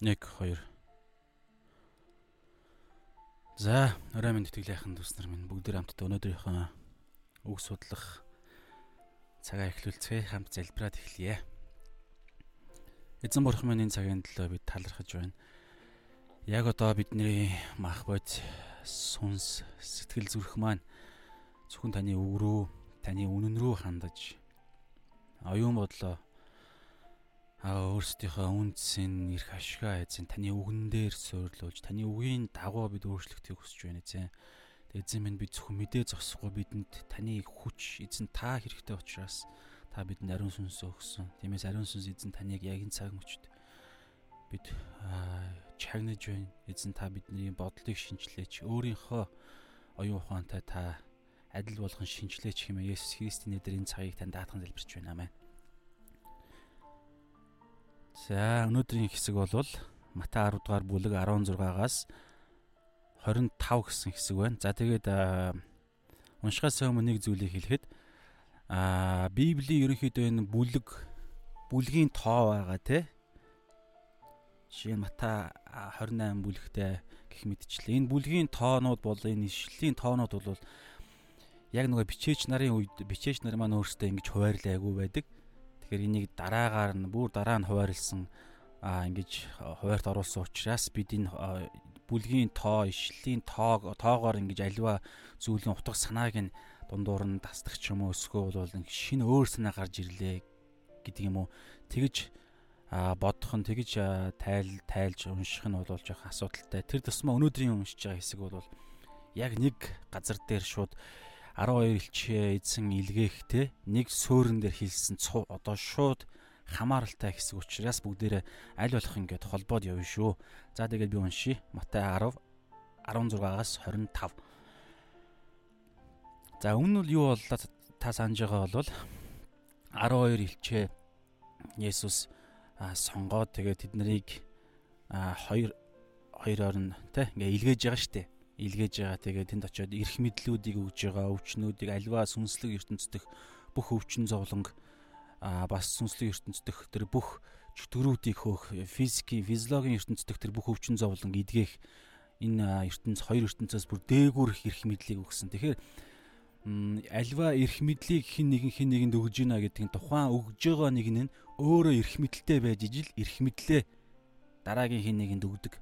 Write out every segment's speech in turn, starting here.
1 2 За, орой минь тэтгэлийн дүүснэр минь бүгд хамтдаа өнөөдрийнхөө үг судлах цагаа эхлүүлцгээе. Хамт залбираад эхлэе. Эзэн бурхан минь энэ цагийн төлөө бид талархаж байна. Яг одоо бидний мах бод сүнс сэтгэл зүрх маань зөвхөн таны үг рүү, таны үнэн рүү хандаж оюун бодлоо өөрсдийнхөө үндсийн эрх ашгаа эзэн таны үгэн дээр суйрлуулж таны үгийн дагуу бид өөрчлөгдөхийг хүсэж байна эзэн. Эзэн минь бид зөвхөн мэдээ зогсохгүй бидэнд таны хүч эзэн та хэрэгтэй учраас та бидэнд ариун сүнсөө өгсөн. Тиймээс ариун сүнс эзэн таныг яг энэ цаг мөчид бид чагнаж байна. Эзэн та бидний бодлыг шинжилээч. Өөрийнхөө оюун ухаантай та адил болгон шинжилээч хэмээн Есүс Христийн нэрээр энэ цагийг тань даатхан залбирч байна. Амен. За өнөөдрийн хэсэг бол Матай 10 дугаар бүлэг 16-аас 25 гэсэн хэсэг байна. За тэгээд уншихаас өмнө нэг зүйлийг хэлэхэд а Библийн ерөнхийдөө энэ бүлэг бүлгийн тоо байгаа те. Жишээ нь Матай 28 бүлэгтэй гэх мэтчлээ. Энэ бүлгийн тоонууд бол энэ ишлэлийн тоонууд бол яг нөгөө бичээч нарын үед бичээч нар маань өөрсдөө ингэж хуваарлаагүй байдаг. Тэгэхээр энийг дараагаар нь бүр дараа нь хуваарлсан а ингэж хуваарт оруулсан учраас бид энэ бүлгийн тоо, ишлийн тоог тоогоор ингэж аливаа зүйлийн утга санааг нь дундуур нь тасдаг ч юм уу өсгөө бол шинэ өөр санаа гарч ирлээ гэдэг юм уу. Тэгэж бодох нь тэгэж тайл тайлж унших нь бол жоох асуудалтай. Тэр тусмаа өнөөдрийн уншиж байгаа хэсэг бол яг нэг газар дээр шууд 12 элчээ эзэн илгээхтэй нэг суурин дээр хилсэн одоо шууд хамааралтай хэсэг учраас бүгдээрээ аль болох ингээд холбоод явна шүү. За тэгээд би уншия. Матай 10 16-аас 25. За өмнө нь юу боллоо та санаж байгаа бол 12 элчээ Есүс сонгоод тэгээд тэднийг хоёр хоёроор нь тэ ингээ илгээж байгаа штэ илгээж байгаа. Тэгээд тэнд очиод эрх мэдлүүдийг өгж байгаа, өвчнүүдийг альва сүнслэг ертөнцийн бүх өвчин зовлонг а бас сүнслэг ертөнцийн тэр бүх чөтгөрүүдийг хөөх, физикийн, физиологийн ертөнцийн тэр бүх өвчин зовлонг эдгэх энэ ертөнц хоёр ертөнцөөс бүр дээгүүр эрх мэдлийг өгсөн. Тэгэхээр альва эрх мэдлийг хин нэгэн хин нэгэнд өгж гинэ гэдгийг тухайн өгж байгаа нэг нь өөрөө эрх мэдэлтэй байж ижил эрх мэдлээ дараагийн хин нэгэнд өгдөг.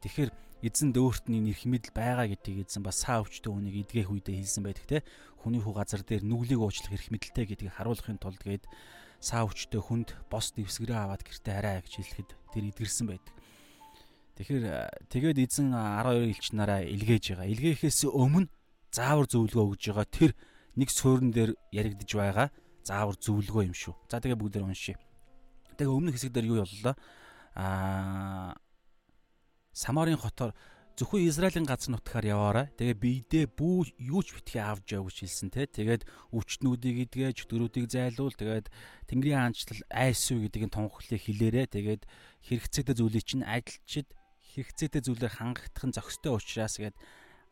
Тэгэхээр эзэн дөөрт нь эрх мэдэл байгаа гэдгийг эзэн бас саа өвчтөө хүнийг эдгэх үедээ хэлсэн байдаг те хүний хүү газар дээр нүглийг уучлах эрх мэдэлтэй гэдгийг харуулахын тулд гээд саа өвчтөө хүнд бос дэвсгэрээ аваад гэртээ хараа гэж хэлэхэд тэр эдгэрсэн байдаг. Тэгэхээр тэгээд эзэн 12 элч нараа илгээж байгаа. Илгээхээс өмнө заавар зөвлөгөө өгж байгаа тэр нэг суурин дээр яригдж байгаа заавар зөвлөгөө юм шүү. За тэгээ бүгдээр уншия. Тэгээ өмнөх хэсэг дээр юу боллоо? Аа Самарын хотоор зөвхөн Израилийн газар нутгаар яваарай. Тэгээ биедээ бүү юу ч битгий авч яв гэж хэлсэн те. Тэгээд өвчтнүүдийг идгээж, дөрүүдийг зайлуул. Тэгээд Тэнгэрийн хаанчлал айсуу гэдгийг тунхаглыг хэлээрэ. Тэгээд хэрэгцээтэй зүйлийг чинь адилчид хэрэгцээтэй зүйлээр хангагдах нь зохистой учраас гээд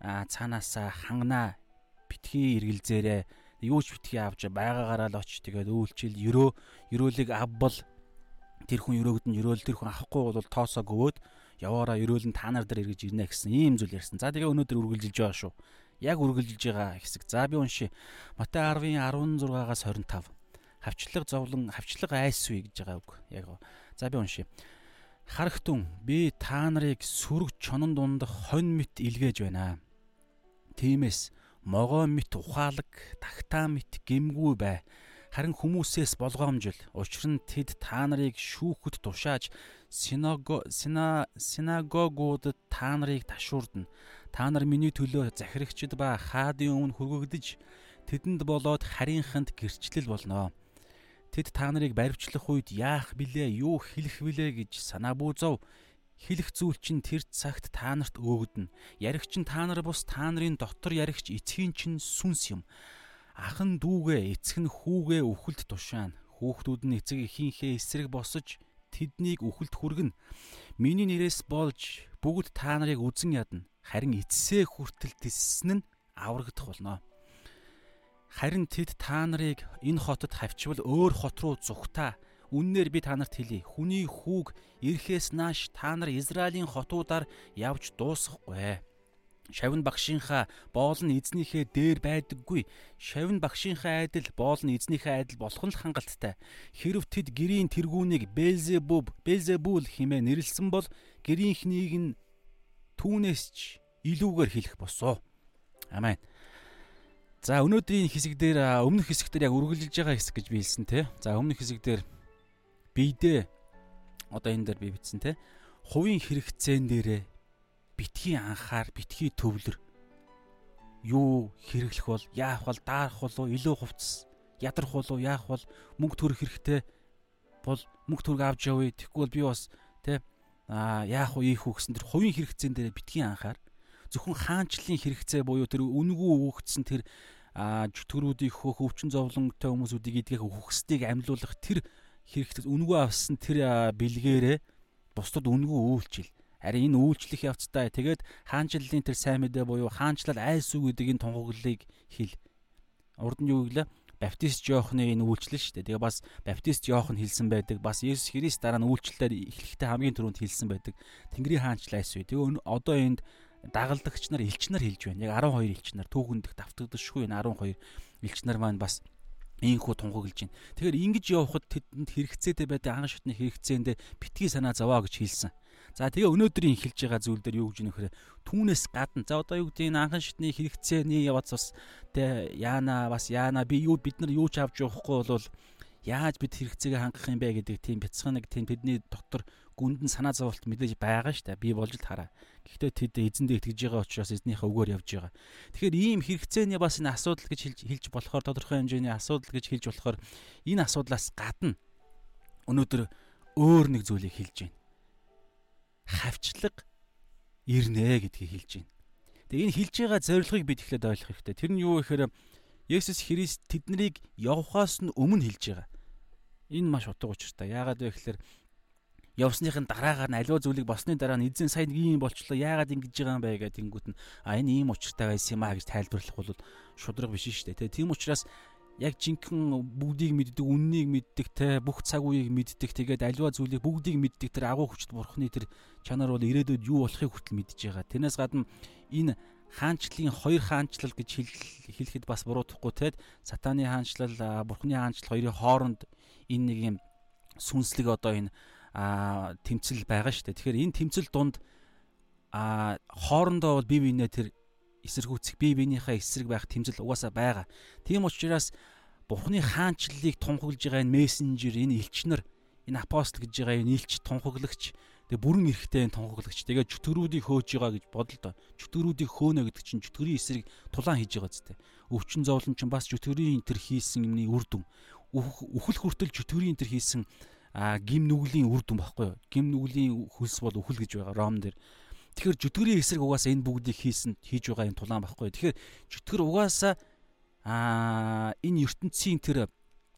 цаанаасаа ханганаа битгий эргэлзээрээ юу ч битгий авч байгаагаараа л оч тэгээд үйлчил ерөө ерөөлийг авбал тэр хүн ерөөгд нь ерөөл тэр хүн авахгүй бол тоосоо гөвөөд яваараа ерөөлн та нар дээр эргэж ирнэ гэсэн ийм зүйл ярьсан. За тэгээ өнөөдөр үргэлжилж байгаа шүү. Яг үргэлжилж байгаа хэсэг. За би уншия. Матай 10-ын 16-аас 25. Хавчлаг зовлон хавчлаг айсвэ гэж байгаа үг. Яг. За би уншия. Харахтун би та нарыг сүрэг чонон дундах хонь мэт илгээж байна. Тиймээс могоо мэт ухаалаг, тагтаа мэт гимгүү бай харин хүмүүсээс болгоомжил. Учир нь тэд та нарыг шүүхэд тушааж синагог синагогуудад та нарыг ташуурдна. Та нар миний төлөө захирагчд ба хаадын өмнө хүргэгдэж тэдэнд болоод харийнханд гэрчлэл болно. Тэд та нарыг баривчлах үед яах билээ, юу хэлэх билээ гэж санаа бүүзов. Хэлэх зүйл чинь тэр цагт та нарт өгдөн. Яригч нь та нар бус та нарын дотор яригч эцгийн чинь сүнс юм Ахан дүүгээ эцэг нь хүүгээ үхэлд тушаана. Хүүхдүүд нь эцэг эхийнхээ эсрэг босож тэднийг үхэлд хүргэнэ. Миний нэрээс болж бүгд та нарыг үзен ядна. Харин эцсээ хүртэл тиссэн нь аврагдах болно. Харин тэд та нарыг энэ хотод хавчвал өөр хот руу зүгтаа Үннээр би та нарт хэлье. Хүний хүүг ирэхээс нааш та нар Израилийн хотуудаар явж дуусахгүй. Шавн багшийнхаа боол нь эзнийхээ дээр байдаггүй. Шавн багшийнхаа айдал боол нь эзнийхээ айдал болох нь л хангалттай. Хэрв тэд гэрийн тэргүүнийг Белзебуб, Белзебул хэмээн нэрлсэн бол гэрийнхнийг нь түүнээс ч илүүгээр хэлэх босоо. Амен. За өнөөдрийн хэсэг дээр өмнөх хэсэг дээр яг үргэлжилж байгаа хэсэг гэж би хэлсэн те. За өмнөх хэсэг дээр биедээ одоо энэ дээр би бичсэн те. Хувийн хэрэгцээн дээрээ битгий анхаар битгий төвлөр. Юу хэрэглэх бол яах бол даарах болов илүү хувцас. Ядрах болов яах бол мөнгө төрөх хэрэгтэй бол мөнгө төрг авч явъя. Тэгвэл би бас тэ а яах вэ ийх үү гэсэн тэр хувийн хэрэгцээн дээр битгий анхаар зөвхөн хаанчлалын хэрэгцээ буюу тэр үнгүү өгөгдсөн тэр жүтгэрүүдийг хөөх өвчин зовлонтой хүмүүсүүдийг идгэх үхсдийг амьлуулах тэр хэрэгт үнгүү авсан тэр бэлгээрээ бусдад үнгүү үйлчил Харин энэ үйлчлэх явцдаа тэгээд хаанчлалын тэр сайн мэдээ буюу хаанчлал айс үг гэдэг энэ тунхаглалыг хэл. Урд нь юу гэвэл Баптист Иохны энэ үйлчлэл шүү дээ. Тэгээ бас Баптист Иохан хэлсэн байдаг. Бас Есүс Христ дараа нь үйлчлэлээр эхлэхдээ хамгийн түрүүнд хэлсэн байдаг. Тэнгэрийн хаанчлал айс үү. Тэгээ одоо энд дагалдагч нар элч нар хэлж байна. Яг 12 элч нар түүхэндх давтагдчихгүй энэ 12 элч нар маань бас ийхүү тунхаглаж байна. Тэгэхээр ингэж явхад тэдэнд хэрэгцээтэй байдаг анх шатны хэрэгцээндээ битгий санаа зовоо гэж хэлсэн. За тэгээ өнөөдрийн эхэлж байгаа зүйл дээр юу гэж нөхөр түүнээс гадна за одоо юу гэдэг энэ анхан шатны хэрэгцээний явц бас тэ яана бас яана би юу бид нар юу ч авч явахгүй бол яаж бид хэрэгцээгээ хангах юм бэ гэдэг тийм бяцхан нэг тийм тэдний доктор гүнд нь санаа зовлт мэдээж байгаа дээ. Би болж л хараа. Гэхдээ тэд эзэндээ итгэж байгаа учраас эзнийхээ өгөөр явж байгаа. Тэгэхээр ийм хэрэгцээний бас энэ асуудал гэж хэлж болохоор тодорхой хэмжээний асуудал гэж хэлж болохоор энэ асуудлаас гадна өнөөдөр өөр нэг зүйлийг хэлж байна хавчлаг ирнэ гэдгийг хэлж байна. Тэгээ энэ хэлж байгаа зорилгыг бид эхлээд ойлгох хэрэгтэй. Тэр нь юу гэхээр Есүс Христ тэднийг явхаас нь өмнө хэлж байгаа. Энэ маш утга учиртай. Яагаад вэ гэхээр явсныхын дараагаар нь аливаа зүйлийг босны дараа нь эзэн сайн ийм болчлоо яагаад ингэж байгаа юм бэ гэдэг ингүүт нь а энэ ийм учиртай байсан юм а гэж тайлбарлах бол шудраг биш шүү дээ. Тийм учраас яг жинхэнэ бүгдийг мэддэг, үннийг мэддэг, те бүх цаг үеийг мэддэг, тэгээд альва зүйлийг бүгдийг мэддэг тэр агуу хүчит бурхны тэр чанар бол ирээдүйд юу болохыг хүртэл мэдж байгаа. Тэрнээс гадна энэ хаанчлалын хоёр хаанчлал гэж хэлэхэд бас буруудахгүй те сатаны хаанчлал, бурхны хаанчлал хоёрын хооронд энэ нэг юм сүнслэг одоо энэ тэмцэл байгаа шүү дээ. Тэгэхээр энэ тэмцэл дунд а хоорондоо бол бие биенээ тэр эсэргүүцэх бие биенийхээ эсрэг байх тэмцэл угаасаа байгаа. Тийм учраас Бурхны хаанчлалыг тунхаглаж байгаа энэ мессенжер, энэ элчнэр, энэ апостол гэж байгаа энэ элч тунхаглагч, тэгээ бүрэн эрэхтэй энэ тунхаглагч. Тэгээ чөтгөрүүдийг хөөж байгаа гэж бодлоо. Чөтгөрүүдийг хөөнө гэдэг чинь чөтгөрийн эсрэг тулаан хийж байгаа зү. Өвчин зовлон чинь бас чөтгөрийн төр хийсэн юмны үр дүн. Үхэл хүртэл чөтгөрийн төр хийсэн а гим нүглийн үр дүн баггүй юу? Гим нүглийн хөлс бол үхэл гэж байгаа Ром дээр. Тэгэхээр жүтгэрийн эсрэг угаасаа энэ бүгдийг хийсэн хийж байгаа юм тулаан байхгүй. Тэгэхээр жүтгэр угаасаа аа энэ ертөнцийн тэр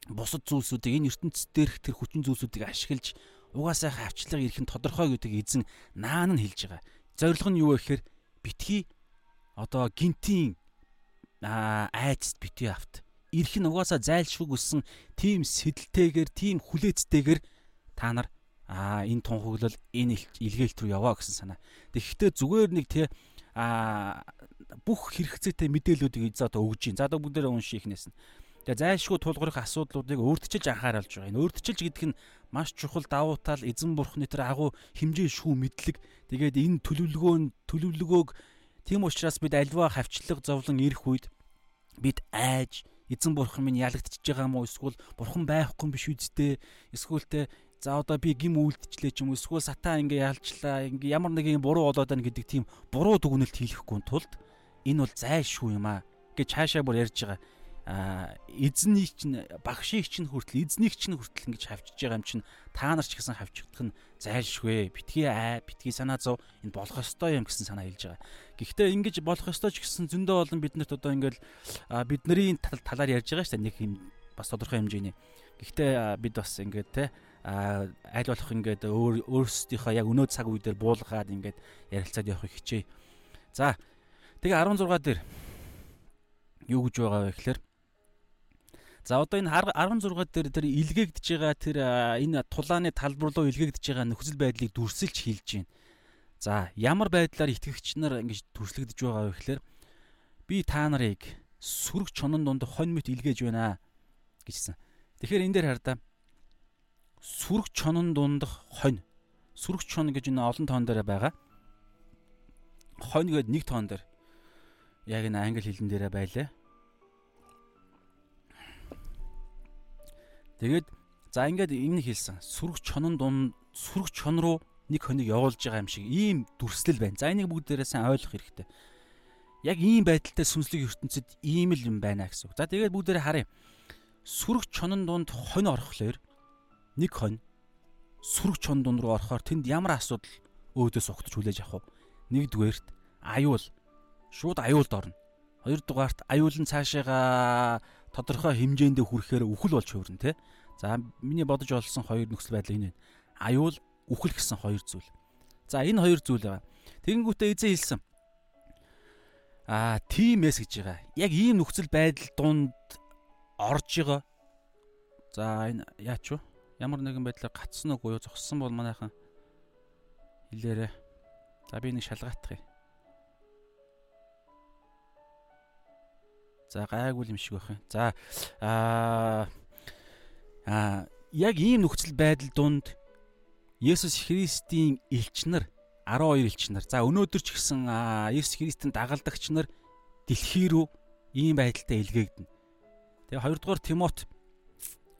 бусад зүйлсүүдийг энэ ертөнцийн дээрх тэр хүчин зүйлсүүдийг ашиглаж угаасаа хавчлага ирэх нь тодорхой гэдэг эзэн наан нь хэлж байгаа. Зорилго нь юу вэ гэхээр битгий одоо гинтийн айцд битгий авт. Ирэх нь угаасаа зайлшгүй гүссэн тийм сэтэлтэйгээр, тийм хүлээцтэйгээр та нар аа энэ тунхаглал энэ илгээлт рүү яваа гэсэн санаа. Тэгэхдээ зүгээр нэг тий а бүх хэрэгцээтэй мэдээллүүдийг за одоо өгж гин. За одоо бүгдээрээ унши ихнээс нь. Тэгээ зайлшгүй тулгуурах асуудлуудыг өөртчилж анхааруулж байгаа. Энэ өөртчилж гэдэг нь маш чухал давуу тал эзэн бурхны тэр агуу хэмжээ шүү мэдлэг. Тэгээд энэ төлөвлөгөө төлөвлөгөөг тийм учраас бид альва хавчлаг зовлон ирэх үед бид айж эзэн бурхан минь ялагдчихж байгаа юм уу эсвэл бурхан байхгүй биш үсттэй эсвэл те За одоо би гим үйлдэлчлээ ч юм уу эсвэл сатаа ингээ ялчлаа ингээ ямар нэгэн буруу болоод байна гэдэг тийм буруу дүгнэлт хийхгүй тулд энэ бол зайлшгүй юм аа гэж хаашаа бүр ярьж байгаа. А эзнийг чинь багшийг чинь хүртэл эзнийг чинь хүртэл ингэж хавчиж байгаа юм чинь та нар ч гэсэн хавчигдах нь зайлшгүй. Битгий аа битгий санаа зов энэ болох ёстой юм гэсэн санаа хэлж байгаа. Гэхдээ ингэж болох ёстой ч гэсэн зөндөө олон биднэрт одоо ингээл бидний талаар ярьж байгаа шүү дээ нэг юм бас тодорхой хэмжээний. Гэхдээ бид бас ингээд те аль болох ингээд өөр өөрсдийнхөө яг өнөө цаг үе дээр буулгаад ингээд ярилцаад явахыг хичээе. За тэгээ 16 дээр юу гэж байгаа вэ гэхээр За одоо энэ 16 дээр тэр илгээгдэж байгаа тэр энэ тулааны талбар руу илгээгдэж байгаа нөхцөл байдлыг дүрсэлж хэлж байна. За ямар байдлаар итгэгч нар ингэж төрслөгдөж байгаа вэ гэхээр би та нарыг сүрэг чонон донд хонь мэт илгээж байна гэжсэн. Тэгэхээр энэ дээр хар да сүрэг чонон дундах хонь. Сүрэг чон гэж энэ олон тоон дээр байгаа. Хонь гэдэг нэг тоон дээр яг энэ англи хэлэн дээрээ байлаа. Тэгээд за ингээд энэ хэлсэн. Сүрэг чонон дунд сүрэг чон руу нэг хоног явуулж байгаа юм шиг ийм дүрслэл байна. За энийг бүгдээрээ сайн ойлгох хэрэгтэй. Яг ийм байдалтай сүнслэг ертөнцид ийм л юм байна гэсэн үг. За тэгээд бүгдээрээ харъя. Сүрэг чонон дунд хонь орохлоор нэг хонь сүрэг чон дунд руу орохоор тэнд ямар асуудал өөдөөс угтаж хүлээж авах вэ? Нэгдүгээрт аюул. Шууд аюулд орно. Хоёрдугаарт аюул нь цаашаага тодорхой хэмжээнд хүрэхээр үхэл болж хувирна те. За миний бодож олсон хоёр нөхцөл байдал энэ байна. Аюул, үхэл гэсэн хоёр зүйл. За энэ хоёр зүйл байгаа. Тэгэнгүүтээ эзэн хэлсэн. Аа, тиймээс гэж байгаа. Яг ийм нөхцөл байдал дунд орж байгаа. За энэ яач вэ? Ямар нэгэн байдлаар гацсан уу юу зогссон бол манайхан хэлээрээ. За би нэг шалгаатах юм. За гайгүй юм шиг байх юм. За аа аа яг ийм нөхцөл байдал донд Есүс Христийн элчнэр 12 элчнэр. За өнөөдөр ч гэсэн Есүс Христийн дагалдагч нар дэлхий рүү ийм байдалтай илгээгдэнэ. Тэгээ 2 дугаар Тимот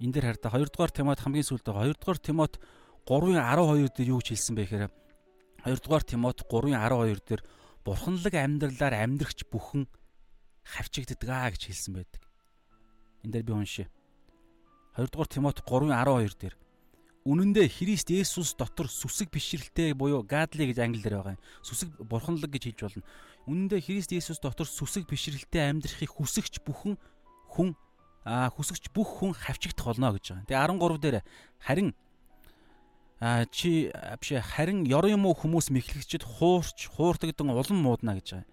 энэ дээр хараа 2 дугаар Тимот хамгийн сүүлд байгаа 2 дугаар Тимот 3:12 дээр юу гэж хэлсэн бэ гэхээр 2 дугаар Тимот 3:12 дээр бурханлаг амьдралаар амьдрахч бүхэн хавчигддаг аа гэж хэлсэн байдаг. Энд дээр би уншия. 2 дугаар Тимот 3:12 дээр Үнэн дээр Христ Есүс дотор сүсэг бишрэлтэй буюу гадли гэж англиэр байгаа юм. Сүсэг бурханлаг гэж хэлж болно. Үнэн дээр Христ Есүс дотор сүсэг бишрэлтэй амьдрахыг хүсэгч бүхэн хүн хүсэгч бүх хүн хавчигдах болно гэж байгаа. Тэгээ 13 дээр харин аа чи биш харин ёрын юм уу хүмүүс мэхлэгчд хуурч хууртагдан улам муудна гэж байгаа.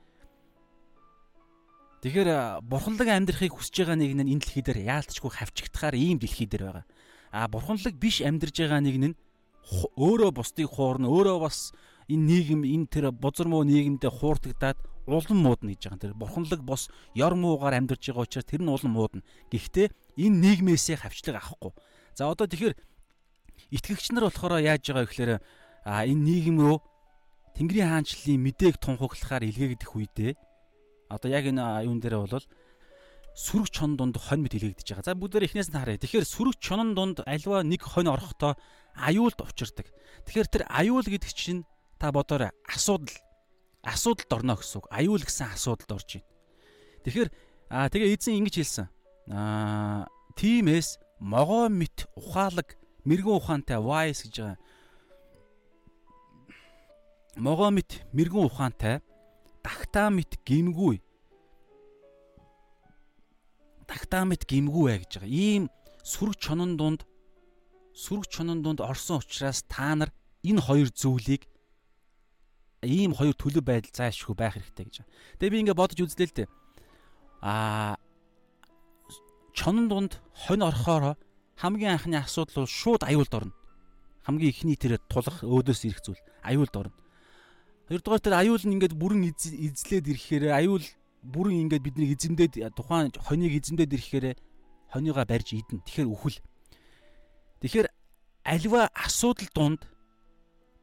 Тэгэхээр бурханлаг амьдрахыг хүсэж байгаа нэг нь энэ дэлхий дээр яалтчгүй хавчигдахаар ийм дэлхий дээр байгаа. А бурханлаг биш амьдарж байгаа нэг нь өөрөө бусдыг хуурна, өөрөө бас энэ нийгэм энэ тэр бузар муу нийгэмдээ хууртагдаад улам муудна гэж байгаа. Тэр бурханлаг бос ёр муугаар амьдарж байгаа учраас тэр нь улам муудна. Гэхдээ энэ нийгмээсээ хавчлаг авахгүй. За одоо тэгэхээр итгэгч нар болохоор яаж байгаа вэ гэхээр а энэ нийгэм рүү Тэнгэрийн хаанчлалын мэдээг тунхаглахаар илгээгдэх үедээ Одоо яг энэ юун дээр бол сүрэг чон дунд хонь мэт хилэгдэж байгаа. За бүгдээр эхнээс нь харъя. Тэгэхээр сүрэг чонон дунд альва нэг хонь орохдоо аюулд учирдаг. Тэгэхээр тэр аюул гэдэг чинь та бодоорой асуудал асуудалд орно гэсэн үг. Аюул гэсэн асуудалд орж байна. Тэгэхээр аа тэгээ эзэн ингэж хэлсэн. Аа тиймээс могоо мэт ухаалаг мэрэгэн ухаантай wise гэж байгаа. Могоо мэт мэрэгэн ухаантай тагтаа мэт гимгүй тагтаа мэт гимгүй бай гэж байгаа. Ийм сүрэг чонон дунд сүрэг чонон дунд орсон учраас та нар энэ хоёр зүйлийг ийм хоёр төлөв байдал заашгүй байх хэрэгтэй гэж. Тэгээ би ингээ бодож үзлээ л дээ. Аа чонон дунд хонь орохоор хамгийн анхны асуудал бол шууд аюулд орно. Хамгийн ихний тэр тулах өөдөөс ирэх зүйл аюулд орно. Хоёрдугаар тэр аюул нь ингээд бүрэн эзлээд ирэхээр аюул бүрэн ингээд бидний эзэмдээд тухайн хоньыг эзэмдээд ирэхээр хоньёогоо барьж идэн. Тэгэхээр үхэл. Тэгэхээр альва асуудал донд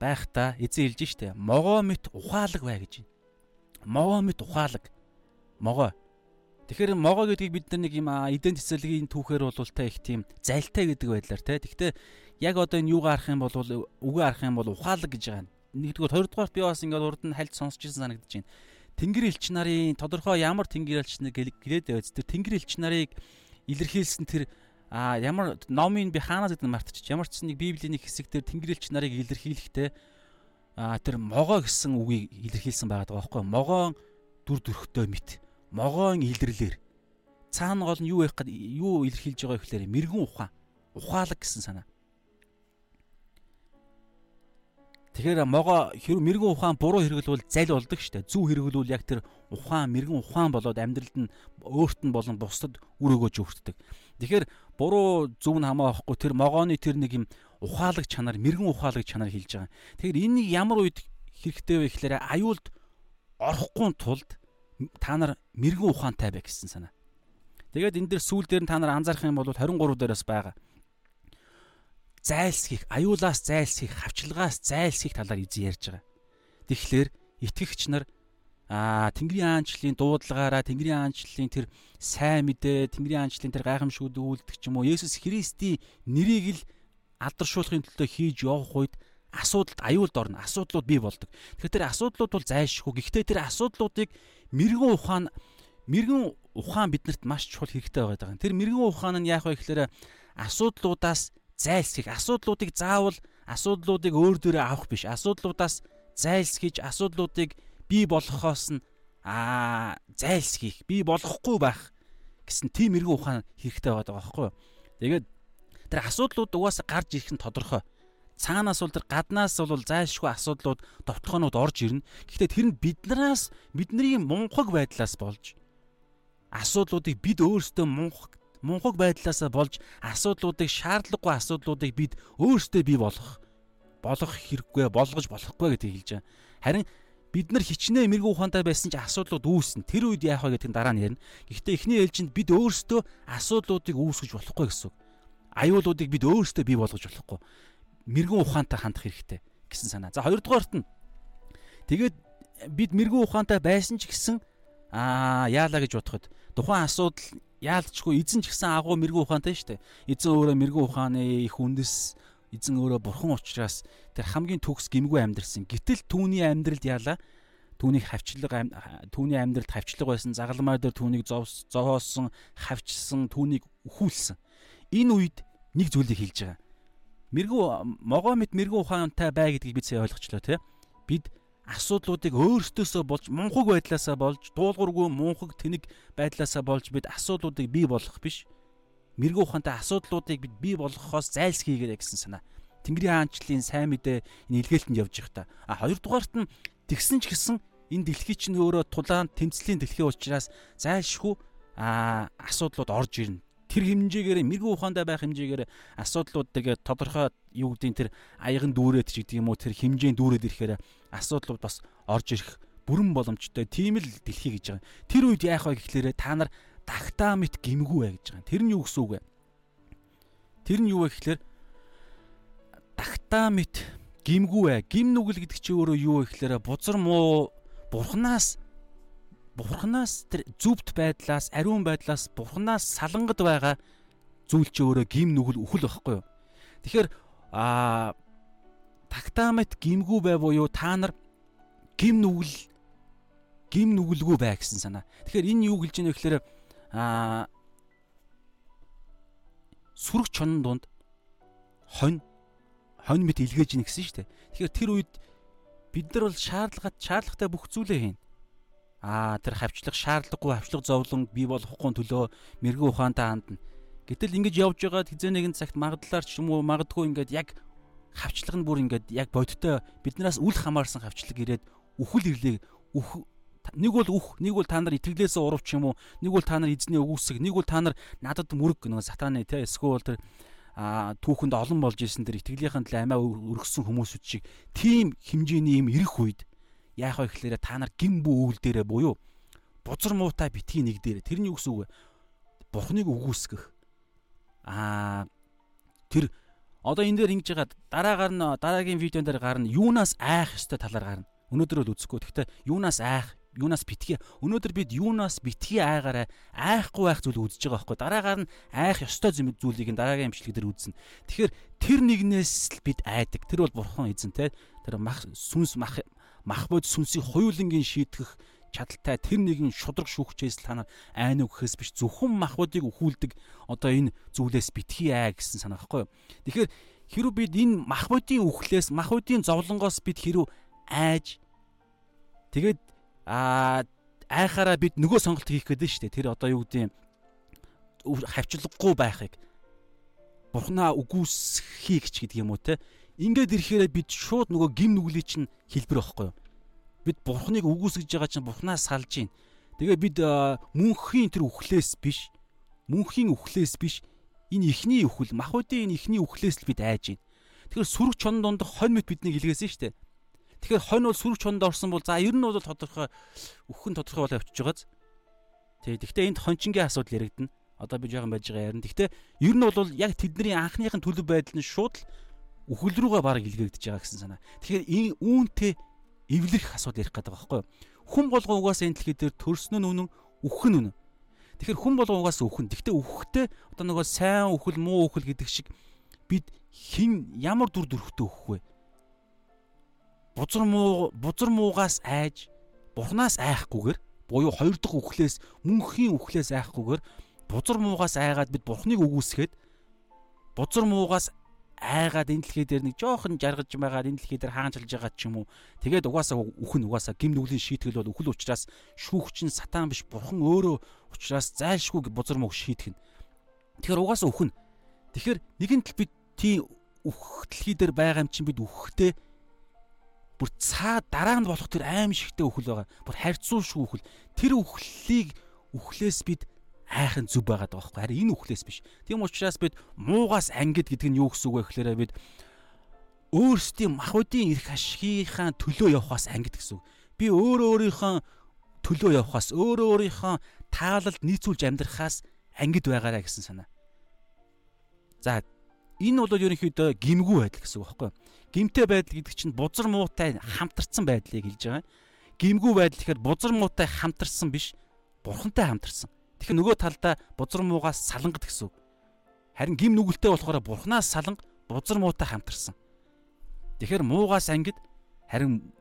байхдаа эзэн хэлж штэ могоо мэт ухаалаг бай гэж байна. Могоо мэт ухаалаг. Могоо. Тэгэхээр могоо гэдгийг бид нар нэг юм эдэн цэцэлгийн түүхээр бол та их тийм зайлтай гэдэг байдлаар те. Гэхдээ яг одоо энэ юугаар арах юм бол үгүй арах юм бол ухаалаг гэж байгаа нэгдүгээр хоёрдугаар би бас ингээд урд нь хальт сонсч ирсэн санагдаж байна. Тэнгэр элч нарын тодорхой ямар тэнгэр элч нар гэлээд байвц тэр тэнгэр элч нарыг илэрхийлсэн тэр а ямар номын би хаанаас гэдэг нь мартчих. Ямар ч нэг библийн нэг хэсэг дээр тэнгэр элч нарыг илэрхийлэхдээ а тэр могоо гэсэн үгийг илэрхийлсэн байгаа байхгүй могоон дүр төрхтөө мэт могоон илэрлэр цаана гол нь юу байх гээд юу илэрхийлж байгаа гэхээр мэрэгэн ухаан ухаалаг гэсэн санаа Тэгэхээр могоо хэрэг мэрэгэн ухаан буруу хэрэглүүл зал болдог штэ. Зөв хэрэглүүл яг тэр ухаан мэрэгэн ухаан болоод амьдралд нь өөрт нь болон бусдад үр өгөөж өгддөг. Тэгэхээр буруу зөв нь хамаа авахгүй тэр могооны тэр нэг юм ухаалаг чанар, мэрэгэн ухаалаг чанар хилж байгаа. Тэгэхээр энийг ямар үед хэрэгтэй вэ гэхээр аюулд орохгүй тулд та нар мэрэгэн ухаантай бай гэсэн санаа. Тэгээд энэ дэр сүүл дээр нь та нар анзаарах юм бол 23 дээрээс байгаа. Зайлсхийх, аюулаас зайлсхийх, хавчлагаас зайлсхийх талаар эзэн ярьж байгаа. Тэгэхээр итгэгч нар аа Тэнгэрийн аанчлалын дуудлагаараа Тэнгэрийн аанчлалын тэр сайн мэдээ, Тэнгэрийн аанчлалын тэр гайхамшгүүд үйлдэх ч юм уу Есүс Христийн нэрийг л алдаршуулахын төлөө хийж явах үед асуудалд аюулд орно. Асуудлууд бий болдог. Тэгэхээр тэр асуудлууд бол зайлшгүй. Гэхдээ тэр асуудлуудыг мэрэгэн ухаан мэрэгэн ухаан биднэрт маш чухал хэрэгтэй байгаа даа. Тэр мэрэгэн ухаан нь яах вэ гэхээр асуудлуудаас зайлсхийх, асуудлуудыг заавал асуудлуудыг өөр дөрөө авах биш. Асуудлуудаас зайлсхийж, асуудлуудыг бий болгохоос нь аа зайлсхийх, бий болгохгүй байх гэсэн тийм мэрэгэн ухаан хэрэгтэй байгаа байхгүй юу? Тэгээд тэр асуудлууд угаасаа гарч ирэх нь тодорхой. Цаанаас бол тэр гаднаас бол зайлшгүй асуудлууд, товтлогоонууд орж ирнэ. Гэхдээ тэр нь биднээс бидний мунхаг байдлаас болж асуудлуудыг бид өөрсдөө мунхаг мунхаг байдлаасаа болж асуудлуудыг шаардлагагүй асуудлуудыг бид өөрсдөө бий болгох болгох хэрэггүй болгож болохгүй гэдэг хэлж байгаа. Харин бид нар хичнээн мэрэгүү ухаантай байсан ч асуудлууд үүснэ. Тэр үед яах вэ нь дараа нь ярина. Гэхдээ эхний ээлжинд бид өөрсдөө асуудлуудыг үүсгэж болохгүй гэсэн үг. Аюулуудыг бид өөрсдөө бий болгож болохгүй. Мэрэгүү ухаантай хандах хэрэгтэй гэсэн санаа. За хоёрдугаарт нь тэгээд бид мэрэгүү ухаантай байсан ч гэсэн аа яалаа гэж бодоход тухайн асуудал яалтчгүй эзэн ч гэсэн агуу мэрэгүү ухаантай шүү дээ. Эзэн өөрөө мэрэгүү ухааны их үндэс эзэн өөрөө бурхан учраас тэр хамгийн төгс гимгүү амьдрсан. Гэтэл түүний амьдралд яалаа түүнийг хавчлага түүний амьдралд хавчлага байсан загалмаар дээр түүнийг зовоосон, хавчсан, түүнийг өхүүлсэн. Энэ үед нэг зүйлийг хэлж байгаа. Мэргүү могоо мэт мэргүү ухаантай бай гэдгийг бид сая ойлгочлоо тий. Бид асуудлуудыг өөрсдөөсөө болж мунхаг байдлаасаа болж дуулуургүй мунхаг тэнэг байдлаасаа болж бид асуудлуудыг бий болгох биш. Мэргүү ухаантай асуудлуудыг бид бий болгохоос зайлсхийгээрэй гэсэн санаа. Тэнгэрийн хаанчлалын сайн мэдээ энэ илгээлтэнд явж их та. А хоёрдугаарт нь тэгсэн ч гэсэн энэ дэлхий чинь өөрөө тулаан тэмцлийн дэлхий учраас зайлшгүй а асуудлууд орж ирнэ тэр хэмжээгээр мэрэгүү ухаандаа байх хэмжээгээр асуудлууд тэгээ тодорхой юу гэдгийг тэр аян дүүрээд ч гэдэг юм уу тэр хэмжээнд дүүрээд ирэхээр асуудлууд бас орж ирэх бүрэн боломжтой. Тийм л дэлхий гэж байгаа. Тэр үед яах вэ гэхлээрэ та нар тагтаа мэт гимгүү бай гэж байгаа. Тэр нь юу гэсэн үг вэ? Тэр нь юу вэ гэхлээр тагтаа мэт гимгүү бай. Гим нүгэл гэдэг чи өөрөө юу вэ гэхлээрэ бузар муу бурхнаас бурхнаас тэр зүвд байдлаас ариун байдлаас бурхнаас салангад байгаа зүйл чи өөрөө гим нүгэл үхэл байхгүй юу. Тэгэхээр а тактамет гимгүү бай буюу та нар гим нүгэл гим нүгэлгүй бай гэсэн санаа. Тэгэхээр энэ юу гэлж ийнэ гэхээр а сүрэг чонон донд хонь хонь мэт илгээж ийн гэсэн шүү дээ. Тэгэхээр тэр үед бид нар бол шаардлагат шаардлагатай бүх зүйлээ хийн аа тэр хавчлах шаардлагагүй хавчлах зовлон бий болохгүй төлөө мэрэгэн ухаантай хандна. Гэтэл ингэж явж байгаа хизээ нэгэн цагт магадлалаар ч юм уу магадгүй ингээд яг хавчлах нь бүр ингээд яг бодиттой биднээс үл хамаарсан хавчлаг ирээд үхэл ирлээ үх нэг бол үх нэг бол та нар итгэлээсээ урвч юм уу нэг бол та нар эзний өгөөсөг нэг бол та нар надад мөрөг нэг сатаны те эсвэл тэр а түүхэнд олон болж исэн тэр итгэлийнхэн төлөө амиа өргөссөн хүмүүсүүд шиг тийм хэмжээний юм ирэх үед яах вэ гэхээр та нар гимбүү үйл дээрээ буюу бузар муутай битгий нэг дээрээ тэрний гэсэн үг? Бурхныг үгүйсгэх. Аа тэр одоо энэ дээр ингэж байгаа дараагаар нь дараагийн видеон дээр гарна юунаас айх ёстой талаар гарна. Өнөөдөр бол үзэхгүй. Гэхдээ юунаас айх юунаас битгий? Өнөөдөр бид юунаас битгий айгаараа айхгүй байх зүйл үзэж байгаа байхгүй. Дараагаар нь айх ёстой зүйлийг дараагийн имчилэг дээр үзнэ тэгэхээр тэр нэгнээс л бид айдаг. Тэр бол бурхан эзэн те тэр мах сүнс мах мах бод сүнсийг хоёулангийн шийтгэх чадaltaй. Тэр нэгэн шудраг шүүгчээс та нар айна өгөхөөс биш. Зөвхөн махбодыг өхүүлдэг одоо энэ зүйлээс битгий аа гэсэн санаа байхгүй юу. Тэгэхээр хэрүү бид энэ махбодын үхлээс махбодын зовлонгоос бид хэрүү айж тэгээд аа айхаараа бид нөгөө сонголт хийх гэдэг нь шүү дээ. Тэр одоо юу гэдэг юм хавчлаггүй байхыг бурхнаа үгүйсхийг ч гэдэг юм уу те. Ингээд ирэхээр бид шууд нөгөө гим нүглийг чинь хэлбэр واخхой юу. Бид бурхныг үгүйсгэж байгаа чинь бурхнаа салж гин. Тэгээ бид мөнхийн тэр үхлээс биш мөнхийн үхлээс биш энэ ихний үхэл махуудын энэ ихний үхлээс л бид айж гин. Тэгэхээр сүрэг чон дунд хонь мэт биднийг илгээсэн шүү дээ. Тэгэхээр хонь бол сүрэг чонд орсон бол за ер нь бол тодорхой үхэн тодорхой бол авчиж байгааз. Тэг. Гэхдээ энд хончингийн асуудал яригдана. Одоо би жоохон байж байгаа ярина. Гэхдээ ер нь бол яг тэдний анхныхын төлөв байдал нь шууд үхэл рүүгээ баг илгээгдэж байгаа гэсэн санаа. Тэгэхээр энэ үүнтэй эвлэрэх асуудал ярих гэдэг байгаа байхгүй юу? Хүн болгон угаасаа энэ дэлхий дээр төрсөн нь үнэн, үхэн үнэн. Тэгэхээр хүн болгон угаасаа үхэн. Гэхдээ үхтэй одоо нөгөө сайн үхэл, муу үхэл гэдэг шиг бид хин ямар дүр төрхтэй өгөх вэ? Бузар муу бузар муугаас айж бурхнаас айхгүйгээр буюу хоёр дахь үхлээс мөнхийн үхлээс айхгүйгээр бузар муугаас айгаад бид бурхныг үгүйсгээд бузар муугаас айгаад энэ дэлхий дээр нэг жоохон жаргаж байгаад энэ дэлхий дээр хаанчилж байгаа ч юм уу. Тэгээд угаасаа үхэн угаасаа гим нүглийн шийтгэл бол үхэл учраас шүүгч нь сатан биш бурхан өөрөө учраас зайлшгүй бузар мууг шийтгэн тэгэхээр угаасаа үхэн. Тэгэхээр нэгэн тал бид тийм үхэх дэлхий дээр байгаа юм чинь бид үхэхтэй бүр цаа дараа нь болох тэр аим шигтэй үхэл байгаа. Бүр харьцуулшгүй үхэл. Тэр үхлийг үхлээс бид айхын зүв байгаад байгаа байхгүй. Харин энэ үхлээс биш. Тийм учраас бид муугаас ангид гэдэг нь юу гэсэн үг вэ гэхээр бид өөрсдийн махуудын эрх ашигынхаа төлөө явахаас ангид гэсэн үг. Би өөрөө өөрийнхөө төлөө явахаас өөрөө өөрийнхөө таалалд нийцүүлж амьдрахаас ангид байгаарай гэсэн санаа. За Энэ бол ерөнхийдөө гимгүү байдал гэсэн үг байхгүй юу? Гимтэй байдал гэдэг чинь бузар муутай хамтарсан байдлыг хэлж байгаа. Гимгүү байдал гэхээр бузар муутай хамтарсан биш, бурхантай хамтарсан. Тэгэхээр нөгөө талдаа бузар муугаас салангад гэсэн үг. Харин гим нүгэлтэй болохоор бурхнаас саланг бузар муутай хамтарсан. Тэгэхээр муугаас ангид харин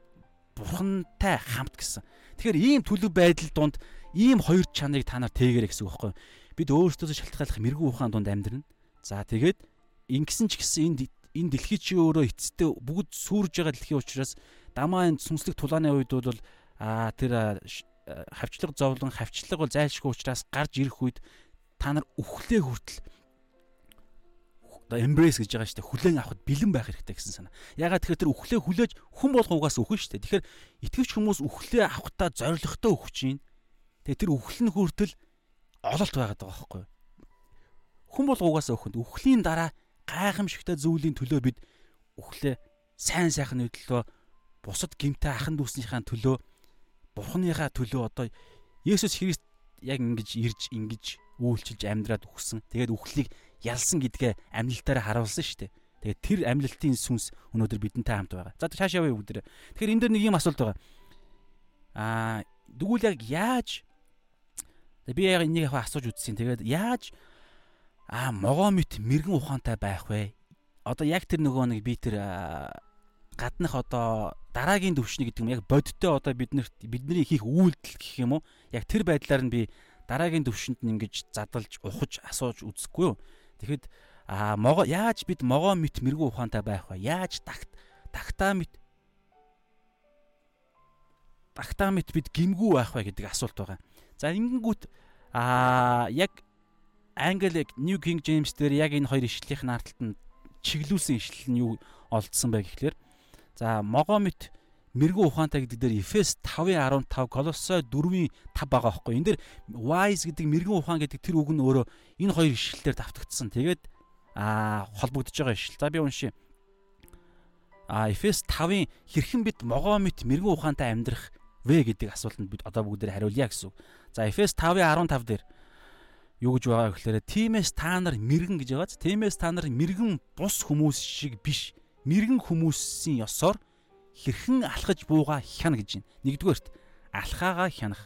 бурхантай хамт гэсэн. Тэгэхээр ийм төлөв байдал донд ийм хоёр чанарыг та нар тээгэрэй гэсэн үг байхгүй юу? Бид өөрсдөөсөө шалтгааллах мэрэгүү ухаан донд амьдрна. За тэгээд ингэсэн ч гэсэн энд энэ дэлхий чи өөрөө эцэстээ бүгд сүрж байгаа дэлхий учраас дамаа энэ сүнслэг тулааны үед бол а тэр хавчлаг зовлон хавчлаг бол зайлшгүй учраас гарч ирэх үед та нар үхлээ хүртэл одоо embrace гэж байгаа шүү дээ хүлээн авахд бэлэн байх хэрэгтэй гэсэн санаа. Ягаад тэгэхээр тэр үхлээ хүлээж хүн болгоогоос үхэн шүү дээ. Тэгэхээр итгэвч хүмүүс үхлээ авахтаа зоригтой үхэж чинь. Тэгээ тэр үхэл нь хүртэл ололт байгаад байгаа байхгүй юу? Хүн болгоогоос үхэнд үхлийн дараа гайхамшигтай зүйлийн төлөө бид үхлээ сайн сайхны төлөө бусад гимтэй ахын дүүснийхээ төлөө бурхныхаа төлөө одоо Есүс Христ яг ингэж ирж ингэж үйлчилж амьдраад өгсөн. Тэгээд үхлийг ялсан гэдгээ амьлалтаараа харуулсан шүү дээ. Тэгээд тэр амьлалтын сүнс өнөөдөр бидэнтэй хамт байгаа. За цаашаа явъя бүгд. Тэгэхээр энэ дэр нэг юм асуулт байгаа. Аа тэгвэл яг яаж би яг энийг асууж үзсэн. Тэгээд яаж аа могоо мэт мэрэгэн ухаантай байх вэ? Одоо яг тэр нөгөө нэг би тэр гаднах одоо дараагийн төвшний гэдэг юм яг бодиттой одоо биднэрт бидний хийх үйлдэл гэх юм уу? Яг тэр байдлаар нь би дараагийн төвшөнд нь ингэж задалж ухаж асууж үзэхгүй юу? Тэгэхэд аа могоо яаж бид могоо мэт мэрэгэн ухаантай байх вэ? Яаж тагт тагтаа мэт тагтаа мэт бид гимгүү байх вэ гэдэг асуулт байгаа. За ингэнгүүт аа яг Англи New King James дээр яг энэ хоёр ишлэлийн наарталт нь чиглүүлсэн ишлэл нь юу олдсон бай гэхлээр за могомит мэрэгүү ухаантай гэдэг дээр Эфес 5:15 Колосой 4:5 байгаа байхгүй. Энд дэр wise гэдэг мэрэгэн ухаан гэдэг тэр үг нь өөрөө энэ хоёр ишлэлээр давтагдсан. Тэгээд аа холбогдож байгаа ишлэл. За би уншия. А Эфес 5-ын хэрхэн бид могомит мэрэгэн ухаантай амьдрах вэ гэдэг асуултанд бид одоо бүгдээр хариулъя гэсэн. За Эфес 5:15 дээр юу гэж байгаа гэхээр тиймээс та нар мэрэгэн гэж байгааз тиймээс та нар мэрэгэн бус хүмүүс шиг биш мэрэгэн хүмүүсийн ёсоор хэрхэн алхаж бууга хяна гэж байна. Нэгдүгээрт алхаагаа хянах.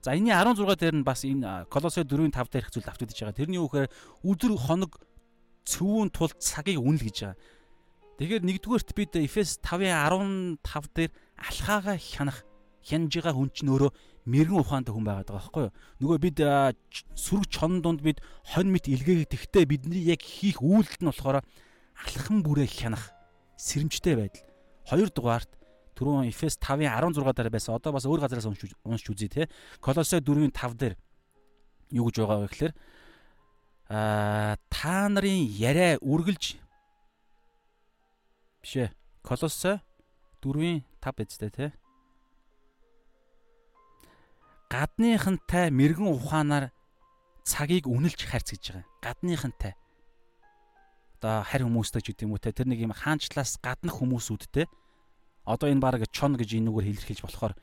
За энэний 16 дээр нь бас энэ Колосой 4-ийн 5 дээрх зүйл давтагдж байгаа. Тэрний үгээр өдөр хоног цөвүүн тул цагийг үнэл гэж байгаа. Тэгэхээр нэгдүгээрт бид Эфес 5-ын 15 дээр алхаагаа хянах хянж байгаа хүн чинь өөрөө мэрэгэн ухаантай хүн байгаад байгаа байхгүй юу. Нөгөө бид сүрэг чон донд бид хонь мэт илгээгээдэгтэй бидний яг хийх үйлдэл нь болохоор алхам бүрээ хянах сэрэмжтэй байдал. Хоёр дугаарт түрүүн Эфес 5-ын 16 дараа байсан. Одоо бас өөр газараас уншиж уншиж үзье те. Колосой 4-ийн 5 дээр юу гэж байгаа вэ гэхээр аа та нарын яриа үргэлж бишээ. Колосой 4-ийн 5 байцтай те гадныхантай мэрэгэн ухаанаар цагийг үнэлж харьц гэж байгаа. Гадныхантай. Одоо харь хүмүүстэй ч гэдэг юм уу те тэр нэг юм хаанчлаас гаднах хүмүүсүүдтэй одоо энэ баг чон гэж энэ үгээр хэлэрхийлж болохоор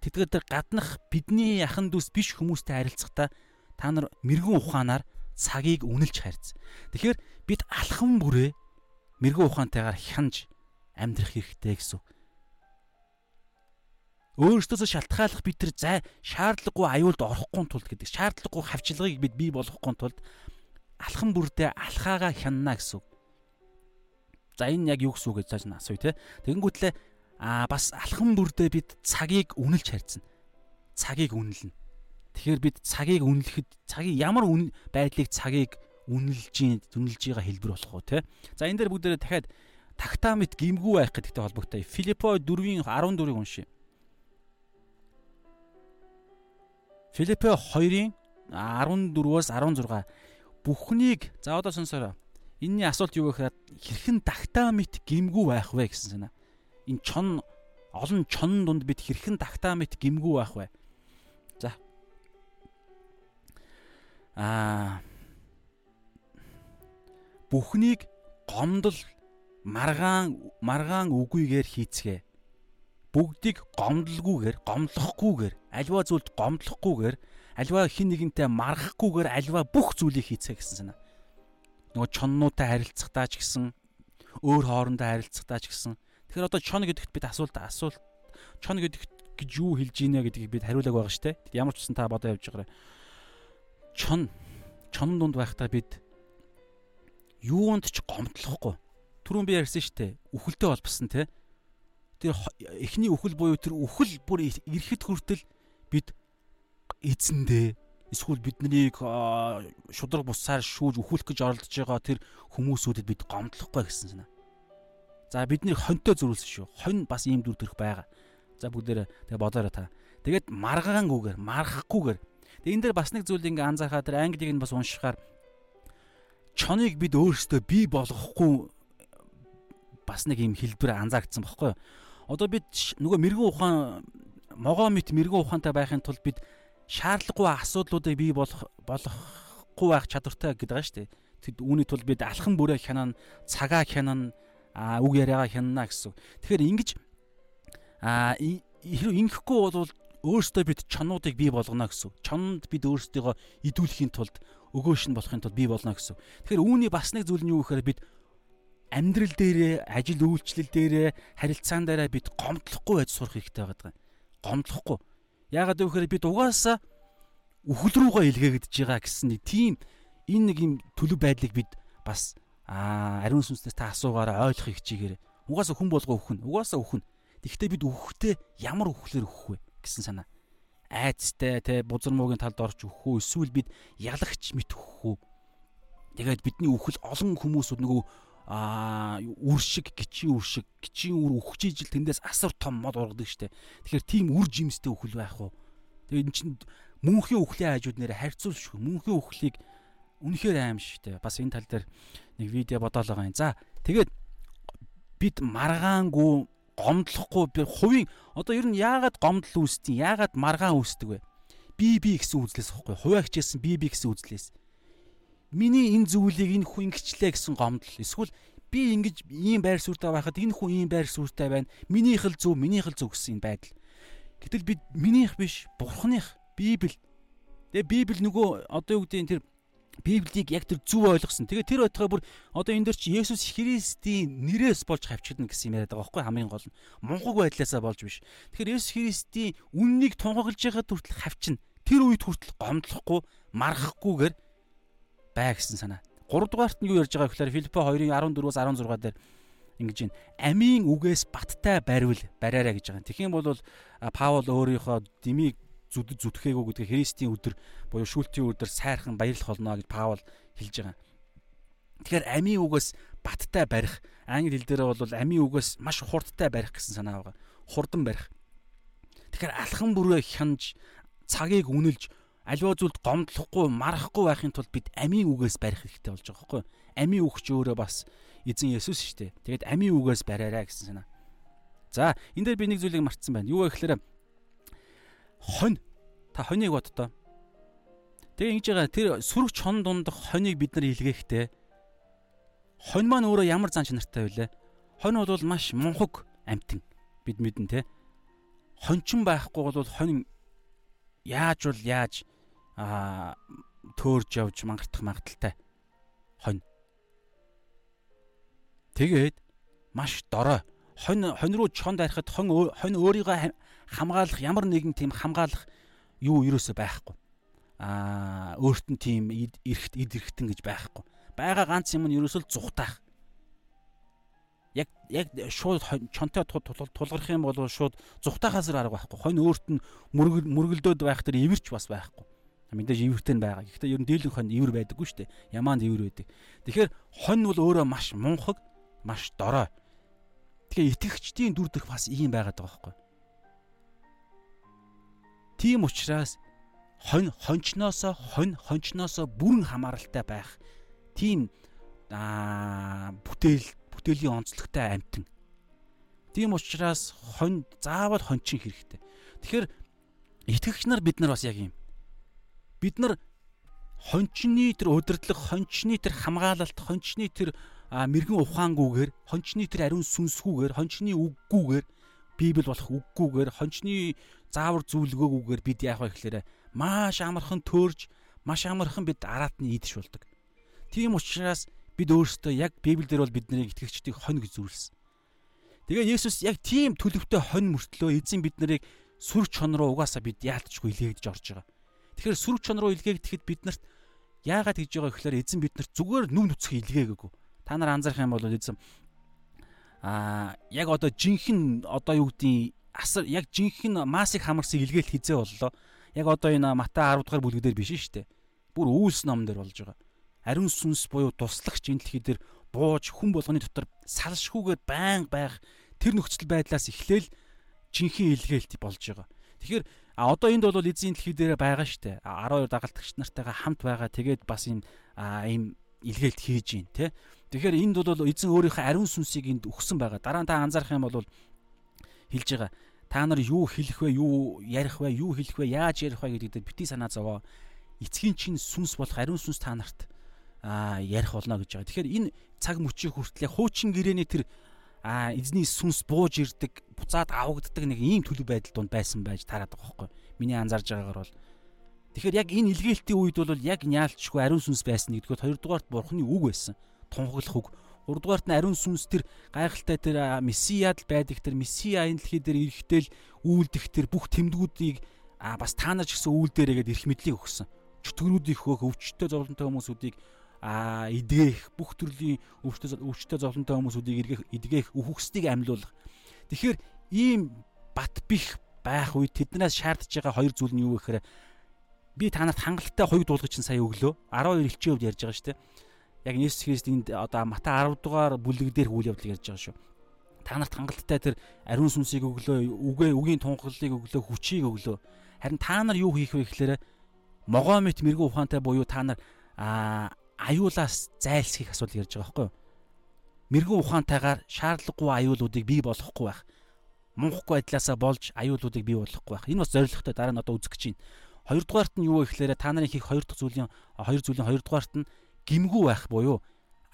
тэдгээр тэр гаднах бидний яхан дүүс биш хүмүүстэй харилцахдаа та нар мэрэгэн ухаанаар цагийг үнэлж харьц. Тэгэхээр бид алхам бүрээ мэрэгэн ухаантайгаар хянж амьдрах хэрэгтэй гэсэн. Өөрөөсөө шалтгааллах бид нар зай шаардлагагүй аюулд орохгүй тулд гэдэг. Шаардлагагүй хавчлагыг бид бий болгохгүй тулд алхам бүрдээ алхаагаа хянана гэсэн. За энэ яг юу гэсэн үг гэж зааж асууя те. Тэгэнгүүтлээ аа бас алхам бүрдээ бид цагийг үнэлж харьцна. Цагийг үнэлнэ. Тэгэхээр бид цагийг үнэлэхэд цагийг ямар байдлыг цагийг үнэлж үнэлж байгаа хэлбэр болох уу те. За энэ дээр бүгдээрээ дахиад тактамит гимгүү байх гэдэгтэй холбоотой. Филиппо 4-ийн 14-ийг уншия. Филиппо 2-ын 14-өөс 16 бүхнийг за одоо сонсороо. Энийний асуулт юу гэхээр хэрхэн тактамит гимгүү байх вэ гэсэн санаа. Энэ чон олон чон дунд бид хэрхэн тактамит гимгүү байх вэ? За. Аа бүхнийг гомдол маргаан маргаан үгүйгээр хийцгээ бүгдийг гомдлгүйгээр гомдлохгүйгээр альва зүйлд гомдлохгүйгээр альва хин нэгэнтэй маргахгүйгээр альва бүх зүйлийг хийцгээ гэсэн санаа. Нөгөө чоннуудтай харилцахдаа ч гэсэн өөр хоорондоо харилцахдаа ч гэсэн тэгэхээр одоо чон гэдэгт бид асуулт асуулт чон гэдэгт гэж юу хэлж ийнэ гэдгийг бид хариулааг байгаа шүү дээ. Ямар ч үсэн та бодоо явж байгаарай. Чон чон дунд байхдаа бид юунд ч гомдлохгүй. Түрүүн би ярьсан шүү дээ. Үхэлтэй холбосон те тэр эхний үхэл буюу тэр үхэл бүр ирэхэд хүртэл бид эзэндээ эсвэл биднийг шудраг бусаар шүүж үхүүлэх гэж оролдож байгаа тэр хүмүүсүүдэд бид гомдлохгүй гэсэн санаа. За бидний хонтой зөрүүлсэн шүү. Хонь бас ийм дүр төрх байгаа. За бүгдээрээ тэгээ бодоорой та. Тэгээд маргаангүйгээр, мархахгүйгээр. Тэгээ энэ дээр бас нэг зүйл ингээ анзаархаа тэр англиг нь бас уншихаар чоныг бид өөрсдөө бий болгохгүй бас нэг юм хэлбэр анзаарчихсан баггүй юу? Одоо бид нөгөө мэрэгэн ухаан могоо мэт мэрэгэн ухаантай байхын тулд бид шаардлагагүй асуудлуудыг бий болох болохгүй байх чадвартай гэдэг байгаа шүү дээ. Тэд үүний тулд бид алхан бүрээ хянана, цагаа хянана, үг яриагаа хянана гэсэн. Тэгэхээр ингэж а хэрэг ингэхгүй бол өөрсдөө бид чонуудыг бий болгоно гэсэн. Чонд бид өөрсдийгөө идүүлэхийн тулд өгөөш нь болохын тулд бий болно гэсэн. Тэгэхээр үүний бас нэг зүйл нь юу гэхээр бид амьдрал дээрээ, ажил үйлчлэл дээрээ, харилцаан дээрээ бид гомдлохгүй байж сурах хэрэгтэй байгаа. Гомдлохгүй. Яагаад гэвэл бид угаасаа үхэл рүүгээ илгээгдэж байгаа гэсэн нэг тийм энэ нэг юм төлөв байдлыг бид бас аа ариун сүнснээс та асуугаараа ойлгохыг хичээгээр. Угаасаа хүн болгоо өхөн. Угаасаа өхөн. Тэгэхдээ бид үхэхдээ ямар үхлээр өөх вэ гэсэн санаа. Айцтай те бузар муугийн талд орж өөх үү эсвэл бид ялагч мэт өөх үү. Тэгээд бидний үхэл олон хүмүүсүүд нөгөө а үр шиг гिचийн үр шиг гिचийн үр өгч ижил тэндээс асар том мод ургадаг штэ. Тэгэхээр тийм үр жимстэй өхөл байх уу? Тэгээ эн чин мөнхийн өхлийн хажууд нэрэ харьцуулшгүй. Мөнхийн өхлийг үнэхээр аим штэ. Бас энэ тал дээр нэг видео бодоол байгаа юм. За тэгээд бид маргаангүй гомдлохгүй би хувийн одоо ер нь яагаад гомдол үүсдэг яагаад маргаан үүсдэг вэ би би гэсэн үзлээс ихгүй хуваа хичээсэн би би гэсэн үзлээс миний энэ зүйлийг энэ хүн ингэчлээ гэсэн гомдол эсвэл би ингэж ийм байр суурьтай байхад энэ хүн ийм байр суурьтай байна. Минийх л зөв, минийх л зөв гэсэн байдал. Гэтэл бид минийх биш, бурхных Библи. Тэгээ Библи нөгөө одоо юу гэдэг тэр Библийг яг тэр зөв ойлгосон. Тэгээ тэр байтугай бүр одоо энэ дэр чи Есүс Христийн нэрээс болж хавчигдана гэсэн юм яриад байгаа байхгүй хамгийн гол нь. Мунхаг байдлаасаа болж биш. Тэгэхээр Есүс Христийн үннийг тунхаглаж байхад хүртэл хавчна. Тэр үед хүртэл гомдлохгүй, мархахгүйгээр бай гэсэн санаа. 3 дугаарт нь юу ярьж байгаа гэхээр Филиппо 2-ын 14-өөс 16 дээр ингэж байна. Амийн үгээс баттай бариул бариараа гэж байгаа. Тэгхийн бол Паул өөрийнхөө дэмийг зүд зүтгээгүү гэдгийг Христийн өдөр буюу шүүлтийн өдөр сайрхан баярлах болно гэж Паул хэлж байгаа. Тэгэхээр амийн үгээс баттай барих англи хэл дээр бол амийн үгээс маш хурдтай барих гэсэн санаа байгаа. Хурдан барих. Тэгэхээр алхан бүрээ хянаж цагийг үнэлж аливаа зүйлд гомдлохгүй марахгүй байхын тулд бид амийн үгээс барих хэрэгтэй болж байгаа юу? Амийн үг ч өөрөө бас эзэн Есүс шүү дээ. Тэгээд амийн үгээс бариараа гэсэн санаа. За, энэ дээр би нэг зүйлийг мартсан байна. Юу вэ гэхээр хонь та хоньыг боддоо. Тэгээ ингэж байгаа тэр сүрэг чон дундах хоньыг бид нар илгээхдээ хонь маань өөрөө ямар зан чанартай вэ? Хонь бол маш мунхаг амтэн бид мэдэн те. Хончин байхгүй бол хонь яаж бол яаж аа төөрж явж мангартах магадaltaй хонь. Тэгээд маш дорой. Хонь хонь руу чонд арихад хонь хонь өөрийгөө хамгаалах ямар нэгэн тийм хамгаалах юу юусоо байхгүй аа өөрт нь тийм эрхт эд эрхтэн гэж байхгүй. Бага ганц юм нь ерөөсөө зүхтаах. Яг яг шууд чонтой тулгарх юм бол шууд зүхтаахаас арга байхгүй. Хонь өөрт нь мөргөл мөргөлдөөд байх тэр ивэрч бас байхгүй. Мэдээж ивэртэй нь байгаа. Гэхдээ ер нь дийлэнх хонь ивэр байдаггүй шүү дээ. Ямаанд ивэр байдаг. Тэгэхээр хонь бол өөрөө маш мунхаг, маш дорой. Тэгэхээр итгэгчдийн дүр төрх бас ийм байгаад байгаа байхгүй. Тийм учраас хонь хончноосоо хонь хончноосоо бүрэн хамааралтай байх тийм аа бүтээл бүтээлийн онцлогтой амтэн. Тийм учраас хонь заавал хончин хэрэгтэй. Тэгэхээр итгэгч нар бид нар бас яг юм. Бид нар хончны тэр удирдлага, хончны тэр хамгаалалт, хончны тэр мэрэгэн ухаангүйгээр, хончны тэр ариун сүнсгүйгээр, хончны үггүйгээр Библи болох үггүйгээр, хончны заавар зүйлгөөгүйгээр бид яах вэ гэхээр маш амархан төрж маш амархан бид араат нь идэж болдог. Тийм учраас бид өөрсдөө яг Библиэлд бол бидний итгэгчдийг хонь гэж зөвлөсөн. Тэгээ Есүс яг тийм төлөвтэй хонь мөртлөө эзэн бид нарыг сүр чон руу угаасаа бид яалтчгүй илгээгдэж орж байгаа. Тэгэхээр сүр чон руу илгээгдэхэд бид нарт яагаад гэж байгаа гэхээр эзэн бид нарт зүгээр нүм нүцгэн илгээгээгүй. Та нар анзаарах юм бол эзэн аа яг одоо жинхэнэ одоо юу гэдгийг асар яг жинхэнэ масыг хамарсыг илгээл хизээ боллоо яг одоо энэ Матай 10 дугаар бүлэг дээр биш шүү дээ. Бүр үйлс ном дээр болж байгаа. Ариун сүнс буюу туслагч энэ дэлхий дээр бууж хүн болгоны дотор салшгүйгээр байн байх тэр нөхцөл байдлаас эхлээл жинхэнэ илгээлт болж байгаа. Тэгэхээр а одоо энд бол эзэн дэлхий дээр байгаа дээ. 12 дагалдагч нартайгаа хамт байгаа. Тэгээд бас энэ ийм илгээлт хийж гин тэ. Тэгэхээр энд бол эзэн өөрийнхөө ариун сүнсийг энд өгсөн байгаа. Дараа нь та анзаарах юм бол хэлж байгаа та нар юу хэлэх вэ, юу ярих вэ, юу хэлэх вэ, яаж ярих вэ гэдэг дээр бити санаа зовоо. Эцгийн чинь сүнс болох ариун сүнс та нарт аа ярих болно гэж байгаа. Тэгэхээр энэ цаг мөчийн хүртлээр хуучин гэрээний тэр аа эзний сүнс бууж ирдэг, буцаад авагддаг нэг ийм төлөв байдал донд байсан байж тараад байгаа байхгүй. Миний анзаарж байгаагаар бол Тэгэхээр яг энэ илгээлтийн үед бол яг няалчгүй ариун сүнс байсан нэгдүгээр хоёрдугаарт бурхны үг байсан. Тунхаглах үг. Гуравдугаарт нь ариун сүнс тэр гайхалтай тэр месияд л байдаг тэр месиа энэ дэлхий дээр ирэхтэл үйлдэх тэр бүх тэмдгүүдийг бас та нар ч гэсэн үйл дээрээгээд эрх мэдлийг өгсөн. Чөтгөрүүдийг хөөх өвчтөе зовлонтой хүмүүсүүдийг а эдгэх бүх төрлийн өвчтөе өвчтөе зовлонтой хүмүүсүүдийг эргэх эдгэх өвхөсдгийг амьлуулах. Тэгэхээр ийм бат бих байх үед тэднээс шаардж байгаа хоёр зүйл нь юу вэ гэхээр би танарт хангалттай хоёуг дуулгач сая өглөө 12 элчийн хувьд ярьж байгаа шүү дээ яг Иесус Христ энд одоо Матай 10 дугаар бүлэг дээр үйл явдлыг ярьж байгаа шүү. Та нарт хангалттай тэр ариун сүнсийг өглөө, үгээ үгийн тунхаглалыг өглөө, хүчийг өглөө. Харин та нар юу хийх вэ гэхээр могоомит мэрэгүү ухаантай буюу та нар аюулаас зайлсхийх асуудал ярьж байгаа байхгүй юу? Мэрэгүү ухаантайгаар шаардлагагүй аюулуудыг бий болгохгүй байх. Мунхахгүй байдлаасаа болж аюулуудыг бий болгохгүй байх. Энэ бас зоригтой дараа нь одоо үзэх гэж байна. Хоёрдугаарт нь юу вэ гэхээр та нарын хийх хоёр дахь зүйлийн хоёр зүйлийн хоёрдугаарт нь гимгүү байх буюу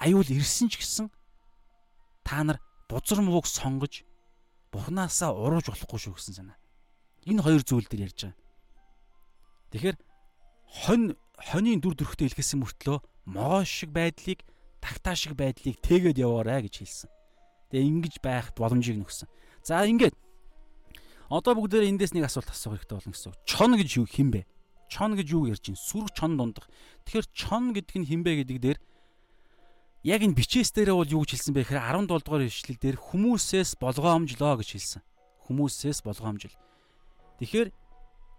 аюул ирсэн ч гэсэн та нар бузар мууг сонгож Бурханаасаа урууж болохгүй шүү гэсэн санаа. Энэ хоёр зүйл дээр ярьж байгаа. Тэгэхээр хонь хонийн дүр төрхтэй илгээсэн мөртлөө могоо шиг байдлыг тагтаа шиг байдлыг тэгээд яваарай гэж хэлсэн. Тэгээ ингэж байх боломжийг нөхсөн. За ингээд одоо бүгдээр эндээс нэг асуулт асуух хэрэгтэй болно гэсэн. Чон гэж юу хин бэ? чон гэж юу ярьж чинь сүрэг чон дундах. Тэгэхээр чон гэдэг нь хинбэ гэдэг дээр яг энэ бичээс дээрээ бол юу гэж хэлсэн бэ гэхээр 17 дугаар ишлэл дээр хүмүүсээс болгоомжлоо гэж хэлсэн. Хүмүүсээс болгоомжл. Тэгэхээр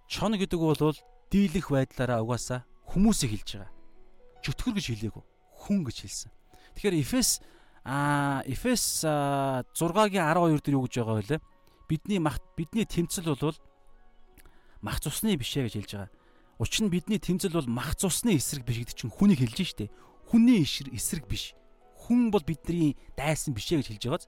чон гэдэг бол дийлэх байдлаараа угаасаа хүмүүсийг хэлж байгаа. Чөтгөр гэж хэлээгүй. Хүн гэж хэлсэн. Тэгэхээр Эфес а Эфес 6-гийн 12 дээр юу гэж байгаа вэ? Бидний мах бидний тэмцэл бол мах цусны бишээ гэж хэлж байгаа. Учир нь бидний тэмцэл бол мах цусны эсрэг биш гэдэг чинь хүнийг хэлж штэ. Хүний эсрэг биш. Хүн бол бидний дайсан бишээ гэж хэлж байгааз.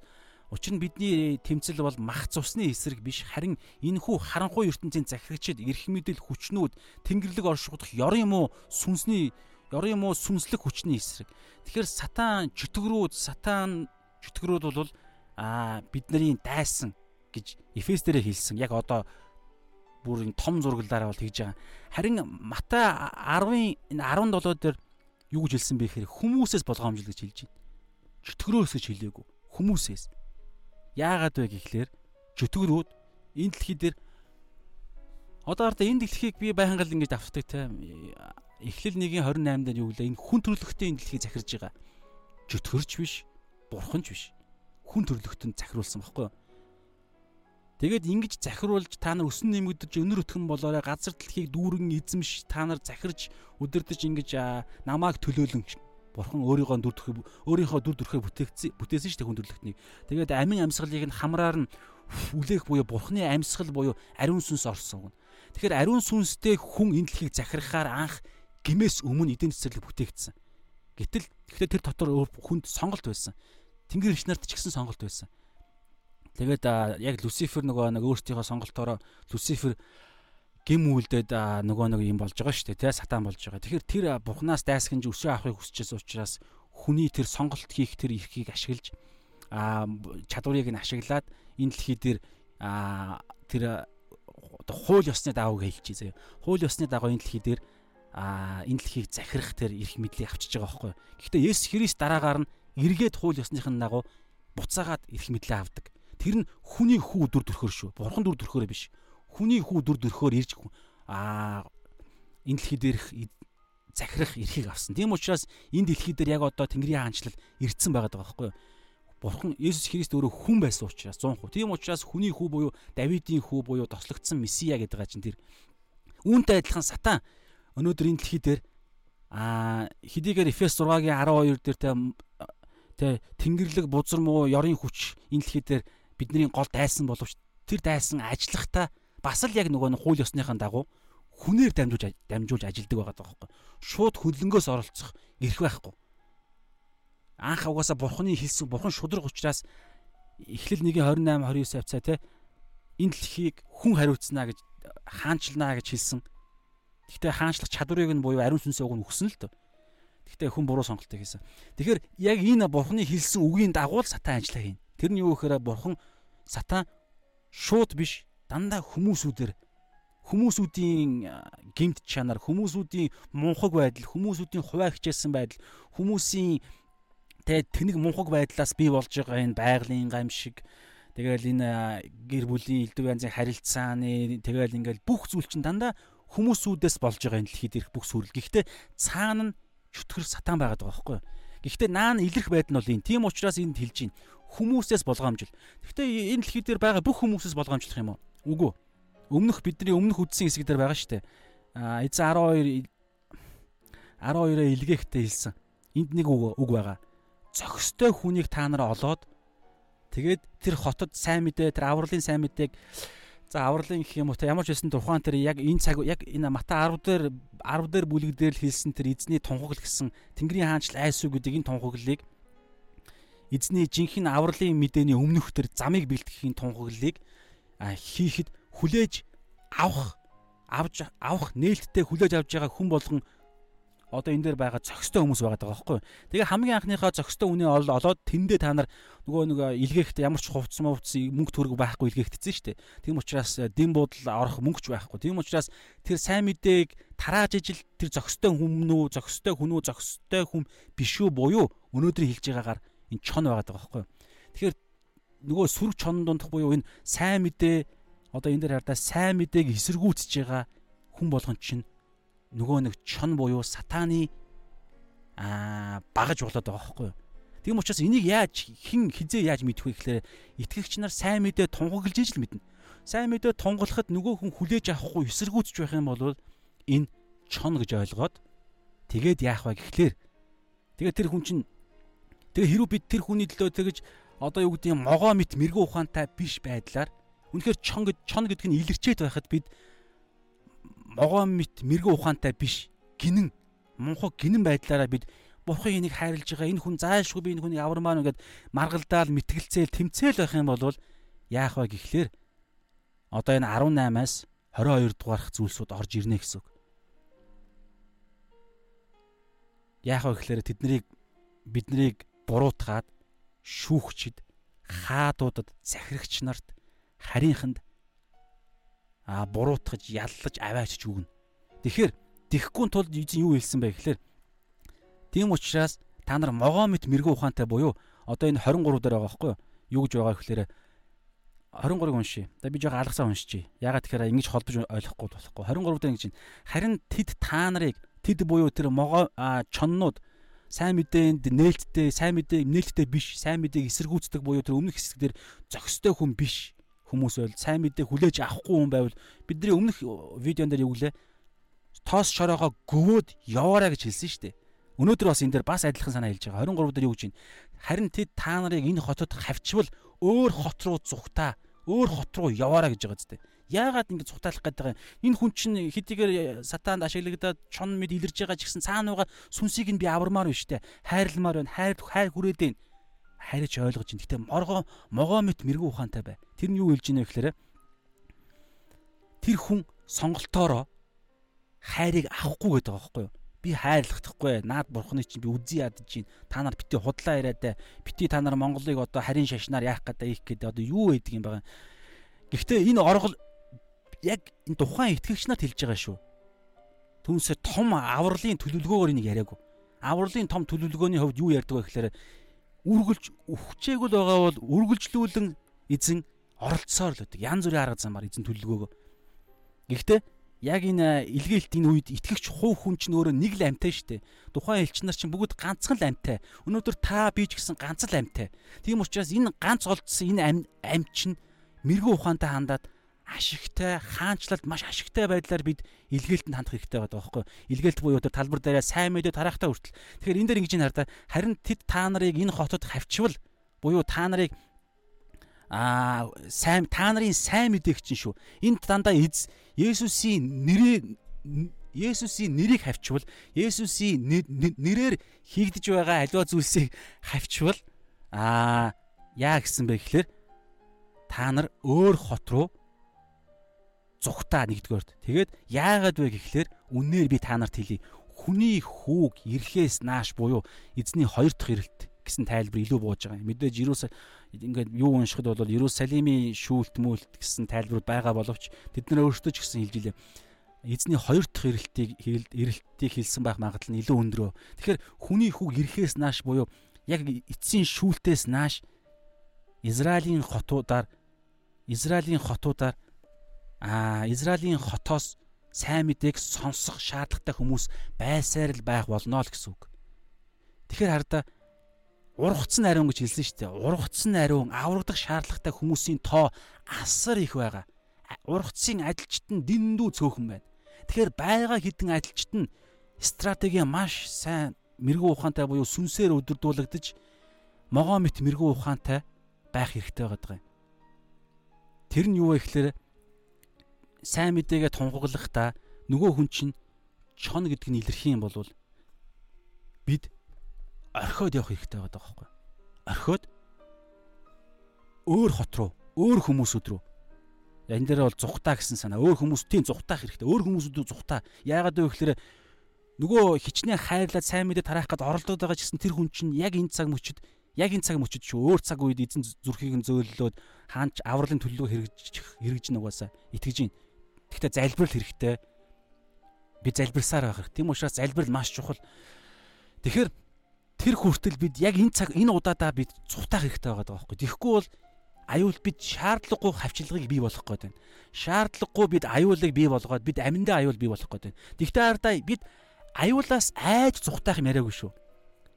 Учир нь бидний тэмцэл бол мах цусны эсрэг биш харин энэхүү харанхуй ертөнцийн захирагчид эрх мэдэл хүчнүүд тэнгэрлэг оршуудах ёрын муу сүнсний ёрын муу сүнслэг хүчний эсрэг. Тэгэхээр сатан чөтгөрүүд сатан чөтгөрүүд бол а бидний дайсан гэж Эфес дээрээ хэлсэн. Яг одоо бүрийн том зураглаараа бол тэгж байгаа. Харин Матай 10-ын энэ 17 дээр юу гэж хэлсэн бэ гэхээр хүмүүсээс болгоомжл гэж хэлж байна. Чөтгөрөөс гэж хэлээгүй. Хүмүүсээс. Яагаад вэ гэхлээр чөтгөрүүд энэ дэлхий дээр одоо арда энэ дэлхийг би байнга л ингэж давтдаг те эхлэл 1:28 дээр юу гэлээ энэ хүн төрлөختөө энэ дэлхийг захирж байгаа. Жөтгөрч биш, бурханч биш. Хүн төрлөختөнд захируулсан баггүй юу? Тэгээд ингэж захируулж та нар өсөн нэмэгдэрч өнөр өтгөн болоорой газар дэлхийг дүүрэн эзэмш та нар захирж өдөрдөж ингэж намааг төлөөлөн бурхан өөрийнхөө дүр төрхөө өөрийнхөө дүр төрхөө бүтээгдсэн бүтээсэн шүү дээ хүн төрлөختнийг. Тэгээд амин амьсгалыг нь хамраар нь үлээх буюу бурханы амьсгал буюу ариун сүнс орсон. Тэгэхээр ариун сүнстэй хүн энэ дэлхийг захирахаар анх гимээс өмнө эдийн цэцэрлэг бүтээгдсэн. Гэтэл гэхдээ тэр дотор өөр хүнд сонголт байсан. Тэнгэр ич нарт ч гэсэн сонголт байсан. Тэгээд яг Люцифер нөгөө нэг өөртөөхөө сонголтоороо Люцифер гим үйлдээд нөгөө нэг юм болж байгаа шүү дээ тий сатан болж байгаа. Тэгэхээр тэр бурхнаас дайсагнж өсөө авахыг хүсчээс учраас хүний тэр сонголт хийх тэр эрхийг ашиглаж чадварыг нь ашиглаад энэ дэлхий дээр тэр одоо хууль ёсны дагуу хэлчихье заяа. Хууль ёсны дагуу энэ дэлхий дээр а энэ дэлхийг захирах тэр эрх мэдлийг авчиж байгаа байхгүй. Гэхдээ Есүс Христ дараагаар нь эргээд хууль ёсныхын дагуу буцаагаад эрх мэдлээ авдаг. Тэр нь хүний хүү дүр төрхөр шүү. Бурхан дүр төрхөөрөө биш хүний хүү дүр төрхөөр ирж аа энэ дэлхий дээрх захирах эрхийг авсан. Тийм учраас энэ дэлхий дээр яг одоо Тэнгэрийн хаанчлал ирдсэн байгаа байхгүй юу? Бурхан Есүс Христ өөрөө хүн байсан учраас 100%. Тийм учраас хүний хүү буюу Давидын хүү буюу тослогдсон Месиа гэдэг чинь тэр үүнтэй адилхан сатан өнөөдөр энэ дэлхий дээр аа хэдийгээр Эфес 6-гийн 12 дээр тэ тэ Тэнгэрлэг бузар муу ёрын хүч энэ дэлхий дээр бидний гол дайсан боловч тэр дайсан ажиллахтаа бас л яг нөгөө хууль ёсныхаа дагуу хүнээр дамжуулж дамжуулж ажилдаг байгаа байхгүй. Шууд хөлөнгөөс оролцох эрх байхгүй. Анх угаасаа бурхны хэлсэн бурхан шудраг учраас эхлэл 1-ийн 28 29 авцаа те энэ дэлхийг хүн хариуцнаа гэж хаанчлнаа гэж хэлсэн. Гэхдээ хаанчлах чадварыг нь буюу ариун сүнсээ уг нь өгсөн л дөө. Гэхдээ хүн буруу сонголтыг хийсэн. Тэгэхээр яг энэ бурхны хэлсэн үгийн дагуу л сатан ажиллаа хийн. Тэр нь юу гэхээр бурхан сатан шууд биш дандаа хүмүүсүүдээр хүмүүсүүдийн гимт чанар, хүмүүсүүдийн мунхаг байдал, хүмүүсүүдийн хуваа хичээсэн байдал, хүмүүсийн тэ тэнэг мунхаг байдлаас бий болж байгаа энэ байгалийн гамшиг тэгэл энэ гэр бүлийн элдв янзын харилцааны тэгэл ингээл бүх зүйл чинь дандаа хүмүүсүүдээс болж байгаа энэ дэлхийд ирэх бүх сүрэл. Гэхдээ цаана нь чөтгөр сатан байгаад байгаа байхгүй юу? Гэхдээ наан илэрх байдал нь бол энэ. Тийм учраас энд хэлж байна. Хүмүүсээс болгоомжл. Гэхдээ энэ дэлхий дээр байгаа бүх хүмүүсээс болгоомжлох юм уу? Үгүй. Өмнөх бидний өмнөх үдсэн хэсэг дээр байгаа шүү дээ. А эзэн 12 12-оо илгээхтэй хэлсэн. Энд нэг үг үг байгаа. Зохистой хүнийг та нар олоод тэгээд тэр хотод сайн мэдээ, тэр авралын сайн мэдээг за авралын гэх юм уу те ямар ч байсан тухайн тэр яг энэ цаг яг энэ Мата 10 дээр 10 дээр бүлэг дээр л хэлсэн тэр эзний тунхагл гэсэн Тэнгэрийн хаанчл айсуу гэдэг энэ тунхаглыг эзний жинхэнэ авралын мэдээний өмнөх тэр замыг бэлтгэхийн тунхаглыг хийхэд хүлээж авах авж авах нээлттэй хүлээж авж байгаа хүн болгон одоо энэ дээр байгаа зөкстэй хүмүүс байгаа даа байхгүй. Тэгээ хамгийн анхныхаа зөкстэй үнэ олоод тэндээ та нар нөгөө нөгөө илгээхт ямар ч хувцс мовц мөнгө төрөг байхгүй илгээгдсэн шүү дээ. Тийм учраас э, дэм буудал орох мөнгөч байхгүй. Тийм учраас тэр сайн мэдээг тарааж ижил тэр зөкстэй хүн үү, зөкстэй хүн үү, зөкстэй хүн биш үү буюу өнөөдөр хэлж байгаагаар энэ чон байгаа даа байхгүй. Тэгэхээр нөгөө сүрэг чон дундах буюу энэ сайн мэдээ одоо энэ дээр хардаа сайн мэдээг эсэргүүцэж байгаа хүн болгон чинь нөгөө нэг чон буюу сатааны аа багаж болоод байгаа байхгүй юу. Тийм учраас энийг яаж хэн хизээ яаж мэдэх вэ гэхээр итгэгч нар сайн мэдээ тунхаглаж ижил мэднэ. Сайн мэдээ тунгалахад нөгөө хүн хүлээж авахгүй эсэргүүцэж байх юм бол энэ чон гэж ойлгоод тэгээд яах вэ гэхлээр тэгээд тэр хүн чинь тэгээ хэрүү бид тэр хүний төлөө тэгэж одоо юу гэдэг юм могоо мэт мэрэгүү ухаантай биш байдлаар үнэхээр чон гэд чон гэдэг нь илэрчээд байхад бид могоо мэт мэрэгүү ухаантай биш гинэн мунхаг гинэн байдлаараа бид бурхан энийг хайрлаж байгаа. Энэ хүн заашгүй би энэ хүнийг авармаа нэгэд маргалдаал мэтгэлцээл тэмцээл байх юм бол яах вэ гэхлээр одоо энэ 18-аас 22 дугаарх зүйлсүүд орж ирнэ гэсэн үг. Яах вэ гэхлээр тэднийг биднийг буруутгаад шүүгчд хаадуудад захирагч нарт харийнханд а буруутгаж яллаж аваачж өгнө. Тэгэхээр тэхгүй тулд юу хэлсэн бэ гэхлээр тийм учраас та нар могоо мэт мэрэгүү ухаантай буюу одоо энэ 23 дээр байгаа байхгүй юу гэж байгаа гэхлээр 23-ыг уншия. За би жоо алгасаа уншчихъя. Ягаад тэгэхээр ингэж холбож ойлгохгүй болохгүй. 23 дээр ингэж байна. Харин тэд та нарыг тэд буюу тэр могоо чоннууд сайн мэдээнд нээлттэй, сайн мэдээ нээлттэй биш, сайн мэдээг эсэргүүцдэг буюу тэр өмнөх хэсгээр зөкстэй хүн биш хүмүүс байл сайн мэдээ хүлээж авахгүй хүн байвал бидний өмнөх видеон дээр юу гэлээ тоос шороогоо гөвөөд яваарай гэж хэлсэн шүү дээ. Өнөөдөр бас энэ дээр бас адилхан санаа хэлж байгаа. 23 дээр юу гэж байна? Харин тэд та нарыг энэ хотод хавчвал өөр хот руу зүхтаа, өөр хот руу яваарай гэж байгаа зү. Яагаад ингэ цухтаалах гэдэг юм? Энэ хүн чинь хэдийгээр сатаанд ашиглагдаад чон мэд илэрж байгаа ч гэсэн цаана байгаа сүнсийг нь би авармаар байна штэ. Хайрламаар байна. Хайр хайр хүрээд байна хариж ойлгож байна. Гэтэ моргоо могоо мэт мэрэгүү ухаантай бай. Тэр нь юу хэлж вэ гэхээр тэр хүн сонголтоороо хайрыг авахгүй гэдэг байгаа байхгүй юу? Би хайрлахдаггүй. Наад бурхны чинь би үзий ядж чинь. Та нар бити худлаа яриад бити та нар Монголыг одоо харин шашнаар яах гэдэг их гэдэг одоо юу байдаг юм байгаа. Гэхдээ энэ оргол яг энэ тухайн итгэгч нарт хэлж байгаа шүү. Түүнсээ том авралын төлөвлөгөөгөр энийг яриаггүй. Авралын том төлөвлөгөөний хувьд юу ярьдаг вэ гэхээр үргэлж өвчээгүүл байгаа бол үргэлжлүүлэн эзэн оролцсоор л байдаг. Ян зүрийн арга замаар эзэн төлөлгөөгөө. Гэхдээ яг энэ илгээлт энэ үед итгэгч хувь хүн чинь өөрөө нэг л амьтай шүү дээ. Тухайн элч нар чинь бүгд ганцхан л амьтай. Өнөөдөр та би ч гэсэн ганц л амьтай. Тийм учраас энэ ганц олдсон энэ ам ам чинь мэрэгүү ухаантай хандаад ашигтай хаанчлалд маш ашигтай байдлаар бид илгээлтэнд хандах хэрэгтэй байдаг байхгүй илгээлт буюу тэр талбар дээрээ сайн мэдээ тараахтай хүртэл. Тэгэхээр энэ дээр ингэж ин хардаа харин тэд та нарыг энэ хотод хавчвал буюу та нарыг аа сайн та нарын сайн мэдээг чинь шүү. Энд дандаа эз Есүсийн нэрээ Есүсийн нэрийг хавчвал Есүсийн нэрээр хийгдэж байгаа аливаа зүйлсийг хавчвал аа яа гэсэн бэ гэхээр та нар өөр хот руу зүгтаа нэгдүгээрт. Тэгээд яагаад вэ гэхлээр үнээр би та нарт хэлье. Хүний хүүг ирэхээс нааш буюу эзний хоёр дахь ирэлт гэсэн тайлбар илүү бууж байгаа юм. Мэдээж Иерусалим ингээд юу уншихад бол Иерусалимийн шүүлт мүлт гэсэн тайлбарууд байгаа боловч тэд нар өөрсдөө ч гэсэн хэлж илээ. Эзний хоёр дахь ирэлтийг ирэлтийг хэлсэн байх магадлал нь илүү өндрөө. Тэгэхээр хүний хүүг ирэхээс нааш буюу яг эцсийн шүүлтээс нааш Израилийн хотуудаар Израилийн хотуудаар а Израилийн хотоос сайн мэдээг сонсох шаардлагатай хүмүүс байсаар л байх болно л гэсэн үг. Тэгэхээр хардаа ургацсан ариун гэж хэлсэн шүү дээ. Ургацсан ариун аврагдах шаардлагатай хүмүүсийн тоо асар их байгаа. Ургацсын ажилчид нь дэндүү цөөхөн байна. Тэгэхээр байгаа хідэн ажилчид нь стратеги маш сайн мэрэгүү ухаантай буюу сүнсээр өдөрдүүлэгдэж могоо мэт мэрэгүү ухаантай байх хэрэгтэй байгаа юм. Тэр нь юу вэ гэхээр сайн мэдээгээ тунхаглахдаа нөгөө хүн чинь чон гэдэг нь илэрхий юм бол бид орхиод явах хэрэгтэй байгаа байхгүй. Орхиод өөр хот руу, өөр хүмүүсүүд рүү. Энэ дээр бол зүхтаа гэсэн санаа. Өөр хүмүүстийн зүхтаах хэрэгтэй. Өөр хүмүүсүүдөө зүхтаа. Яагаад вэ гэхээр нөгөө хичнээн хайрлаад сайн мэдээ тараах гээд оролдоод байгаа ч гэсэн тэр хүн чинь яг энэ цаг мөчид яг энэ цаг мөчид шүү өөр цаг үед эзэн зүрхийг нь зөөллөөд хаанч авралын төлөвлөгөө хэрэгжих хэрэгж нугасаа итгэж гин Гэхдээ залбирал хэрэгтэй. Би залбирсаар байх хэрэг. Тийм учраас залбирал маш чухал. Тэгэхээр тэр хүртэл бид яг энэ цаг энэ удаадаа бид цухтаах хэрэгтэй байгаа байхгүй. Тэгэхгүй бол аюул бид шаардлагагүй хавчлагыг бий болгох гээд байна. Шаардлагагүй бид аюулыг бий болгоод бид аминдаа аюул бий болгох гээд байна. Тэгтээ ардаа бид аюулаас айж цухтаах юм яриагүй шүү.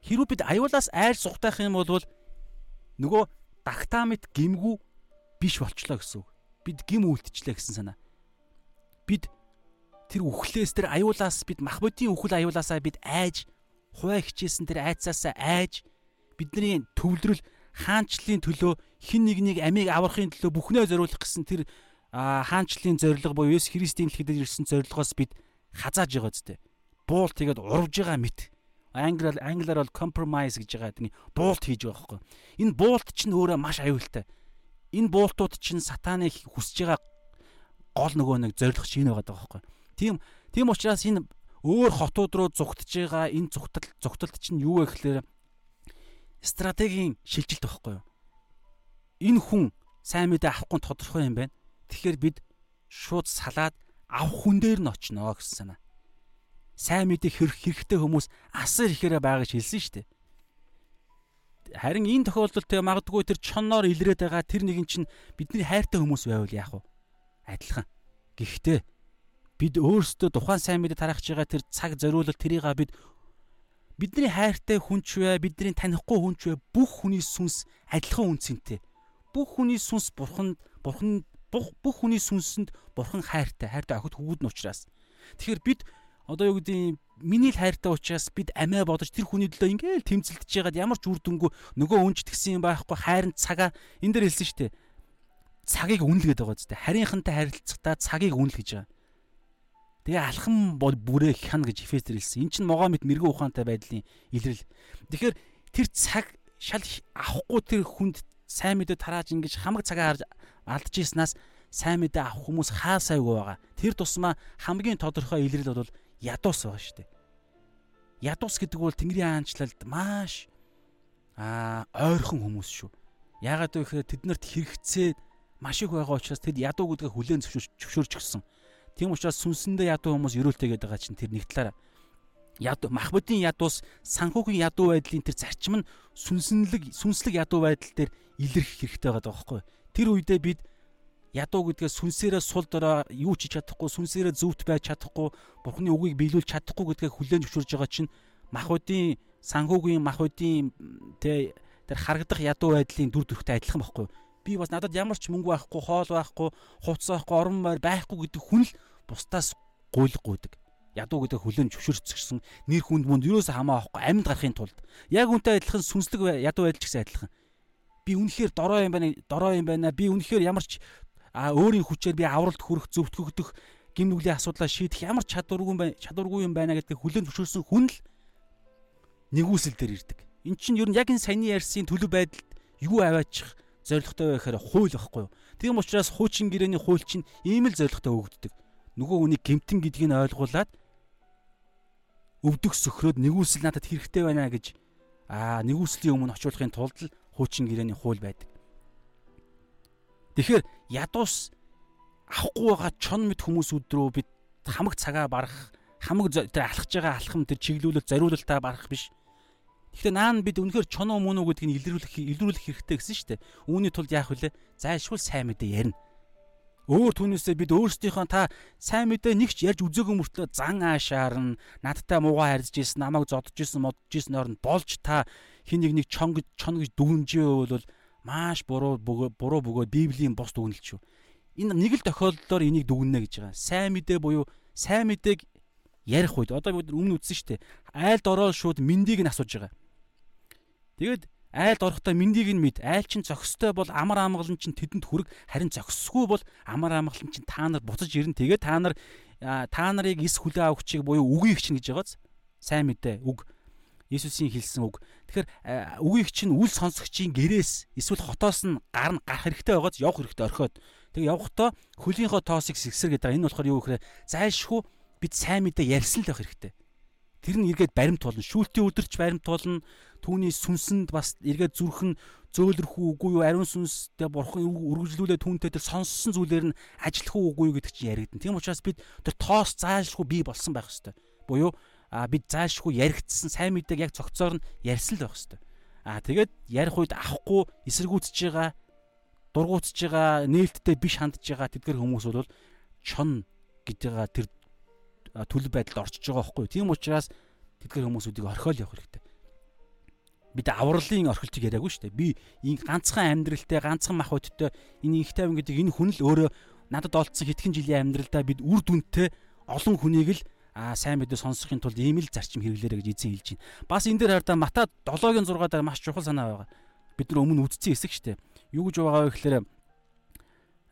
Хэрвээ бид аюулаас айж цухтаах юм бол нөгөө дактамит гимгүү биш болчлоо гэсэн үг. Бид гим үлдчихлээ гэсэн санаа бид тэр үхлээс тэр аюулаас бид мах бодийн үхэл аюулаасаа бид айж хуваа хичээсэн тэр айцаасаа айж бидний төвлөрөл хаанчлалын төлөө хин нэгнийг амийг аврахын төлөө бүхнээ зориулах гэсэн тэр хаанчлалын зорилго буюу Есүс Христийн дэлхийд ирсэн зорилгоос бид хазааж байгаа зү. Буул тэгээд урвж байгаа мэт. англиар англиар бол compromise гэж байгаа тийм буулт хийж байгаа байхгүй. Энэ буулт чинь өөрөө маш аюултай. Энэ буултууд чинь сатаны хүсэж байгаа гол нөгөө нэг зориг чинь байгаа байхгүй. Тийм тийм учраас энэ өөр хотууд руу зүгтж байгаа энэ зүгтал зүгталт чинь юу вэ гэхээр стратегийн шилжилт байхгүй юу? Энэ хүн сайн мэдээ авахгүй тодорхой юм байна. Тэгэхээр бид шууд салаад авах хүн дээр нь очно гэсэн санаа сайн мэдээ хэрэг хэрэгтэй хүмүүс асар ихээрээ байгаа гэж хэлсэн шүү дээ. Харин энэ тохиолдолд магадгүй тэр чонноор илрээд байгаа тэр нэгэн чинь бидний хайртай хүмүүс байвал яах вэ? Адилхан. Гэхдээ бид өөрсдөө тухайн сайн мэдээ тарахж байгаа тэр цаг зориулалт тэрийг бид бидний хайртай хүнч вэ, бидний танихгүй хүнч вэ, бүх хүний сүнс адилхан үнцэнтэй. Бүх хүний сүнс бурханд бурхан бүх хүний сүнсэнд бурхан хайртай, хайртай охид хөвгүүд нь учраас. Тэгэхээр бид одоо юу гэдэг миний л хайртай учраас бид амиа бодож тэр хүний төлөө ингээл тэмцэлдэж яагаад ямар ч үр дүнгүй нөгөө үнж тгсэн юм байхгүй хайрын цагаа энэ дээр хэлсэн шүү дээ. Цагийг үнэлгээд байгаа зү. Харийнхантай харилцахдаа цагийг үнэл гэж байгаа. Тэгээ алхам бүрээ хяна гэж Эфес дээр хэлсэн. Эн чинь могоомит мэрэгэн ухаантай байдлын илрэл. Тэгэхээр тэр цаг шал авахгүй тэр хүнд сайн мэдээ тарааж ингэж хамаг цагаа харж алдж ийснаас сайн мэдээ авах хүмүүс хаа сайгүй байгаа. Тэр тусмаа хамгийн тодорхой илрэл бол ядуус байгаа шүү дээ. Ядуус гэдэг бол Тэнгэрийн хаанчлалд маш аа ойрхон хүмүүс шүү. Яагаад вэ гэхээр тэднэрт хэрэгцээ маш их байгаа учраас тэд ядуу гэдгээ хүлээн зөвшөөрч гисэн. Тийм учраас сүнсэндээ ядуу хүмүүс өрөөлтэй гэдэг байгаа чинь тэр нэг талаараа ядуу махбодын ядуус санхүүгийн ядуу байдлын тэр зарчим нь сүнслэг сүнслэг ядуу байдал дээр илэрх хэрэгтэй байгаа байхгүй. Тэр үедээ бид ядуу гэдгээ сүнсээрээ сул дорой юу ч чадахгүй сүнсээрээ зөвхт байж чадахгүй бурхны үгийг биелүүлж чадахгүй гэдгээ хүлээн зөвшөөрж байгаа чинь махуудын санхүүгийн махуудын тэ тэр харагдах ядуу байдлын дүр төрхтэй адилхан байхгүй би бас надад ямар ч мөнгө байхгүй хоол байхгүй хувцас байхгүй орон байр байхгүй гэдэг хүн л бусдаас гуйлахгүй гэдэг ядуу гэдэг хүлэн зөвшөөрчихсөн нэр хүнд мөнд юусоо хамаа авахгүй амьд гарахын тулд. Яг үнтэй адилхан сүнслэг ядуу байдал ч гэсэн адилхан. Би үнэхээр дорой юм байна дорой юм байна. Би үнэхээр ямар ч өөрийн хүчээр би авралт хүрэх зөвтгөгдөх гим нүглийн асуудлаа шийдэх ямар чадваргүй бай чадваргүй юм байна гэдгийг хүлээн зөвшөөрсөн хүн л нэгүсэл дээр ирдэг. Эн чинь ер нь яг энэ саяны ярьсан төлөв байдалд юу аваачих зоригтой гэхээр хууль байхгүй юу. Тийм учраас хуучин гэрээний хууль чинь ийм л зоригтой өгөгддөг. Нөгөө хүний гемтэн гэдгийг нь ойлгуулад өвдөх сөхрөөд нэгүсэл надад хэрэгтэй байна гэж аа нэгүслийн өмнө очиулахын тулд л хуучин гэрээний хууль байдаг. Тэгэхээр ядуус авахгүй байгаа чон мэд хүмүүсүүд рүү бид хамаг цагаа барах, хамаг тэр алхаж байгаа алхам тэр чиглүүлэлт зориулалтаа барах биш. Гэхдээ наан бид үнэхээр чоноо мөн үү гэдгийг илрүүлэх илрүүлэх хэрэгтэй гэсэн шүү дээ. Үүний тулд яах вүлээ? Зайлшгүй сайн мэдээ ярина. Өөр түүнээсээ бид өөрсдийнхөө та сайн мэдээ нэгч ярьж үзээгүй мөртлөө зан аашаар нь надтай муугаа харьцаж ийсэн, намайг зодож ийсэн, модож ийсэн орнд болж та хин нэг чон гэж чон гэж дүгнжээ бол маш буруу буруу бөгөөд Библийн бос дүгнэлт шүү. Энэ нэг л тохиолдолд энийг дүгнэнэ гэж байгаа. Сайн мэдээ буюу сайн мэдээг ярих үед одоо бид өмнө үзсэн шүү дээ. Айлд ороод шууд мэндийг нь асууж байгаа. Тэгэд айлд орохдоо мэндийг нь мэд. Айл чин зөкстэй бол амар амгалан чин тэдэнд хүрэг харин зөксгүй бол амар амгалан чин та нар буцаж ирнэ. Тэгээд та нар та нарыг эс хүлээ авахчийг буюу үгийг чинь гэж байгааз. Сайн мэдээ үг Иесусийн хэлсэн үг. Тэгэхээр үгийг чинь үл сонсогчийн гэрээс эсвэл хотоос нь гар нь гарах хэрэгтэй байгааз явах хэрэгтэй орхиод. Тэгээ явахдаа хөлийнхөө тоосыг сэгсэр гэдэг. Энэ болохоор юу гэхээр зайлшгүй бид сайн мэдээ ярьсан л байх хэрэгтэй. Тэр нь эргээд баримт болно. Шүүлтийн өдөрч баримт болно. Түүний сүнсэнд бас эргээд зүрхэн зөөлрөх үгүй юу, ариун сүнстэй бурхан үргэлжлүүлээ түүнтэй тэр сонссон зүйлээр нь ажиллах үгүй юу гэдэг чинь яригдана. Тийм учраас бид тэр тоос зайлшгүй бий болсон байх хэрэгтэй. Буюу а бид заашгүй яригдсан сайн мэдээг яг цогцоор нь ярьсан л байх хэвээр. А тэгээд ярих үед авахгүй эсэргүүцэж байгаа дургуутж байгаа нээлттэй биш хандж байгаа тэдгэр хүмүүс бол чон гэдгээ тэр төлөв байдалд орчиж байгаа байхгүй. Тийм учраас тэдгэр хүмүүсүүдийг орхиол явах хэрэгтэй. Бид авралын орхилтыг яриаггүй шүү дээ. Би энэ ганцхан амьдралтай, ганцхан мах бодтой энэ их тайван гэдэг энэ хүн л өөрөө надад олдсон хэдхэн жилийн амьдралдаа бид үр дүнтэй олон хүнийг л аа сайн мэдээ сонсохын тулд ийм л зарчим хэрэглээрэ гэж эзэн хэлж байна. Бас энэ дээр хараа Мата 7-гийн 6 дээр маш чухал санаа байгаа. Бид нар өмнө үздсэн хэсэг шүү дээ. Юу гэж байгаа вэ гэхээр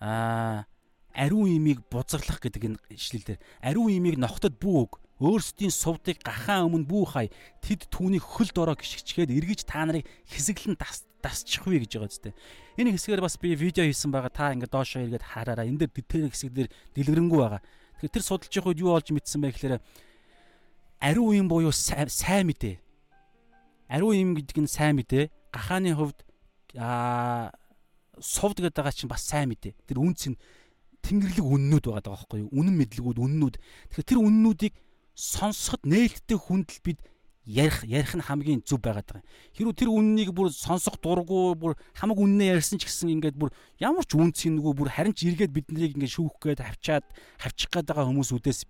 аа ариун имийг бузаглах гэдэг энэ ишлэл дээр ариун имийг ногтод бүүг өөрсдийн сувдыг гахаан өмнө бүү хай тэд түүнийг хөлд ороо гიშгчгээд эргэж та нарыг хэсэглэн дасчихвэ гэж байгаа зү. Энэ хэсгээр бас би видео хийсэн байгаа. Та ингээд доошоо эргээд хараараа. Энд дээр тэр хэсэг дээр дэлгэрэнгүй байгаа. Тэгэхээр тэр судалж явах үед юу олж мэдсэн бэ гэхээр ариун юм буюу сайн мэдээ. Ариун юм гэдэг нь сайн мэдээ. Гахааны хувьд аа сувд гэдэг чинь бас сайн мэдээ. Тэр үнц нь тэнгэрлэг үннүүд байгаа даа байхгүй юу? Үнэн мэдлэгүүд үннүүд. Тэгэхээр тэр үннүүдийг сонсоход нээлттэй хүндэл бид ярих ярих нь хамгийн зөв байгаад байгаа. Хэрвээ тэр үннийг бүр сонсох дурггүй бүр хамаг үннээ ярьсан ч гэсэн ингээд бүр ямар ч үнц хийнэгүй бүр харин ч эргээд биднийг ингээд шүүх гээд хавчаад хавчих гээд байгаа хүмүүсүүдээс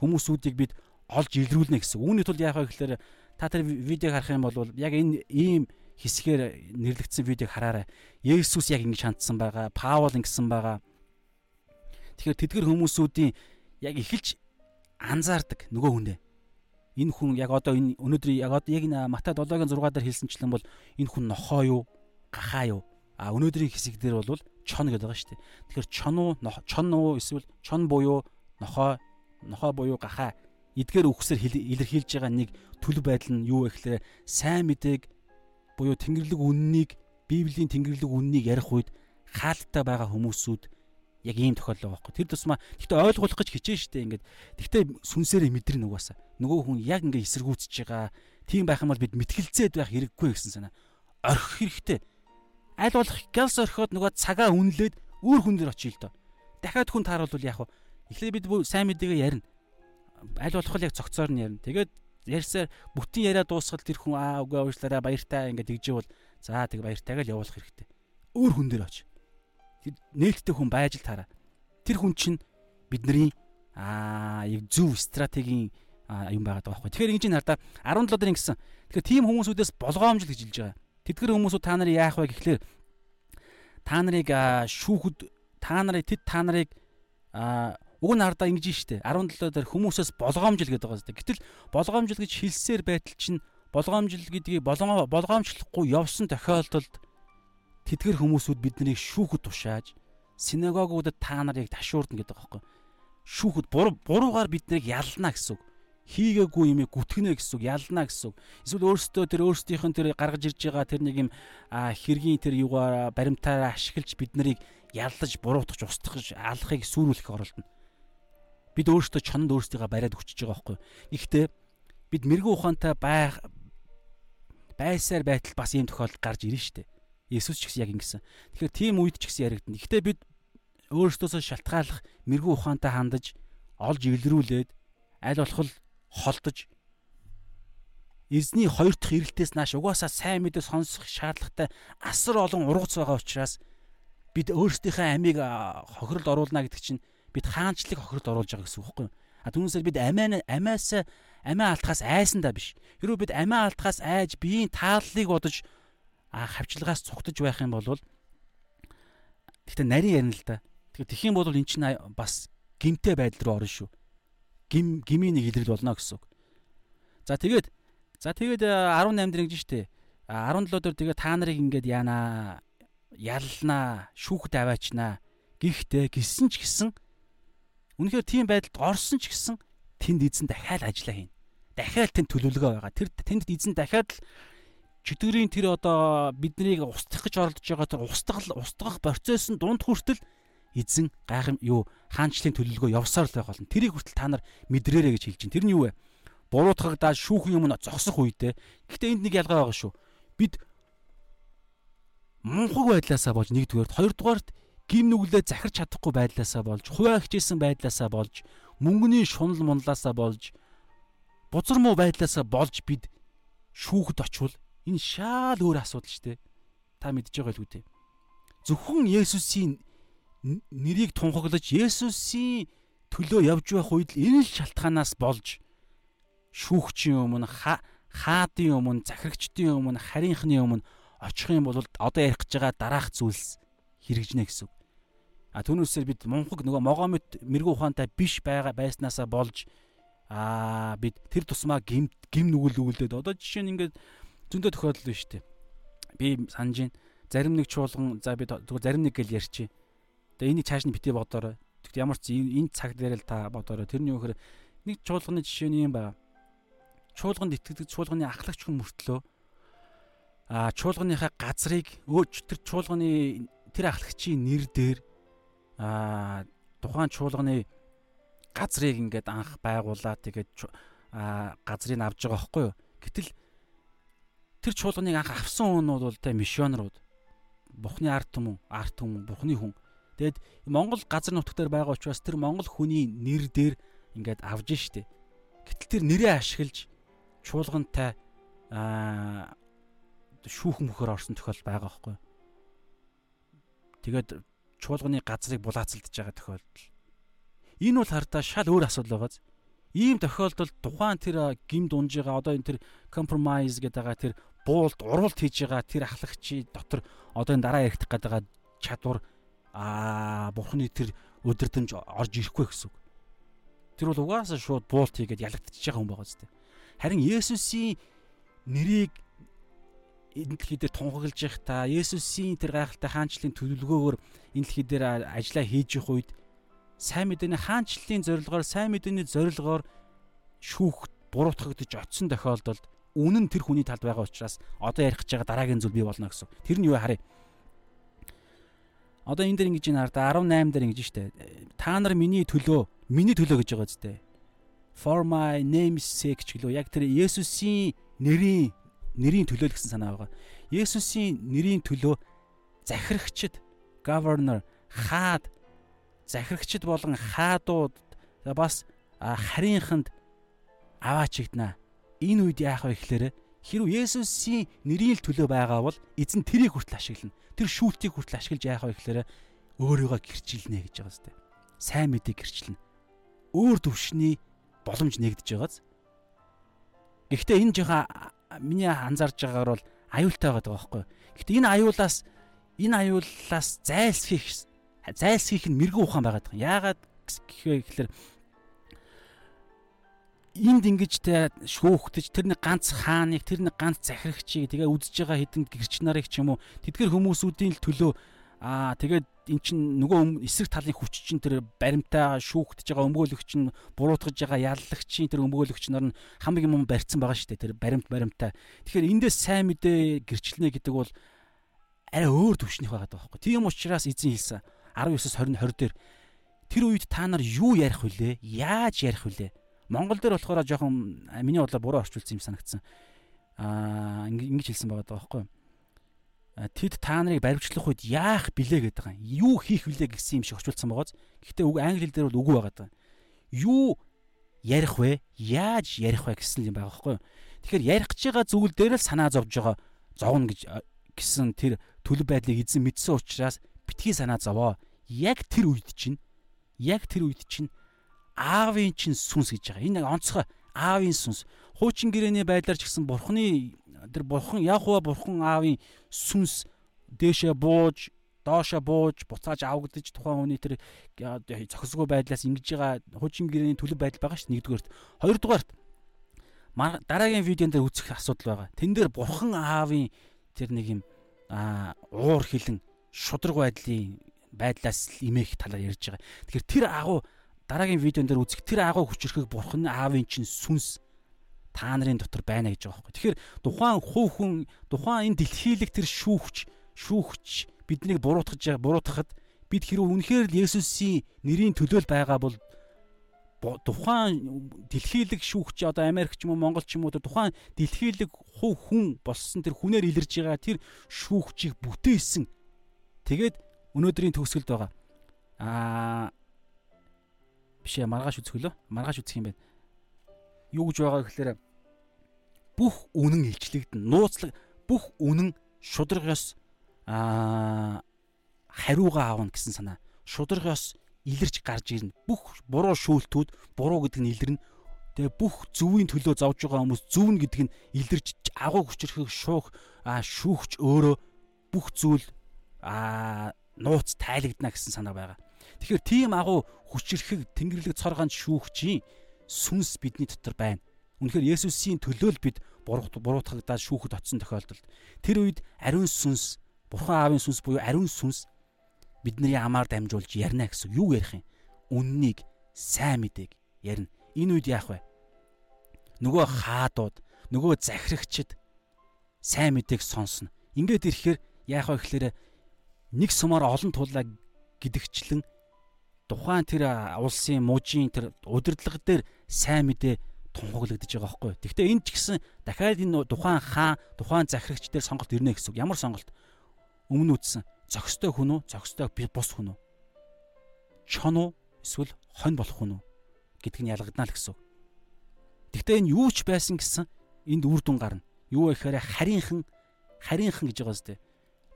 хүмүүсүүдийг бид олж илрүүлнэ гэсэн. Үүний тулд яах вэ гэхээр та тэр видеог харах юм бол яг энэ ийм хэсгээр нэрлэгдсэн видеог хараарай. Есүс яг ингэ шантсан байгаа. Паул ингэсэн байгаа. Тэгэхээр тэдгэр хүмүүсүүдийн яг эхэлж анзаардаг нөгөө хүнээ. Энэ хүн яг одоо энэ өнөөдөр яг одоо яг Матай 7-гийн 6 дээр хэлсэнчлэн бол энэ хүн нохоо юу, гахаа юу? А өнөөдрийн хэсэг дээр бол чон гэдэг байгаа шүү дээ. Тэгэхээр чон уу, чон уу эсвэл чон буюу нохоо, нохоо буюу гахаа эдгээр үгсээр илэрхийлж байгаа нэг төлөв байдал нь юу вэ гэхээр сайн мэдээг буюу тэнгэрлэг үннийг Библийн тэнгэрлэг үннийг ярих үед хаалттай байгаа хүмүүсүүд яг ийм тохиолдол байхгүй. Тэр тусмаа гэхдээ ойлгуулах гэж хичээн штэ ингээд. Гэхдээ сүнсээрээ мэдрэн угаасаа. Нөгөө хүн яг ингээд эсэргүүцэж байгаа. Тийм байх юм бол бид мэтгэлцээд байх хэрэггүй гэсэн санаа. Орхих хэрэгтэй. Аль болох гэлс орхиод нөгөө цагаа үнэлээд өөр хүн дээр очие л доо. Дахиад хүн тааруулвал вэ? Эхлээд бид сайн мэдээгээ ярина. Аль болох яг цогцоор нь ярина. Тэгээд ярьсаар бүтэн яриа дуусгаад тэр хүн аа үгүй уушлаараа баяртай ингээд тэгжээвэл за тэг баяртайгаа л явуулах хэрэгтэй. Өөр хүн дээр очие нээлттэй хүн байж л таараа. Тэр хүн чинь бидний аа зөв стратегийн юм байгаад байгаа байхгүй. Тэгэхээр ингэж ин хардаа 17 дэрийн гэсэн. Тэгэхээр тийм хүмүүсүүдээс болгоомжл гэж хэлж байгаа. Тэдгэр хүмүүсүүд та нарыг яах вэ гэхлээр та нарыг шүүхэд та нарыг тэд та нарыг уг нь хардаа ингэж штэ 17 дээр хүмүүсээс болгоомжл гэдэг байгаа зү. Гэтэл болгоомжл гэж хэлсээр байтал чинь болгоомжл гэдгийг болгоомжлохгүй явсан тохиолдолд тэдгэр хүмүүсүүд биднийг шүүхэд тушааж синагогуудад та нарыг ташуурдна гэдэг байхгүй. Шүүхэд буруугаар биднийг ялна гэсэн үг. Хийгээгүй юмыг гүтгэнэ гэсэн үг, ялна гэсэн үг. Эсвэл өөрсдөө тэр өөрсдийнх нь тэр гаргаж ирж байгаа тэр нэг юм хэргийн тэр юугаар баримтаараа ашиглаж бид нарыг яллаж, буруутгах, устгах, алахыг сүрүүлэх оролдоно. Бид өөрсдөө чонд өөрсдийгөө бариад өчөж байгаа байхгүй. Гэхдээ бид мэрэгүү ухаантай байх байсаар байтал бас ийм тохиолдол гарч ирнэ шүү дээ. Есүс ч гэсэн яг ингэсэн. Тэгэхээр тийм үед ч гэсэн яригдана. Гэхдээ бид өөрсдөөсөө шалтгааллах мэрэгүү ухаантай хандаж олж илрүүлээд аль болох холдож эзний хоёр дахь ирэлтээс нааш угаасаа сайн мэдээ сонсох шаардлагатай асар олон ургац байгаа учраас бид өөрсдийнхээ амийг хохиролд оруулна гэдэг чинь бид хаанчлаг хохиролд оруулж байгаа гэсэн үг байхгүй юу? А түүнээсээ бид амиа амиас амиа алдахаас айсандаа биш. Хэрвээ бид амиа алдахаас айж биеийн тааллыг бодож а хавчлагаас цугтаж байх юм бол гэхдээ нарийн ярина л да. Тэгэхээр тэх юм бол эн чинь бас гимтэй байдал руу орно шүү. Гим гмийн нэг илрэл болно гэсэн үг. За тэгээд за тэгээд 18 дээр ингэж штэ. 17 дээр тэгээд та нарыг ингээд яана ялнаа, шүүхд аваачнаа. Гэхдээ гисэн ч гэсэн үнэхээр тийм байдалд орсон ч гэсэн тэнд эзэн дахиад ажиллаа хийнэ. Дахиад тэнд төлөвлөгөө байгаа. Тэр тэнд эзэн дахиад л чөтгөрийн тэр одоо биднийг устгах гэж оролдож байгаа тэр устгах устгах процессын дунд хүртэл эзэн гайхам юу хаанчлалын төлөвлөгөө явсаар л байх болно. Тэрийг хүртэл та нар мэдрээрэй гэж хэлж байна. Тэр нь юу вэ? Буруутгагдаад шүүхэн юм зогсох үедээ. Гэхдээ энд нэг ялгаа байгаа шүү. Бид мунхаг байдлаасаа болж нэгдүгээрт, хоёрдугаарт гим нүглээ захирч чадахгүй байдлаасаа болж, хуваа хичээсэн байдлаасаа болж, мөнгөний шунал мунлаасаа болж, бузар муу байдлаасаа болж бид шүүхэд очивол Энэ шал өөр асуудал шүү дээ. Та мэдж байгаа л үү те. Зөвхөн Есүсийн нэрийг тунхаглаж Есүсийн төлөө явж байх үед л энэ л шалтгаанаас болж шүүгчийн өмнө хаадын өмнө захирагчдын өмнө харийнхны өмнө очих юм бол одоо ярих гэж байгаа дараах зүйлс хэрэгжнэ гэсэн. А түүнээсээр бид мунхаг нөгөө могомит мэрэгүү ухаантай биш байгаа байснаасаа болж аа бид тэр тусмаа гим гим нүгэл өгүүлээд одоо жишээ нь ингээд зөндөө тохиолдол шүү дээ. Би санаж байна. Зарим нэг чуулган за би зүгээр зарим нэг гэл ярьчих. Тэгээ энийг цааш нь битгий бодоорой. Гэхдээ ямар ч энэ цаг дээр л та бодорой. Тэрний үхээр нэг чуулганы жишээ нь юм байна. Чуулганд итгэдэг чуулганы ахлагч хүн мөртлөө а чуулганыхаа газрыг өөч тэр чуулганы тэр ахлагчийн нэр дээр а тухайн чуулганы газрыг ингээд анх байгуулад тэгээд газрыг авж байгаа байхгүй юу. Гэтэл тэр чуулганыг анх авсан хүн бол тэ мишонерууд Бухны арт түмэн, арт түмэн, Бухны хүн. Тэгэд Монгол газар нутаг дээр байгаа учраас тэр Монгол хүний нэр дээр ингээд авж штэ. Гэтэл тэр нэрээ ашиглаж чуулгантай аа шүүхэн мөхөр орсон тохиол байгаа байхгүй. Тэгээд чуулганы газрыг булаацалдж байгаа тохиолдол. Энэ бол хардаа шал өөр асуудал байгааз. Ийм тохиолдолд тухайн тэр гим дунж байгаа одоо энэ тэр compromise гэдэг байгаа тэр буулт уралт хийж байгаа тэр ахлагчи дотор одоо энэ дараа яригдах гэдэг байгаа чадвар аа бурхны тэр өдөртөмж орж ирэхгүй гэсэн. Тэр бол угаасаа шууд буулт хийгээд ялагдчихж байгаа хүн байгаа зү. Харин Есүсийн нэрийг энэ дэлхий дээр тунхаглаж явах та Есүсийн тэр гайхалтай хаанчлалын төлөвлөгөөгөөр энэ дэлхий дээр ажиллаа хийж явах үед сайн мэдээний хаанчлалын зорилгоор сайн мэдээний зорилгоор шүүх буруутгагдж очисон тохиолдолд үнэн тэр хүний талд байгаа учраас одоо ярих гэж байгаа дараагийн зүйл бий болно гэсэн. Тэр нь юу харъя. Одоо энэ дээр ингэж энэ хараа 18 дээр ингэж штэ. Та нар миний төлөө, миний төлөө гэж байгаа зү. For my name's sake ч гэлөө яг тэр Есүсийн нэрийн нэрийн төлөө л гэсэн санаа байгаа. Есүсийн нэрийн төлөө захирагчд, governor, хаад захирагчд болон хаадууд бас харийнханд аваачигдана. Энэ үед яах вэ гэхээр хэрв Есүсийн нэрийн төлөө байгаа бол эзэн тэрийг хүртэл ашиглана. Тэр шүүлтийг хүртэл ашиглаж яах вэ гэхээр өөрийгөө гэрчилнэ гэж байгаа зү. Сайн мэдээг гэрчилнэ. Өөр төвшний боломж нэгдэж байгааз. Гэхдээ энэ жоохон миний анзаарж байгаагаар бол аюултай байгаа байхгүй. Гэхдээ энэ аюулаас энэ аюулаас зайлсхийх зайлсхийх нь мэрэгүү ухаан байгаа. Яагаад гэхээр энд ингэж те шүүхтэж тэр нэг ганц хааныг тэр нэг ганц захирагчийг тэгээ үзэж байгаа хэдэн гэрч нарыг ч юм уу тэдгэр хүмүүсүүдийн л төлөө Аа тэгээд эн чин нөгөө эсрэг талын хүч чинь тэр баримтаа шүүхтж байгаа өмгөөлөгч нь буруутгаж байгаа яллагчийн тэр өмгөөлөгч нар нь хамгийн юм барьцсан байгаа шүү дээ тэр баримт баримтаа. Тэгэхээр эндээс сайн мэдээ гэрчлэнэ гэдэг бол арай өөр төвшнийх байгаа байхгүй. Тийм учраас эзэн хэлсэн 19-с 20 20 дээр тэр үед та нар юу ярих вүлээ? Яаж ярих вүлээ? Монгол дээр болохоор жоохон миний бодлоор буруу орчуулсан юм санагдсан. Аа ингэж хэлсэн байгаа байхгүй тэд та нарыг баримтлах үед яах билээ гэдэг юм. Юу хийх билээ гэсэн юм шиг орчуулсан байгааз. Гэхдээ үг англи хэл дээр бол үгүй байгаа даа. Юу ярих вэ? Яаж ярих вэ гэсэн юм байгаа байхгүй юу? Тэгэхээр ярих гэж байгаа зүйл дээр л санаа зовж байгаа зовно гэж гэсэн тэр төлөв байдлыг эзэн мэдсэн учраас битгий санаа зовоо. Яг тэр үед чинь яг тэр үед чинь аавын чинь сүнс гэж байгаа. Энэ нэг онцгой аавын сүнс. Хуучин гэрээний байдлаар ч гэсэн бурхны тэр бурхан Яхва бурхан аавын сүнс дээшээ бууж доошо бууж буцааж авагдаж тухайн хүний тэр зохисгүй байдлаас ингэж байгаа хуучин гэрээний төлөв байдал байгаа шүү нэгдүгээрт хоёрдугаарт дараагийн видеон дээр үзэх асуудал байгаа. Тэн дээр бурхан аавын тэр нэг юм уур хилэн шудраг байдлын байдлаас имэх талаар ярьж байгаа. Тэгэхээр тэр агуу дараагийн видеон дээр үзэх тэр агуу хүчрхэг бурхан аавын чинь сүнс та нарын дотор байна гэж байгаа байхгүй. Тэгэхээр тухайн хувь хүн тухайн энэ дэлхийлэг тэр шүүгч шүүгч биднийг буруутгаж буруутгахад бид хэрэг үнэхээр л Есүсийн нэрийн төлөөл байгаа бол тухайн дэлхийлэг шүүгч одоо Америк ч юм уу Монгол ч юм уу тухайн дэлхийлэг хувь хүн болсон тэр хүнээр илэрж байгаа тэр шүүгчийг бүтээсэн. Тэгээд өнөөдрийн төгсгөлд байгаа. Аа биш ээ маргааш үзэх лөө. Маргааш үзэх юм байна юу гэж байгаа гэхээр бүх үнэн илчлэгдэн нууцлаг бүх үнэн шударгаас аа хариугаа аавна гэсэн санаа. Шударгаас илэрч гарч ирнэ. Бүх буруу шүүлтүүд буруу гэдэг нь илэрнэ. Тэгээ бүх зөвийн төлөө зовж байгаа хүмүүс зөв нь гэдэг нь илэрч агуу хүчрхэг шуух шүүхч өөрөө бүх зүйл аа нууц тайлагдана гэсэн санаа байгаа. Тэгэхээр тийм агуу хүчрхэг тэнгэрлэг цор ганц шүүгчийн сүнс бидний дотор байна. Үнэхээр Есүсийн төлөө л бид буруутгагдаад шүүхэд очсон тохиолдолд тэр үед ариун сүнс, Бурхан Аавын сүнс буюу ариун сүнс бидний амаар дамжуулж ярина гэсэн юу ярих юм? үннийг сайн мэдээг ярина. Энэ үед яах вэ? Нөгөө хаадууд, нөгөө захирагчд сайн мэдээг сонсно. Ингээд ирэхээр яах вэ гэхээр нэг сумаар олон тулаа гэдэгчлэн тухайн тэр улсын мужийн тэр удирдлага дээр сайн мэдээ тунхаглагдаж байгаа байхгүй. Гэхдээ энэ ч гэсэн дахиад энэ тухайн хаан, тухайн захирагч дээр сонголт ирнэ гэсэн. Ямар сонголт? Өмнө үтсэн зөкстэй хүн үү, зөкстэй бус хүн үү? Чон уу, эсвэл хонь болох хүн үү гэдг нь ялгадана л гэсэн. Гэхдээ энэ юу ч байсан гэсэн энд үр дүн гарна. Юу вэ гэхээр харийнхан харийнхан гэж байгаа зү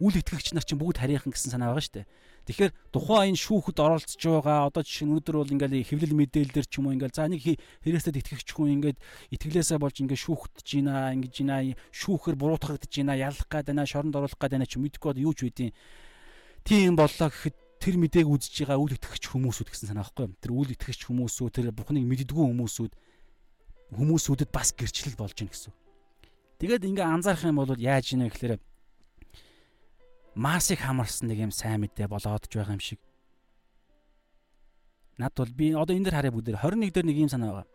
үл итгэгч нар чинь бүгд харийнхан гэсэн санаа байгаа шүү дээ. Тэгэхээр тухайн энэ шүүхэд оролцож байгаа одоо жишээ нь өнөөдөр бол ингээл хэвлэл мэдээлэлэр ч юм уу ингээл за нэг хэрэгсэд итгэгч хүн ингээд итгэлээсээ болж ингээд шүүхтж байна ингэж байна шүүхээр буруутгагдж байна ялах гад байна шоронд оруулах гад байна ч мэдгүй юу ч үдийн тийм боллоо гэхэд тэр мэдээг үзэж байгаа үл итгэгч хүмүүсүүд гэсэн санаа байхгүй юу? Тэр үл итгэгч хүмүүсүүд тэр Бурхныг мэддгүү хүмүүсүүд хүмүүсүүдэд бас гэрчлэл болж гин гэсэн. Тэгээд ингээ анзаарах юм бол яаж ийнэ гэхээр масыг хамарсан нэг юм сайн мэдээ болоодж байгаа юм шиг. Над бол би одоо энэ дэр харъя бүгд 21 дээр нэг юм санаа байгаа.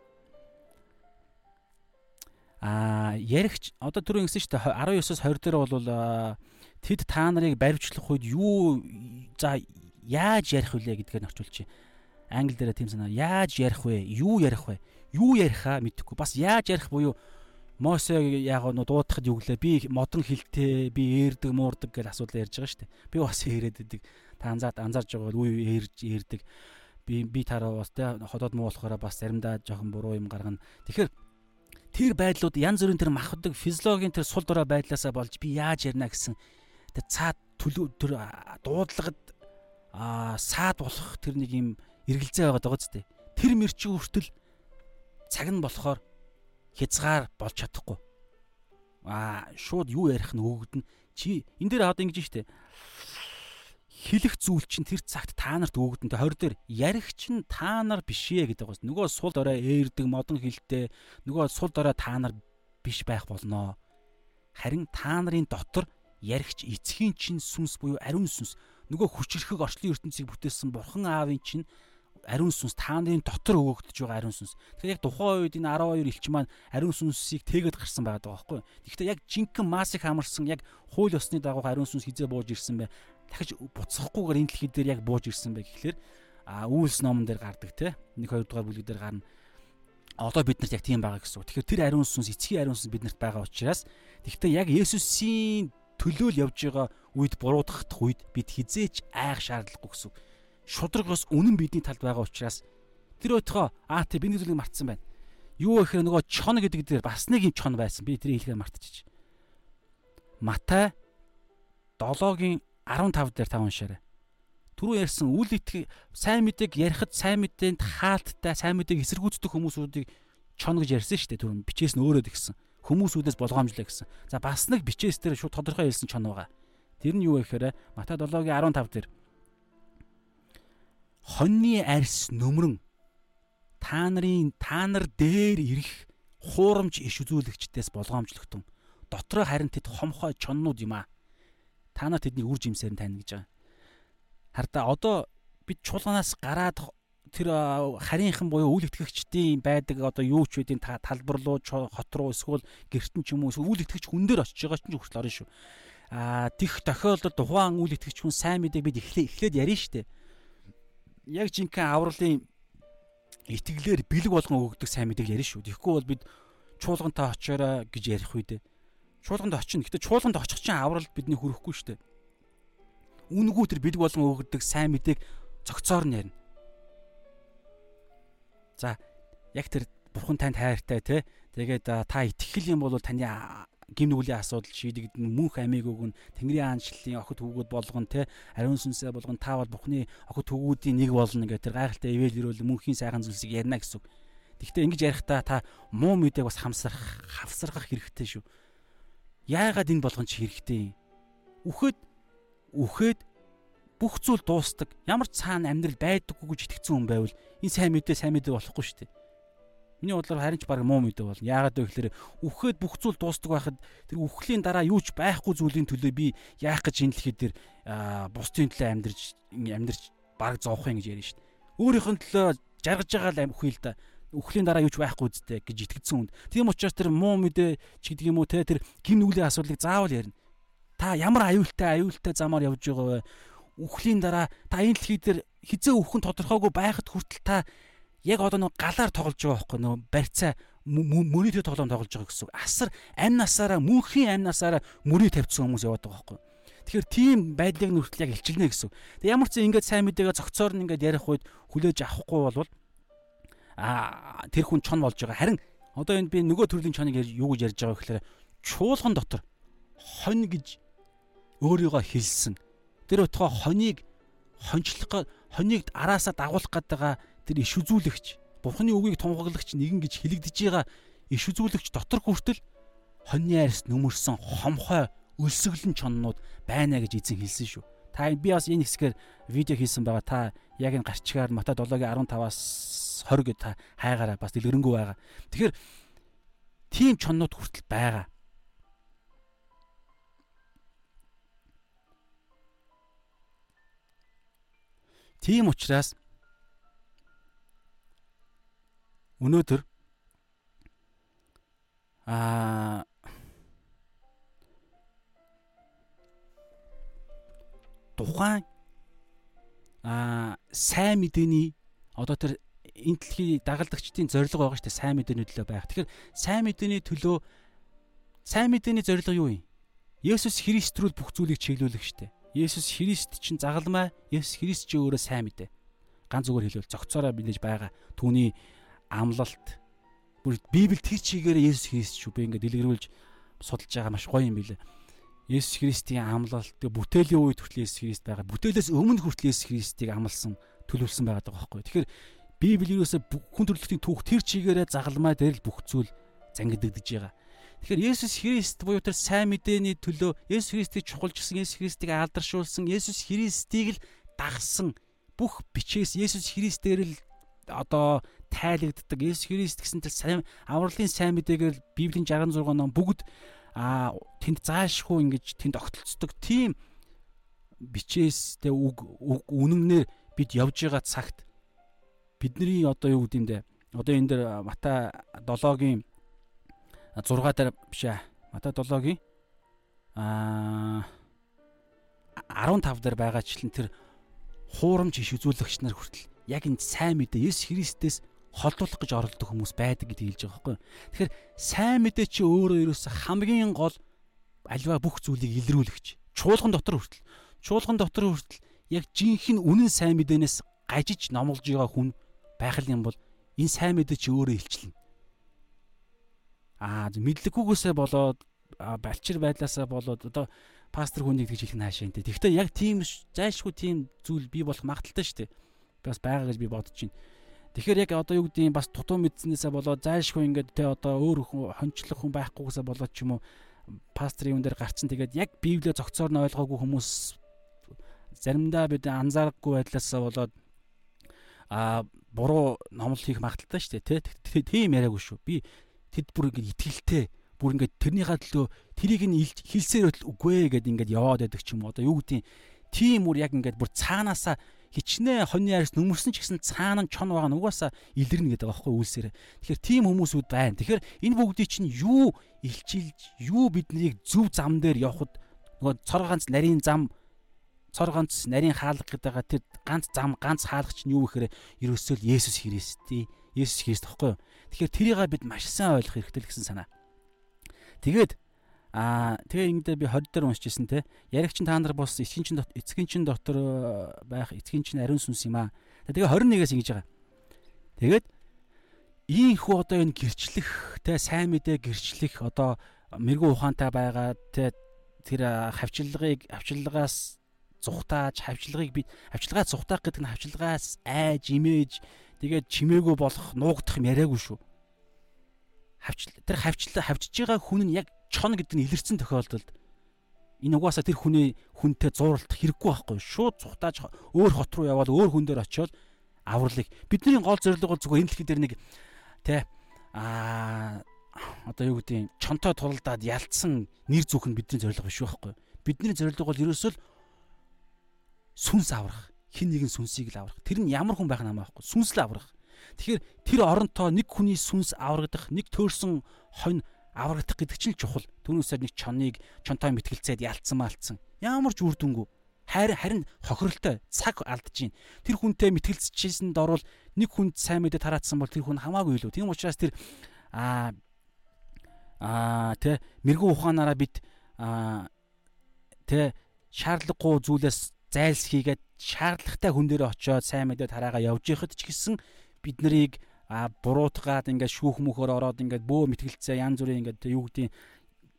Аа яригч одоо түрүү ингэсэн шүү дээ 19-оос 20 дээр бол тэд та нарыг баривчлах үед юу за яаж ярих вүлээ гэдгээр орчуулчих. Англи дээр тийм санаа яаж ярих вэ? Юу ярих вэ? Юу ярихаа мэдэхгүй. Бас яаж ярих буюу Мосе яг нь дуудахад юу гэлээ би модон хилтэй би eerдэг муурдаг гэж асуудал ярьж байгаа шүү дээ. Би бас eerээд идэг. Та анзаад анзаарж байгаа бол үе eerж eerдэг. Би би тараа бас тэ ходоод муу болохоор бас заримдаа жоохон буруу юм гаргана. Тэгэхээр тэр байдлууд янз бүрийн тэр махдаг физиологийн тэр сул дорой байдлаасаа болж би яаж ярина гэсэн тэр цаад төлөв тэр дуудлагад аа саад болох тэр нэг юм эргэлзээ байгаа даа зү. Тэр мэрчи хүртэл цаг нь болохоор хязгаар болж чадахгүй. Аа шууд юу ярих нь өгөгдөн. Чи энэ дээр одоо ингэж штэ. Хилэх зүйл чинь тэр цагт та нарт өгөгдөн. Тэ 20 дээр ярих чинь та нар биш ээ гэдэг байна. Нөгөө сул дорой ээрдэг модон хилтэй нөгөө сул дорой та нар биш байх болноо. Харин та нарын дотор яригч эцгийн чинь сүнс буюу ариун сүнс нөгөө хүчрхэг орчлын ертөнцийг бүтээсэн бурхан аавын чинь ариун сүнс та нарын дотор өгөгдөж байгаа ариун сүнс. Тэгэхээр яг тухайн үед энэ 12 элч маань ариун сүнсийг тэгээд гарсан байгаа байхгүй юу? Гэхдээ яг жинхэнэ масыг хамарсан яг хууль ёсны дагуу ариун сүнс хизээ бууж ирсэн бай. Дахиж буцахгүйгээр энэ дэлхий дээр яг бууж ирсэн бай гэхлээр а үйлс номон дээр гардаг те. 1 2 дугаар бүлэг дээр гарна. Одоо бид нарт яг тийм байгаа гэсэн үг. Тэгэхээр тэр ариун сүнс эцгийн ариун сүнс биднэрт байгаа учраас тэгвэл яг Есүсийн төлөөл явж байгаа үед буруудах үед бид хизээч айх шаардлагагүй гэсэн үг шудрагос үнэн бидний талд байгаа учраас тэр өтгөө аа тий биний зүйлийг мартсан байна. Юу гэхээр нөгөө чон гэдэг дээр бас нэг юм чон байсан. Би тэрийг хэлэхээр мартчих. Матай 7-гийн 15 дээр та уншаарай. Түрүү ярьсан үл итгэх сайн мэдээг ярихад сайн мэдээнд хаалттай сайн мэдээг эсэргүүцдэг хүмүүсүүдийг чон гэж ярьсан шүү дээ. Түрүү бичээс нь өөрөө тэгсэн. Хүмүүсүүдээс болгоомжлоо гэсэн. За бас нэг бичээс дээр шууд тодорхой хэлсэн чон байгаа. Тэр нь юу вэ гэхээр Матай 7-гийн 15 дээр хоньны арьс нөмрөн та нарын та нар дээр ирэх хуурамч иш үзүүлэгчдээс болгоомжлогтун. Дотроо харин тэд хомхой чоннууд юм аа. Та нар тэдний үр жимсээр нь тань гэж байгаа. Хардаа одоо бид чуулганаас гараад тэр харийнхан буюу үйл итгэгчдийн байдаг одоо юу ч үдийн талбар руу хот руу эсвэл гэртэн ч юм уу үйл итгэгч хүн дээр очиж байгаа ч хүртэл орно шүү. Аа тэх тохиолдолд тухайн үйл итгэгч хүн сайн мэдээг бид эхлээ эхлээд ярина штэ яг жинхэнэ авралын итгэлээр бэлэг болгон өгдөг сайн мэдээг ярина шүү. Тэгэхгүй бол бид чуулгантай очоорой гэж ярих үедээ чуулганд очино. Гэтэ чуулганд очих чинь аврал бидний хүрэхгүй шүү дээ. Үнгүү тэр бэлэг болгон өгдөг сайн мэдээг цогцоор нь ярина. За яг тэр бурхан танд хайртай те. Тэгээд та итгэл юм бол таны гим нүглийн асуудал шийдэгдэн мөнх амийг өгөн Тэнгэрийн аанчлалын охид хүүгүүд болгон те ариун сүнсээ болгон та бол Бухны охид хүүгүүдийн нэг болно гэх тэр гайхалтай ивэл ирүүл мөнхийн сайхан зүйлсийг ярина гэсэн. Гэхдээ ингэж ярихдаа та муу мэдээг бас хамсарах хавсаргах хэрэгтэй шүү. Яагаад энэ болгон чи хэрэгтэй юм? Үхэд үхэд бүх зүйл дуустдаг. Ямар ч цаана амьдрал байдаггүй гэж итгэцэн хүн байвал энэ сайн мэдээ сайн мэдээ болохгүй шүү дээ. Миний бодлоор харин ч баг муу мэдээ болно. Яагаад вэ гэхээр үхээд бүх зүйл дуустдаг байхад тэр үхлийн дараа юу ч байхгүй зүйлийн төлөө би яах гэж энэ дэлхий дээр бусдын төлөө амьдарч амьдарч баг зовх юм гэж шүү дээ. Өөрийнх нь төлөө жаргаж байгаа л үхий л да. Үхлийн дараа юуч байхгүй үсттэй гэж итгэсэн хүнд. Тийм учраас тэр муу мэдээ ч гэдэг юм уу те тэр гим нүглийн асуудлыг заавал ярина. Та ямар аюултай аюултай замаар явж байгаа вэ? Үхлийн дараа та энэ дэлхий дээр хизээ өхөн тодорхойгүй байхад хүртэл та яг одоо нэг галаар тоглож байгаа байхгүй нөө барьцаа мөрөдөө тоглоом тоглож байгаа гэсэн. Асар амь насаараа мөнхийн амь насаараа мөрөө тавьчихсан хүмүүс яваад байгаа байхгүй. Тэгэхээр тийм байдлыг нүртэл яг илчилнэ гэсэн. Тэг ямар ч зэн ингээд сайн мэдээгээ цогцоор нь ингээд ярих үед хүлээж авахгүй болвол а тэр хүн чон болж байгаа. Харин одоо энд би нөгөө төрлийн чоныг юу гэж ярьж байгаа гэхээр чуулган дотор хонь гэж өөрийгөө хэлсэн. Тэр утгаа хоньыг хончлох хоньыг араасаа дагуулах гэдэг тэр иш үзүүлэгч Бурхны үгийг тунхаглагч нэгэн гэж хэлэгдэж байгаа иш үзүүлэгч дотор хүртэл хоньны арьс нүмерсэн хомхой өлсгөлн чоннууд байна гэж эзэн хэлсэн шүү. Та би бас энэ хэсгээр видео хийсэн байгаа. Та яг энэ гарчгаар Матай 7-гийн 15-аас 20 гэж та хайгаараа бас дэлгэрэнгүй байгаа. Тэгэхээр тийм чоннууд хүртэл байгаа. Тийм учраас өнөөдөр аа тухайн аа сайн мэдээний одоо тэр энэ дэлхийн дагалдагчдын зорилго байгаа шүү дээ сайн мэдээний төлөө байх. Тэгэхээр сайн мэдээний төлөө сайн мэдээний зорилго юу юм? Есүс Христ рүү бүх зүйлийг чиглүүлэх шүү дээ. Есүс Христ чинь загалмай, Есүс Христ чи өөрөө сайн мэдээ. Ганц зүгээр хэлвэл зөгцөөрөө бинэж байгаа түүний амлалт бүр Библи тэр чигээрээ Есүс Христ шүү. Би ингээд дэлгэрүүлж судалж байгаа маш гоё юм билээ. Есүс Христийн амлалт тэгээ бүтээлийн үед хүртэл Есүс Христ байгаа. Бүтээлээс өмнө хүртэл Есүс Христийг амлсан төлөвлөсөн байгаа даа байхгүй. Тэгэхээр Библи юусаа хүн төрөлхтний түүх тэр чигээрээ загалмай дээр л бүх зүйл зангидэгдэж байгаа. Тэгэхээр Есүс Христ буюу тэр сайн мэдээний төлөө Есүс Христийг чухалчсан, Есүс Христийг алдаршуулсан, Есүс Христийг л дагсан бүх бичээс Есүс Христээр л одоо тайлагддаг. Есүс Христ гэсэн тэр сайн авралын сайн мэдээгээр Библийн 66 ном бүгд а тэнд заашгүй ингэж тэнд огтлцдог тийм бичээстэй үг үнэнээр бид явж байгаа цагт бидний одоо юу гэдэг юм бэ? Одоо энэ дэр Матай 7-гийн 6 дээр биш ээ. Матай 7-гийн аа 15 дээр байгаачлан тэр хуурамч иш үзүүлэгч нар хүртэл яг энэ сайн мэдээ Есүс Христээс холдуулах гэж оролддог хүмүүс байдаг гэдгийг хэлж байгаа байхгүй. Тэгэхээр сайн мэдээ чи өөрөө ерөөсө хамгийн гол альва бүх зүйлийг илрүүлэгч. Чуулган дотор хүртэл чуулган дотор хүртэл яг жинхэнэ үнэн сайн мэдээнээс гажиж номлож байгаа хүн байх юм бол энэ сайн мэдээ чи өөрөө илчлэнэ. Аа мэдлэггүйгээсээ болоод балчир байдлаасаа болоод одоо пастор хүнийг гэж хэлэх нь хаашаа энэ. Тэгвэл яг тийм зайшгүй тийм зүйл би болох магадaltaй шүү дээ. Би бас байгаа гэж би бодож байна. Тэгэхээр яг одоо юу гэдэг юм бас тутуу мэдснээсээ болоод зайлшгүй ингээд те одоо өөр хончлох хүн байхгүйгээсээ болоод ч юм уу пастрын юм дээр гарцсан. Тэгээд яг библиэ зөгцоор нь ойлгоогүй хүмүүс заримдаа бид анзаарахгүй байдлаасаа болоод а буруу номлол хийх магадaltaй шүү дээ те тийм яриаггүй шүү би тэд бүр ингээд итгэлтэй бүр ингээд тэрнийхээ төлөө тэрийг нь хэлсээр үгүй ээ гэд ингээд яваад байдаг ч юм уу. Одоо юу гэдэг тийм үр яг ингээд бүр цаанаасаа хичнээн хоньны арьс нүмерсэн ч гэсэн цаана чон байгаа нь угаасаа илэрнэ гэдэг аахгүй үйлсээр. Тэгэхээр тийм хүмүүсүүд байна. Тэгэхээр энэ бүгдийг чинь юу илчилж, юу биднийг зөв зам дээр явахад нөгөө цор ганц нарийн зам цор ганц нарийн хаалга гэдэг тэр ганц зам ганц хаалгач нь юу гэхээр ерөөсөө л Есүс Христий. Есүс Христ тахгүй юу? Тэгэхээр тэрийг бид маш сайн ойлгох хэрэгтэй гэсэн санаа. Тэгээд Аа тэгээ ингэдэ би 20 дээр уншижсэн те. Яригч та нар бос эцгийн чин дотор эцгийн чин дотор э, байх эцгийн чин ариун сүнс юм аа. Тэгээ 21-ээс ингэж байгаа. Тэгээд ийхүү одоо энэ гэрчлэх те сайн мэдээ гэрчлэх одоо мэрэгүү ухаантай байгаа те тэр хавчлагыг хавчлагаас зүхтааж хавчлагыг би хавчлагаа зүхтаах гэдэг нь хавчлагаас айж имээж тэгээд чимээгүй болох нуугдах юм яриаггүй шүү. Хавч тэр хавчлаа хавчж байгаа хүн нь яг чон гэдэг нь илэрсэн тохиолдолд энэ угаасаа тэр хүний хүнтэй зууралдах хэрэггүй байхгүй шууд цухтааж өөр хот руу яваад өөр хүн дээр очиод авралыг бидний гол зорилго бол зүгээр энэ дэлхий дээр нэг тэ а одоо юу гэдэг чонтой тулалдаад ялцсан нэр зүх нь бидний зорилго биш байхгүй бидний зорилго бол ерөөсөө сүнс аврах хин нэгэн сүнсийг л аврах. Тэр нь ямар хүн байх нь хамаахгүй. Сүнс л аврах. Тэгэхээр тэр оронтоо нэг хүний сүнс аврагдах, нэг төөрсөн хонь аврагдах гэдэг чинь чухал. Түүнээсээ нэг чоныг чонтой мэтгэлцээд ялцсан малцсан. Ямар ч үр дүнгүй. Харин харин хохиролтой цаг алдаж гин. Тэр хүнтэй мэтгэлцчихсэнд орвол нэг хүнд сайн мэдээ тараадсан бол тэр хүн хамаагүй илүү. Тийм учраас тэр аа аа тэ мэрэгүү ухаанаараа бид аа тэ шаардлагагүй зүйлээс зайлс хийгээд шаардлагатай хүн дээр очиод сайн мэдээ тараагаа явж яхад ч гэсэн бид нарыг буруутгаад ингээд шүүх мөхөөр ороод ингээд бөө мэтгэлцээ янз бүрийн ингээд юу гэдгийг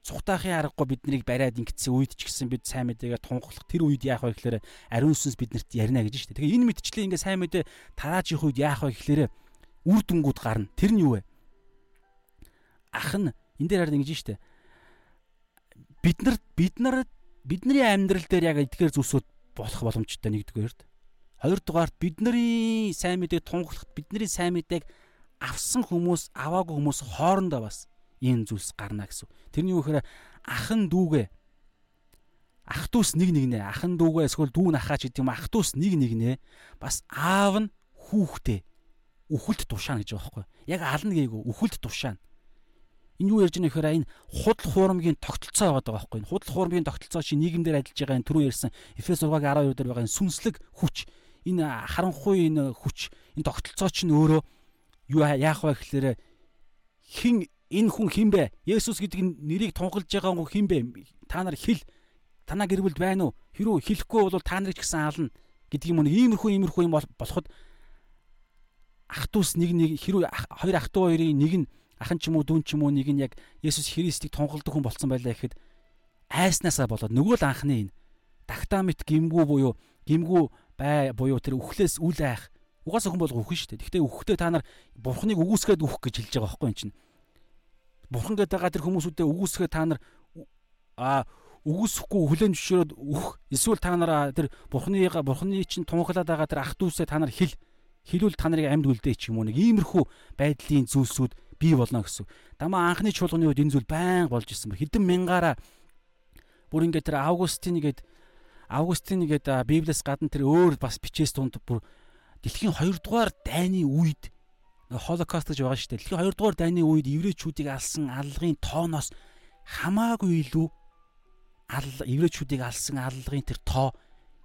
цухтаахын аргагүй бид нарыг бариад ингэсэн үед ч гэсэн бид сайн мэдээгээ тунхлах тэр үед яах вэ гэхээр ариун сүнс биднэрт ярина гэж дээ. Тэгээ энэ мэдчлээ ингээд сайн мэдээ тарааж их үед яах вэ гэхээр үр дүнгууд гарна. Тэр нь юу вэ? Ах нь энэ дээр харин ингэж дээ. Бид нар бид нар бидний амьдрал дээр яг эдгээр зүйлсүүд болох боломжтой нэгдүгээрт. Хоёрдугаарт бидний сайн мэдээг тунхлахад бидний сайн мэдээг авсан хүмүүс аваагүй хүмүүс хоорондоо бас ийм зүйлс гарна гэсэн. Тэрний үхээр ахан дүүгээ ах дүүс нэг нэгнэ ахан дүүгээ эсвэл дүү нахаач гэдэг юм ах дүүс нэг нэгнэ бас аав нь хүүхдээ үхэлд тушаана гэж байгаа байхгүй. Яг ална гээгүй үхэлд тушаана. Энэ юу ярьж байгаа нөхөр энэ худал хуурмгийн тогтолцоо байгаа байхгүй. Энэ худал хуурмгийн тогтолцоо чи нийгэмдэр ажиллаж байгаа энэ түрүү ярьсан Эфес 6-гийн 12 дээр байгаа энэ сүнслэг хүч энэ харанхуй энэ хүч энэ тогтолцоо чинь өөрөө юу яах вэ гэхээр хин энэ хүн хин бэ? Есүс гэдэг нэрийг тунхалж байгаа хүн хин бэ? Та нар хэл танаа гэр бүлд байна уу? Хэрүү хэлэхгүй бол та нарыг ч гэсэн аална гэдэг юм уу? Иймэрхүү иймэрхүү юм болоход ах トゥ ус нэг нэг хэрүү хоёр ах トゥ хоёрын нэг нь ахан ч юм уу дүүн ч юм уу нэг нь яг Есүс Христийг тунгалдаг хүн болсон байлаа гэхэд айснаасаа болоод нөгөө л анхны энэ дактамит гимгүү буюу гимгүү бай буюу тэр үхлээс үл айх угаасаа хүн бол үхэн шүү дээ. Гэхдээ үхэхдээ та нар бурхныг үгүйсгээд үхэх гэж хэлж байгаа байхгүй юм чинь. Бурхан гэдэг байгаа тэр хүмүүсүүдэд үгүйсгээд та нар а үгүйсэхгүй хүлэн зөвшөөрөөд үх эсвэл та нараа тэр бурхныга бурхны чинь тунхлаад байгаа тэр ах дүүсээ та нар хэл хэлвэл та нарыг амьд үлдээ ч юм уу нэг иймэрхүү байдлын зүйлсүүд бий болно гэсэн. Дамаа анхны чуулганы үед энэ зүйл байн болж исэн. Хэдэн мянгаараа бүр ингээд тэр Августин гээд Августин гээд Библиэс гадна тэр өөр бас бичээс тунд бүр дэлхийн 2 дугаар дайны үед Холокост гэж байгаа шүү дээ. Дэлхийн 2 дугаар дайны үед еврейчүүдийг алсан аллагын тооноос хамаагүй илүү еврейчүүдийг алсан аллагын тэр тоо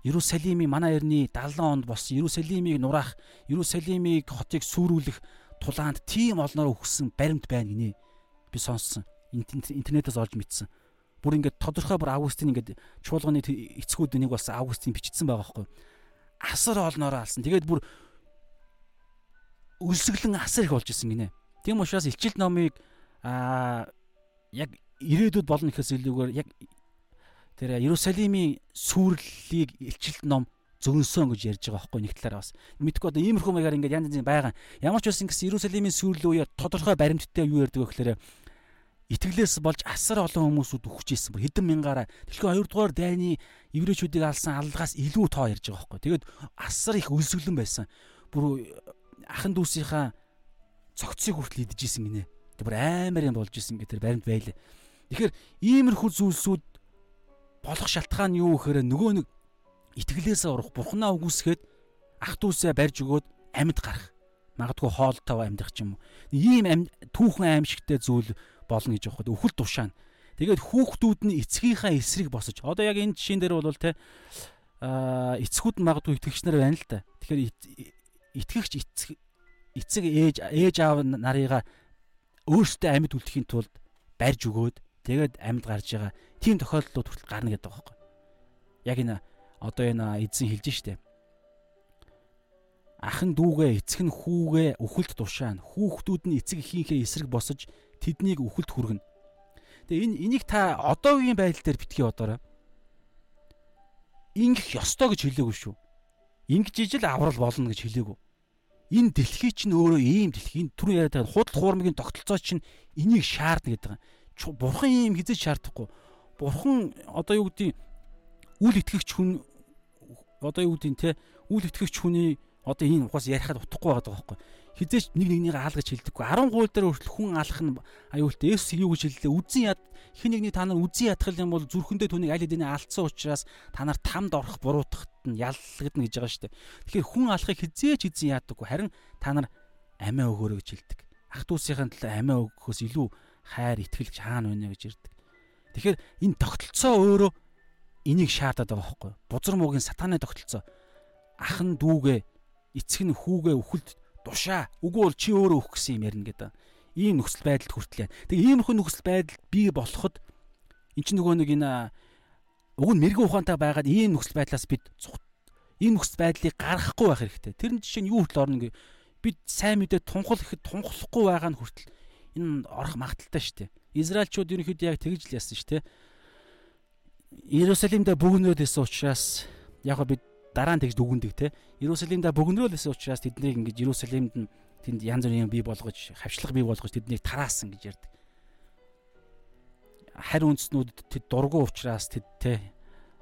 Иерусалимийн манай эртний 70 онд болсон Иерусалимийг нураах, Иерусалимийг хотыг сүрүүлэх тулаанд тийм олноор өгсөн баримт байна гинэ. Би сонссон. Интернетээс олж мэдсэн. Бүр ингээд тодорхой бүр Августин ингээд чуулганы эцгүүд нэг болсон Августин бичсэн байгаа байхгүй. Асар олноороо алсан. Тэгээд бүр өлсгөлэн асар их болж исэн гинэ. Тийм учраас илчил номыг аа яг ирээдүйд болно гэхээс илүүгээр яг тэр Иерусалимийн сүрлэлийг илчилт ном зөгнсөн гэж ярьж байгаа байхгүй нэг талаараа бас мэдгүй одоо иймэрхүү маягаар ингээд янз янзын байгаа. Ямар ч байсан гэсэн Иерусалимийн сүйрэл үеэр тодорхой баримттай юу ярьдаг вэ гэхээр итгэлээс болж асар олон хүмүүсүүд өгч ийсэн. Хэдэн мянгаараа дэлхийн 2 дугаар дайны еврейчүүдийг алсан аллагаас илүү тоо ярьж байгаа байхгүй. Тэгээд асар их өлсгөлэн байсан. Бүр ахан дүүсийнхаа цогцыг хүртэл идчихсэн гинэ. Тэр бүр амар юм болж исэн гэх тэр баримт байлаа. Тэгэхээр иймэрхүү зүйлсүүд болох шалтгаан юу гэхээр нөгөө нэг итгэлээсээ урах бурхнаа үгүйсгээд ах дүүсээ барьж өгөөд амьд гарах. Магадгүй хоолтойгоо амьдрах юм. Ийм түүхэн аимшигтэй зүйл болно гэж байгаа. Үхэл тушаана. Тэгээд хүүхдүүд нь эцгийнхаа эсрэг босож. Одоо яг энэ жишээн дээр бол те а эцгүүд нь магадгүй итгэгч нар байна л да. Тэгэхээр итгэгч эцэг эцэг ээж ээж аав нарыгаа өөртөө амьд үлдэхийн тулд барьж өгөөд тэгээд амьд гарч байгаа тийм тохиолдлууд хүртэл гарна гэдэг байгаа байхгүй. Яг энэ одоо энэ эзэн хэлж штэ. Ахан дүүгээ эцэг нь хүүгээ үхэлд тушаана. Хүүхдүүд нь эцэг эхийнхээ эсрэг босож тэднийг үхэлд хүргэнэ. Тэгээ энэ энийг та одоогийн байдал дээр битгий бодоорой. Ингэх ёстой гэж хэлээгүй шүү. Ингэж ижил аврал болно гэж хэлээгүй. Энэ дэлхий чинь өөрөө ийм дэлхий. Энэ түрүү яриад байгаа худал хуурмгийн тогтолцоо чинь энийг шаардна гэдэг. Бурхан ийм хизэж шаардахгүй. Бурхан одоо юу гэдэг үл итгэгч хүн одоо юу гэдэг те үл итгэгч хүний одоо энэ ухаас ярихад утахгүй байгаа байхгүй. Хизээч нэг нэгнийг хаалгаж хэлдэггүй. 10 гуйл дээр хүртэл хүн алах нь аюултай. Есүс юу гэж хэллээ? Үзэн яд хин нэгний та нар үзэн ядхал юм бол зүрхэндээ түүнийг аль хэдийн алдсан учраас та нар тамд орох буруутахт нь яллагдана гэж байгаа шүү дээ. Тэгэхээр хүн алахыг хизээч эзэн яадаггүй. Харин та нар амиа өгөөрэй гэж хэлдэг. Ах дүүсийн төлөө амиа өгөхөөс илүү хайр итгэлж хаана байна гэж ирдэг. Тэгэхээр энэ тогтолцоо өөрөө энийг шаардаад байгаа байхгүй. Бузар муугийн сатаны тогтолцоо. Ах нь дүүгээ, эцэг нь хүүгээ өхөлд тушаа. Үгүй бол чи өөрөө өөх гэсэн юм ярина гэдэг. Ийм нөхцөл байдалд хүртэл яа. Тэгээ ийм нөхцөл байдал бий болоход эн чинь нөгөө нэг энэ уг нь мэрэгэн ухаантай байгаад ийм нөхцөл байдлаас бид ийм нөхцөл байдлыг гаргахгүй байх хэрэгтэй. Тэрэн жишээ нь юу хүртэл орно ингээ бид сайн мэдээ тунхал ихэд тунхлахгүй байгаа нь хүртэл энэ орох магадaltaй шүү дээ. Израильчууд ерөнхийдөө яг тэгж л яасан шүү дээ. Иерусалимдээ бөгнөөд байсан учраас яг бид дараа нь тэгж дүгндэг те. Иерусалимда бөгнөрөөлсөн учраас тэднийг ингэж Иерусалимд нь тэнд янз бүрийн бий болгож, хавчлага бий болгож тэднийг тараасан гэж ярьдаг. Харь үндснүүд тэд дургу учраас тэд те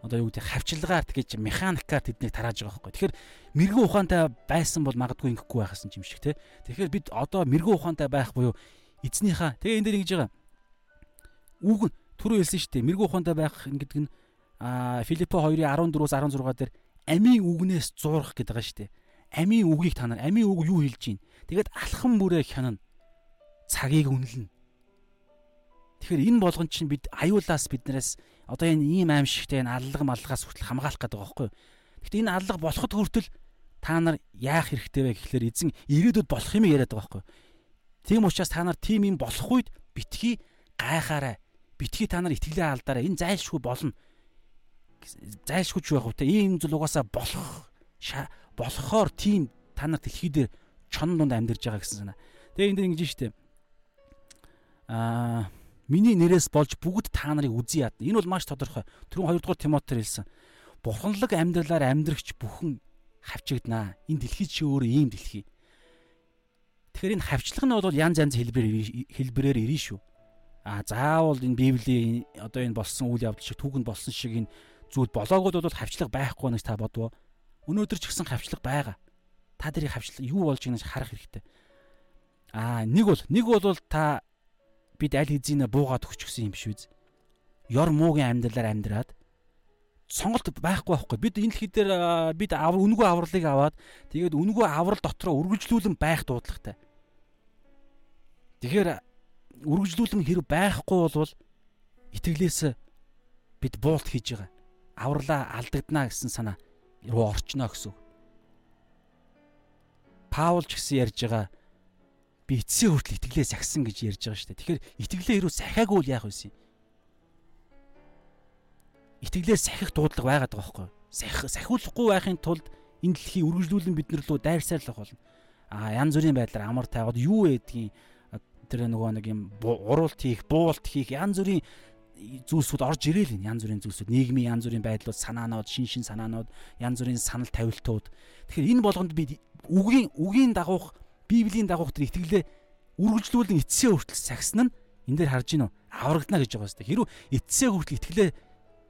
одоо юу гэдэг хавчлагаар тэгэж механикаар тэднийг тарааж байгаа байхгүй. Тэгэхээр мэрэгэн ухаантай байсан бол магадгүй ингэхгүй байхсан юм шиг те. Тэгэхээр бид одоо мэрэгэн ухаантай байх буюу эзнийхээ тэгээ энэ дээр ингэж байгаа. Үг түрүү хэлсэн шүү дээ. Мэрэгэн ухаантай байх гэдэг нь а Филиппо 2-ын 14-өөс 16 дээр амийн үгнээс зуурах гэдэг байгаа шүү дээ. Амийн үгийг та нар амийн үг юу хэлж гин. Тэгээд алхам бүрээ хянана. Цагийг үнэлнэ. Тэгэхээр энэ болгон чинь бид аюулаас биднээс одоо энэ ийм аимшигтэй энэ аллага маллагаас хүртэл хамгаалах гэдэг байгаа байхгүй юу. Гэхдээ энэ аллага болоход хүртэл та нар яах хэрэгтэй вэ гэхлээр эзэн ирээдүйд болох юм яриад байгаа байхгүй юу. Тийм учраас та нар тийм юм болох үед битгий гайхаарай. Битгий та нар итгэлээ алдаарай. Энэ зайлшгүй болно зайлшгүйч байх уу те ийм зүйл угаасаа болох болохоор тийм та нар дэлхий дээр чон дунд амьдарч байгаа гэсэн санаа. Тэгээ энэ дэр ингэж штэ. Аа миний нэрээс болж бүгд та нарыг үзье яад. Энэ бол маш тодорхой. Түрүүн 2 дугаар Тимотер хэлсэн. Бурханлаг амьдралаар амьдрагч бүхэн хавчигднаа. Энэ дэлхий чи өөрөө ийм дэлхий. Тэгэхээр энэ хавчлага нь бол янз янз хэлбэрээр хэлбэрээр ирнэ шүү. А заавал энэ Библийн одоо энэ болсон үйл явдал шиг түүхэнд болсон шиг энэ зүйл болоогод бол хавчлага байхгүй гэж та бодвоо. Өнөөдөр ч гэсэн хавчлага байгаа. Та тэрийг хавчлага юу болж байгааг харах хэрэгтэй. Аа нэг бол нэг бол та бид аль хэзээ буугаад өгчихсөн юм үү? Ёр муугийн амьдралаар амьдраад сонголт байхгүй байхгүй. Бид энэ дэлхий дээр бид үнгүй авралыг аваад тэгээд үнгүй аврал дотроо үргэлжлүүлэн байх дуудлагатай. Тэгэхээр үргэлжлүүлэн хэрэг байхгүй болвол итгэлээс бид буулт хийж байгаа авралаа алдагдана гэсэн санаа руу орчно гэсэн. Паул ч гэсэн ярьж байгаа би эцсийн хүртэл итгэлээ сахисан гэж ярьж байгаа шүү дээ. Тэгэхээр итгэлээ хэрүү сахиагүй л яах вэ? Итгэлээ сахих дуудлага байгаад байгаа байхгүй юу? Сахих сахиулахгүй байхын тулд энэ дэлхийг үргэлжлүүлэн бид нар рүү дайрсаарлах болно. А янз бүрийн байдлаар амар тайгаад юу ээдгийн тэр нөгөө нэг юм уруулт хийх, буулт хийх янз бүрийн зүйлсүүд орж ирээл энэ янз бүрийн зүйлсүүд нийгмийн янз бүрийн байдлууд санаанууд шин шин санаанууд янз бүрийн санал тавилтууд тэгэхээр энэ болгонд би үгийн үгийн дагуух библийн дагуух тэр итгэлээ үргэлжлүүлэн эцсээ хүртэл сахисна нь энэ дээр харж гинөө аврагдана гэж байгаа юм. Хэрвээ эцсээ хүртэл итгэлээ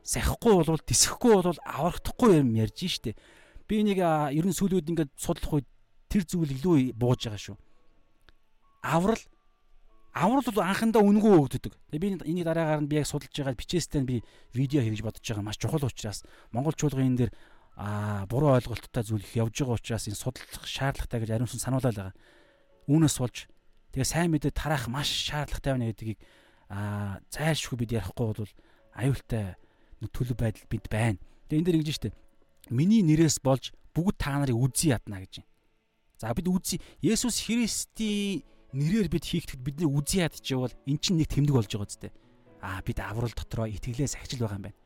сахихгүй болвол тисэхгүй болвол аврагдахгүй юм ярьж штэ. Би нэг ер нь сүлүүд ингээд судлах үед тэр зүйл илүү бууж байгаа шүү. Аврал аврал бол анхандаа үнгөө өгдөг. Тэгээ би энийг дараагаар нь би яг судалж байгаа бичээстэй би видео хийж бодож байгаа маш чухал учраас монгол чуулгын энэ дээр аа буруу ойлголттой зүйл явж байгаа учраас энэ судлах шаардлагатай гэж ариун сан сануулаад байгаа. Үүнээс болж тэгээ сайн мэдээ тараах маш шаардлагатай байна гэдгийг аа зайлшгүй бид ярихгүй бол аюултай төлөв байдал бид байна. Тэгээ энэ дээр ингэж штэ. Миний нэрээс болж бүгд та нарыг үзий ядна гэж. За бид үзий Есүс Христийн нэрээр бид хийхдэд бидний үзий яд чивол эн чинь нэг тэмдэг болж байгаа зү. Аа бид аврал дотроо итгэлээс ахижил байгаа юм байна.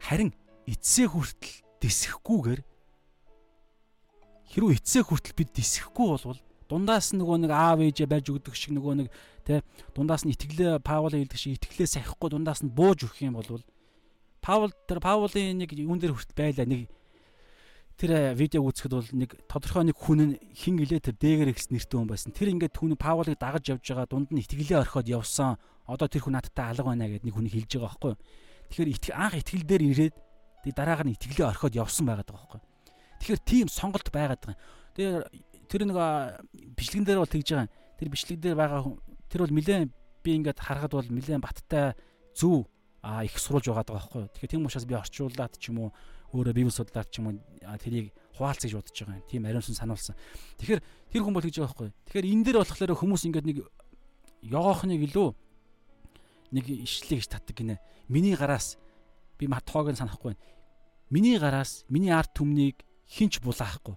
Харин эцсээ хүртэл дисэхгүйгээр хэрвээ эцсээ хүртэл бид дисэхгүй болвол дундаас нөгөө нэг аав ээжээ байж өгдөг шиг нөгөө нэг тэ дундаас нь итгэлээ Паул хэлдэг шиг итгэлээ сахихгүй дундаас нь бууж өгөх юм бол Паул тэр Паулын нэг юун дээр хүртэл байлаа нэг тэр видеог үзэхэд бол нэг тодорхой нэг хүн хин гэлээ тэр дээгэр ихс нэртэй хүн байсан. Тэр ингээд түүний Паулыг дагаж явж байгаа дунд нь итгэлээ орхиод явсан. Одоо тэр хүн надтай алга байна гэд нэг хүн хэлж байгаа байхгүй юу. Тэгэхээр анх итгэл дээр ирээд тэг дараагаар нь итгэлээ орхиод явсан байгаад байгаа байхгүй юу. Тэгэхээр тийм сонголт байгаад байгаа. Тэгээ тэр нэг бичлэгэн дээр бол тэгж байгаа. Тэр бичлэг дээр байгаа тэр бол нэлээд би ингээд харахад бол нэлээд баттай зөв а их сурулж байгаа даа байхгүй. Тэгэхээр тийм учраас би орчуулад ч юм уу өөрөө библи судлаад ч юм уу тэрийг хуваалц гэж бодож байгаа юм. Тийм ариунсан сануулсан. Тэгэхээр тэр хүн бол гэж байгаа байхгүй. Тэгэхээр энэ дээр болохоор хүмүүс ингээд нэг ёгоохныг илүү нэг ишлэг гэж татдаг гинэ. Миний гараас би матхоог нь санахгүй байна. Миний гараас миний арт түмнийг хинч булаахгүй.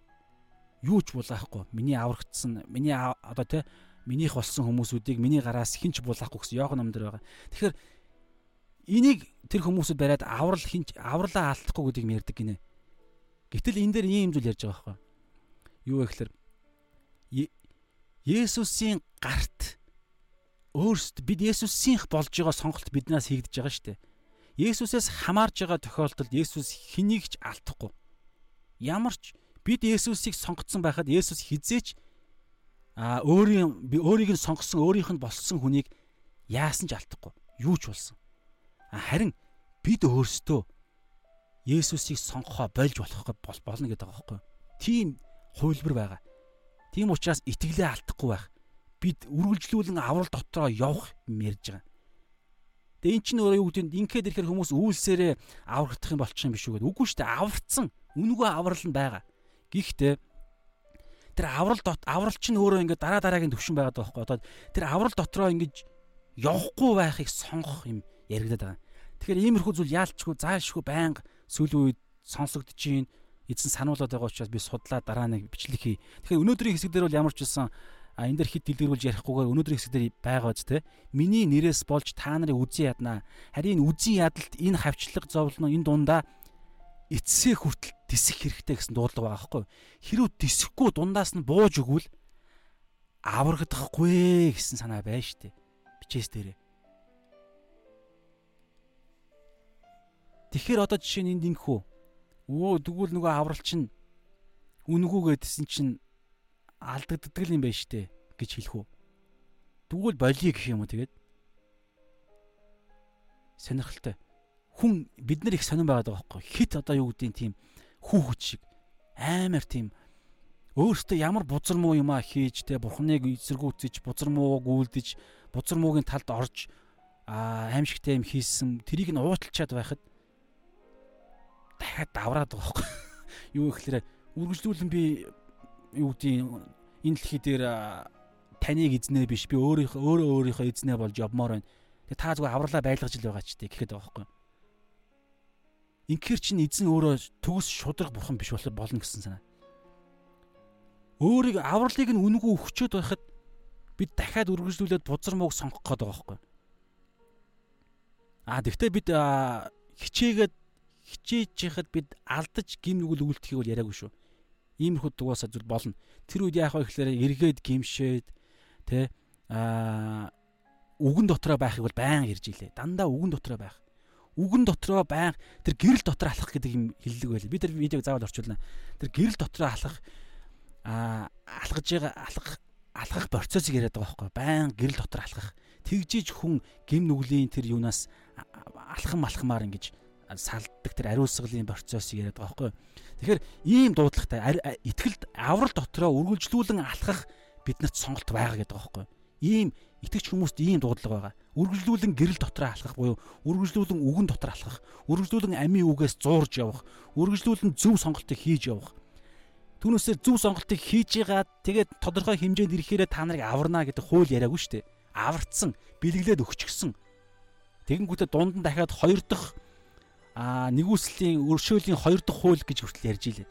Юу ч булаахгүй. Миний аврагдсан, миний одоо тэ минийх болсон хүмүүсүүдийг миний гараас хинч булаахгүй гэсэн Йохан ном дээр байгаа. Тэгэхээр энийг тэр хүмүүсүүд бариад аврал хинч авралаа алдахгүй гэдгийг мэрдэг гинэ. Гэтэл энэ дээр ийм зүйл ярьж байгаа байхгүй. Юу вэ гэхээр Есүсийн гарт өөрсд бид Есүсийнх болж байгаа сонголт биднээс хийгдэж байгаа шүү дээ. Есүсээс хамаарж байгаа тохиолдолд Есүс хэнийг ч алдахгүй. Ямар ч бид Есүсийг сонгоцсон байхад Есүс хизээч а өөрийн өөрийг нь сонгосон өөрийнх нь болсон хүнийг яасан ч алдахгүй. Юу ч болсон. Харин бид өөрсдөө Есүсийг сонгохоо болж болох болно гэдэг байгаа байхгүй. Тийм хувилбар байгаа. Тийм учраас итгэлээ алдахгүй байх бид үргэлжлүүлэн аврал дотроо явах юм ярьж байгаа. Тэгээ эн чинь өөрөө юу гэдэг нь ингээд ирэхээр хүмүүс үйлсээрээ аврагдах юм болчих юм биш үү гэдэг. Үгүй шүү дээ. Аврагдсан. Үнэгүй аврал нь байгаа. Гэхдээ тэр аврал дот аврал чинь өөрөө ингээд дараа дараагийн төвшин байгаад байгаа байхгүй. Одоо тэр аврал дотроо ингээд явахгүй байхыг сонгох юм яригадаад байгаа. Тэгэхээр иймэрхүү зүйл яалчгүй заашгүй байнга сүүлийн үед сонсогдож чинь эзэн сануулад байгаа учраас би судлаа дараа нэг бичлэг хий. Тэгэхээр өнөөдрийн хэсэг дээр бол ямар ч байсан а энэ дэр хит дэлгэрүүлж ярихгүйгээр өнөөдрийн хэсэг дээр байгаа биз те. Миний нэрээс болж та нарыг үзэн яднаа. Харин үзэн ядалт энэ хавчлаг зовлон энэ дундаа эцсээ хүртэл тисэх хэрэгтэй гэсэн дуудлага байгаа байхгүй. Хэрвээ тисэхгүй дундаас нь бууж өгвөл аврагдахгүй гэсэн санаа байна штэ. Бичээс дээрээ. Тэгэхээр одоо жишээ нь энд ингэхүү. Өө тэгвэл нөгөө аврал чинь үнгүү гэдсэн чинь алдагддаг юм байна штэ гэж хэлэх үү. Тэгвэл болиё гэх юм уу тэгээд. Сонирхолтой. Хүн бид нар их сонирн байгаад байгаа байхгүй. Хит одоо юу гэдгийг тийм хүүхэд шиг амар тийм өөртөө ямар бузар муу юм а хийж те бурхныг эсэргүүцэж бузар муу гүйлдэж бузар муугийн талд орж аимшигтай юм хийсэн тэрийг нь уучлчаад байхад дахиад давраад байгаа байхгүй юу гэхээр үргэлжлүүлэн би юу гэдгийг энэ дэлхий дээр таныг эзнээ биш би өөрийнхөө өөрөө өөрийнхөө эзнээ болж явмаар байна. Тэгээ та зүгээр авралаа байлгаж л байгаа ч тий гэхэд байгаа байхгүй. Инхээр чинь эзэн өөрөө төгс шудраг бурхан биш болно гэсэн санаа. Өөрийг авралыг нь үнгүй өгчөөд байхад бид дахиад үргэлжлүүлээд бузар мууг сонгох гээд байгаа байхгүй. Аа тэгвэл бид хичээгээд хичээж яхад бид алдаж гин нүгэл үлдэхийг бол яриаггүй шүү Иймэрхүү дугаасаа зүйл болно. Тэр үед яах вэ гэхээр эргээд гимшээд тэ аа үгэн дотроо байхыг бол байн ирж илээ. Дандаа үгэн дотроо байх. Үгэн дотроо байн тэр гэрэл дотроо алхах гэдэг юм хэллэг байл. Би тэр видеог заавал орчуулна. Тэр гэрэл дотроо алхах аа алхаж байгаа алхах алхах процессыг яриад байгаа байхгүй байн гэрэл дотор алхах тэгжиж хүн гим нүглийн тэр юунаас алхам алхмаар ингэж салддаг тэр ариусгалын процессыг яриад байгаа байхгүй. Тэгэхээр ийм дуудлагатай ихтгэлд аврал дотроо үргэлжлүүлэн алхах биднэрт сонголт байгаа гэдэг байгаа байхгүй. Ийм итгэж хүмүүст ийм дуудлага байгаа. Үргэлжлүүлэн гэрэл дотроо алхах буюу үргэлжлүүлэн үгэн дотор алхах, үргэлжлүүлэн амийн үгээс зуурж явах, үргэлжлүүлэн зөв сонголтыг хийж явах. Түүнээсээ зөв сонголтыг хийж яагаад тэгээд тодорхой хэмжээнд ирэхээрээ та нарыг аварна гэдэг хууль яриаггүй шүү дээ. Аварцсан, бэлгэлээд өгчихсөн. Тэгэнгүүтээ дунд нь дахиад хоёр дахь а нэгүслийн өршөөлийн хоёр дахь хууль гэж хүртэл ярьж илээ.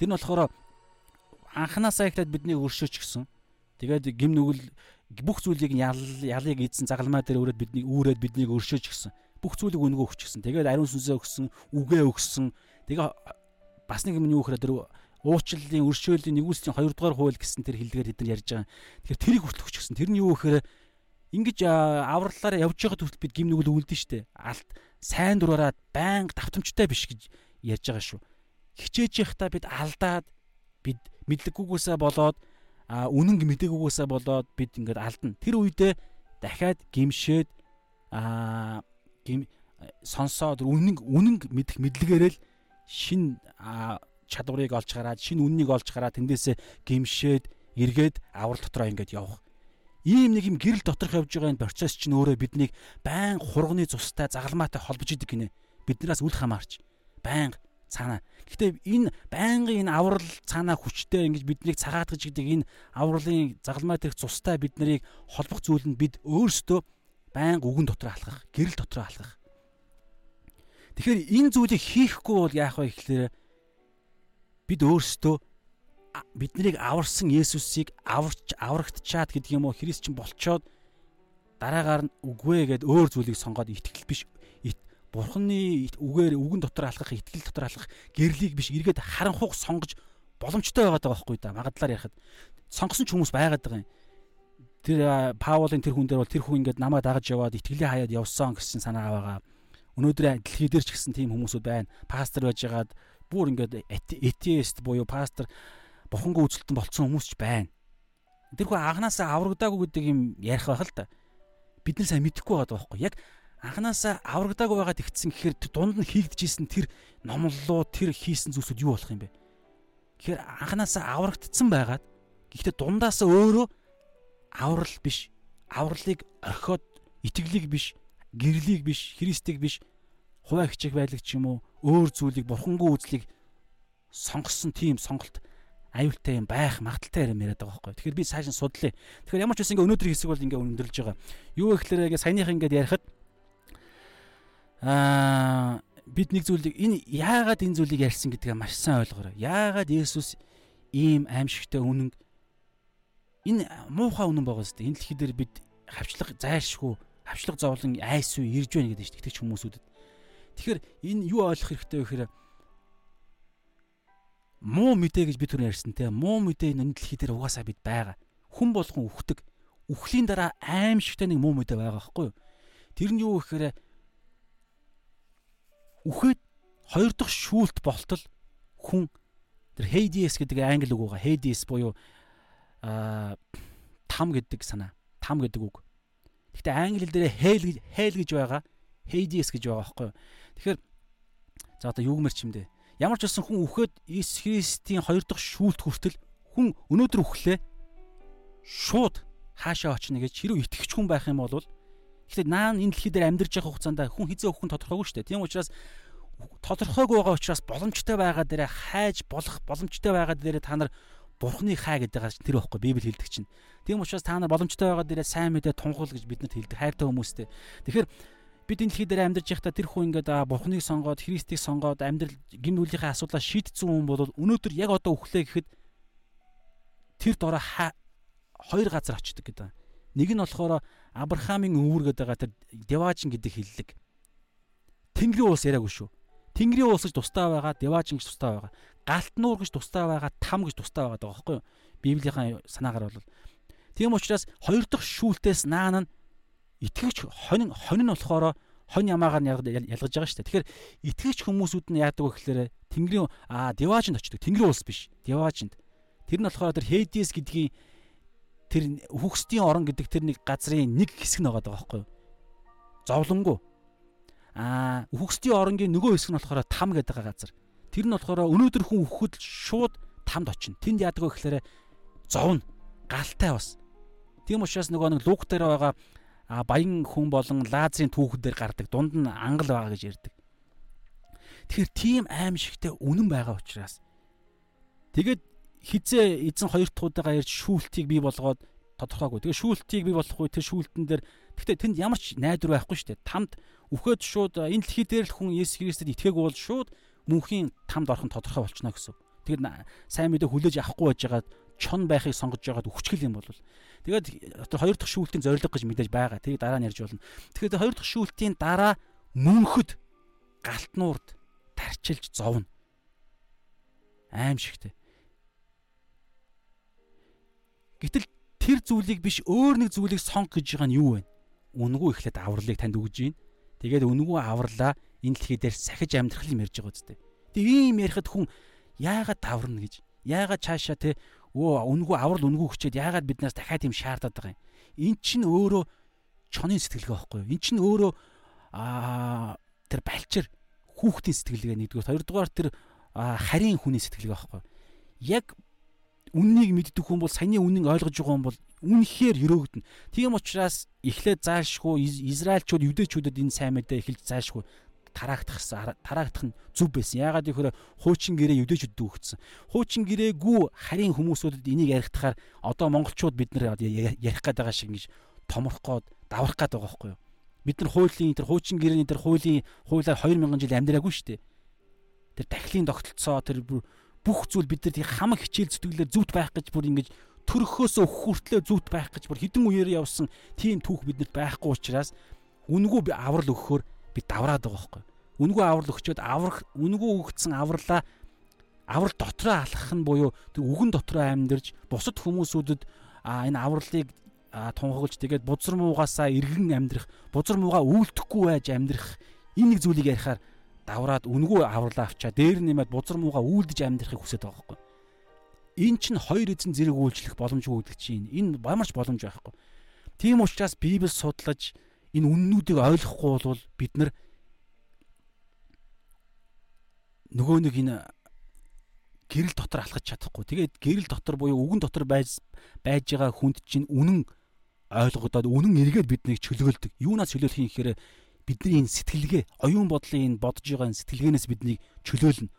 Тэр нь болохоор анханасаа ихлээд бидний өршөөч гисэн. Тэгээд гим нүгэл бүх зүйлийг ял ялыг эзэн загалмаа дээр өрөөд бидний үүрээд биднийг өршөөж гисэн. Бүх зүйлийг өнгөө өгч гисэн. Тэгээд ариун сүнсээ өгсөн, үгээ өгсөн. Тэгээ бас нэг юм юу гэхээр тэр уучлалын өршөөлийн нэгүслийн 2 дугаар хууль гэсэн тэр хэлдгээр тэд нар ярьж байгаа. Тэгэхээр тэрийг хүртэл өгч гисэн. Тэр нь юу гэхээр ингэж авралаараа явж байхад хүртэл бид гим нүгэл үлдэн штэ. Алт сайн дураараа байнга давтамжтай биш гэж ярьж байгаа шүү. Хичээж явахдаа бид алдаад бид мэдлэггүйгээсээ болоод үнэн мэдээгүйгээсээ болоод бид ингээд алдна. Тэр үедээ дахиад гимшээд а гим сонсоод үнэн үнэн мэдэх мэдлэгээрэл шин чадварыг олж гараад шин үннийг олж гараад тэндээсээ гимшээд эргээд аврал дотроо ингээд явах. Ийм нэг юм гэрэл доторх явж байгаа энэ процесс чинь өөрөө биднийг байн хурганы цустай загалмаатай холбож идэг гинэ. Биднээс үл хамаарч байн цаана. Гэхдээ энэ байнгын энэ аврал цаанаа хүчтэй ингэж биднийг цагаат гэж гэдэг энэ авралын загалмай дэх цустай бид нарыг холбох зүйл нь бид өөрсдөө байнга үгэн дотор алхах, гэрэл дотор алхах. Тэгэхээр энэ зүйлийг хийхгүй бол яах вэ гэхлээр бид өөрсдөө биднийг аварсан Есүсийг аварч аврагдчаад гэдэг юм уу? Христчин болчоод дараагаар нь үгүй гэд өөр зүйлийг сонгоод итгэл биш бурхны үгээр үгэн дотор алхах итгэл дотор алхах гэрлийг биш эргээд харанхуух сонгож боломжтой байгаад байгаа байхгүй да магадлаар ярихад. Сонгосон ч хүмүүс байгаад байгаа юм. Тэр Паулын тэр хүн дээр бол тэр хүн ингээд намайг дагаж яваад итгэлээ хаяад явсан гэсэн санаагаа байгаа өнөөдөр дэлхий дээр ч гэсэн тийм хүмүүсүүд байна. Пастор байж байгаад бүр ингээд этеист буюу пастор бурхангүй үзэлтэн болцсон хүмүүс ч байна. Тэр хөө анханасаа аврагдаагүй гэдэг юм ярих байх л да. Бид нар сайн мэдэхгүй байгаа байхгүй. Яг анханасаа аврагдаагүй байгаад игдсэн гэхээр дунд нь хийгдэжсэн тэр номлолоо тэр хийсэн зүйлсүүд юу болох юм бэ? Тэгэхээр анханасаа аврагдсан байгаад гэхдээ дундаасаа өөрөө аврал биш. Авралыг орхиод итгэлийг биш, гэрлийг биш, христийг биш, хуваа хичээх байлаг ч юм уу, өөр зүйлийг бурхангүй үзлийг сонгосон тийм сонголт аюултай юм байх магадaltaй юм яриад байгаа байхгүй. Тэгэхээр би цааш нь судлаа. Тэгэхээр ямар ч үс ингээ өнөөдрийн хэсэг бол ингээ өндөрлж байгаа. Юу гэхээр ингээ саяных ингээ ярихад аа бид нэг зүйлийг энэ яагаад энэ зүйлийг ярьсан гэдгээ маш сайн ойлгоорой. Яагаад Есүс ийм аимшигтай үнэн энэ муухай үнэн байгаа зү. Энэ дэлхий дээр бид хавчлаг зайлшгүй, хавчлаг зовлон айсуу ирж байна гэдэг чинь итгэж хүмүүсүүдэд. Тэгэхээр энэ юу ойлгох хэрэгтэй вэ гэхээр муу мэдээ гэж би түр ярьсан те муу мэдээ энэ дэлхий дээр угаасаа бид байгаа. Хүн болгон үхдэг. Үхлийн дараа аимшигтай нэг муу мэдээ байгаа байхгүй юу? Тэр нь юу гэхээр үхээд хоёр дахь шүүлт болтол хүн тэр Hades гэдэг англи үг байгаа. Hades буюу аа там гэдэг санаа. Там гэдэг үг. Гэхдээ англи дээр hell гэж hell гэж байгаа. Hades гэж байгаа байхгүй юу? Тэгэхээр за одоо юу гэмэр чимдээ Ямар ч байсан хүн үхээд Иесус Христийн хоёр дахь шүүлт хүртэл хүн өнөөдөр үхлээ шууд хаашаа очно гэж хэрэг итгэж хүн байх юм бол ихлээр наан энэ дэлхий дээр амьдарч байгаа хугацаанд хүн хизээ өхөн тодорхойгүй шүү дээ. Тийм учраас тодорхойгүй байгаа учраас боломжтой байгаа дээрээ хайж болох боломжтой байгаа дээрээ та нар Бурхны хай гэдэг байгаа тэр байхгүй Библи хэлдэг чинь. Тийм учраас та нар боломжтой байгаа дээрээ сайн мэдээ тунхал гэж бидэнд хэлдэг хайртай хүмүүстэй. Тэгэхээр бид энэ дэлхий дээр амьдарч байхдаа тэр хүн ингээд бурхныг сонгоод христийг сонгоод амьдрал гин нүлийнхээ асуудлаа шийдсэн хүн бол өнөөдөр яг одоо өглөө гэхэд тэр дороо хоёр газар очдөг гэдэг. Нэг нь болохоор Авраамийн өвөр гэдэг байгаа тэр Деважин гэдэг хиллэг. Тэнгэрийн уус яриаггүй шүү. Тэнгэрийн уус гэж тустай байгаа, Деважин гэж тустай байгаа. Галтнуур гэж тустай байгаа, Там гэж тустай байгаа байхгүй юу? Библийн санаагаар бол. Тийм учраас хоёр дахь шүүлтээс наан нь итгэгч хонин хонин нь болохоор хонь ямаагаар ялгаж байгаа шүү дээ. Тэгэхээр итгэгч хүмүүсүүд нь яадаг вэ гэхээр Тэнгэрийн аа Деважинд очдог. Тэнгэрийн улс биш. Деважинд. Тэр нь болохоор тэр Хейдис гэдгийн тэр хүүхсдийн орон гэдэг тэр нэг газрын нэг хэсэг нь байгаа байхгүй юу? Зовлонгоо. Аа хүүхсдийн оронгийн нөгөө хэсэг нь болохоор там гэдэг газар. Тэр нь болохоор өнөөдөр хүн өөхөд шууд тамд очино. Тэнд яадаг вэ гэхээр зовно. Галтай бас. Тийм учраас нөгөө нэг луг дээр байгаа а баян хүн болон лазерын түүхэн дээр гардаг дунд нь ангал байгаа гэж ярьдаг. Тэгэхээр тийм аимшигтэй үнэн байгаа учраас тэгээд хизээ эзэн хоёр дахь удаага ярьж шүүлтийг бий болгоод тодорхойгүй. Тэгээ шүүлтийг бий болохгүй тэр шүүлтэн дээр гэхдээ тэнд ямар ч найдвар байхгүй шүү дээ. Тамд үхээд шууд энэ дэлхий дээр л хүн Есүс Христэд итгээгүй бол шууд мөнхийн тамд орох нь тодорхой болчихно гэсэн. Тэгээд сайн мэдээ хүлээж авахгүй байж байгаа чон байхыг сонгож байгаад үхчихэл юм бол Тэгээд одоо хоёр дахь шүүлтийн зорилго гэж мэдээж байгаа. Тэрийг дараа нь ярьж болно. Тэгэхээр хоёр дахь шүүлтийн дараа мөнхөд галтнуурд тарчилж зовно. Аимшигтэй. Гэтэл тэр зүйлийг биш өөр нэг зүйлийг сонг гэж байгаа нь юу вэ? Үнгүү ихлэд авралыг танд өгж гин. Тэгээд үнгүү авралаа энэ дэлхий дээр сахиж амьдрах юм ярьж байгаа үстэй. Тэгээ ийм ярихад хүн яагаад таврна гэж, яагаад цаашаа те өө үнгүү аврал үнгүү хүчээд яагаад биднээс дахиад юм шаардаад байгаа юм. Эн чинь өөрөө чонын сэтгэлгээ байхгүй юу? Эн чинь өөрөө аа тэр балчир хүүхдийн сэтгэлгээ нэгдүгээр хоёрдугаар тэр харийн хүний сэтгэлгээ байхгүй юу? Яг үннийг мэддэг хүн бол саяны үннийг ойлгож байгаа хүн бол үнэхээр өрөөгдөн. Тийм учраас эхлээд заашгүй Израильчууд юдэчүүдэд энэ сайн мэдээ эхэлж заашгүй тараагдах тараагдах нь зүв байсан. Яагаад гэвэл хуучин гэрээ юдэчүүд дүүгдсэн. Хуучин гэрээгүй харийн хүмүүсүүдэд энийг яригдахаар одоо монголчууд бид нар ярих гээд байгаа шиг ингэж томрох гээд даврах гээд байгаа байхгүй юу? Бид нар хуулийн тэр хуучин гэрээний тэр хуулийн хуулиар 2000 жил амьдраагүй шүү дээ. Тэр дахлын тогтолцоо тэр бүх зүйл бид нар хамаг хичээл зүтгэлээр зүвт байх гэж бүр ингэж төрөхөөс өгөх хүртлээр зүвт байх гэж бүр хідэн үеэр явсан тийм түүх бидэнд байхгүй учраас үнгүү аврал өгөхөөр би давраад байгаа байхгүй. Үнгүү аврал өгчөөд аврах үнгүү өгсөн авралаа аврал дотроо алхах нь буюу тэр үгэн дотроо амьдарч бусад хүмүүсүүдэд энэ авралыг тунхаглаж тэгээд бузар муугаасаа эргэн амьдрах, бузар муугаа үүлдэхгүй байж амьдрах энэ нэг зүйлийг ярихаар давраад үнгүү авралаа авчаа дээр нэмээд бузар муугаа үйлдэж амьдрахыг хүсэж байгаа байхгүй. Энэ чинь хоёр эзэн зэрэг үйлчлэх боломжгүй гэдэг чинь энэ ямарч боломж байхгүй. Тийм учраас Библи судлаж энэ үннүүдийг ойлгохгүй бол бид нар нөгөө нэг энэ гэрэл дотор алхаж чадахгүй. Тэгээд гэрэл дотор буюу үгэн дотор байж байж байгаа хүнд чинь үнэн ойлгогдоод үнэн эргээд биднийг чөлөөлдөг. Юунаас чөлөөлөх юм гэхээр бидний энэ сэтгэлгээ, оюун бодлын энэ бодож байгаа энэ сэтгэлгээнээс биднийг чөлөөлнө.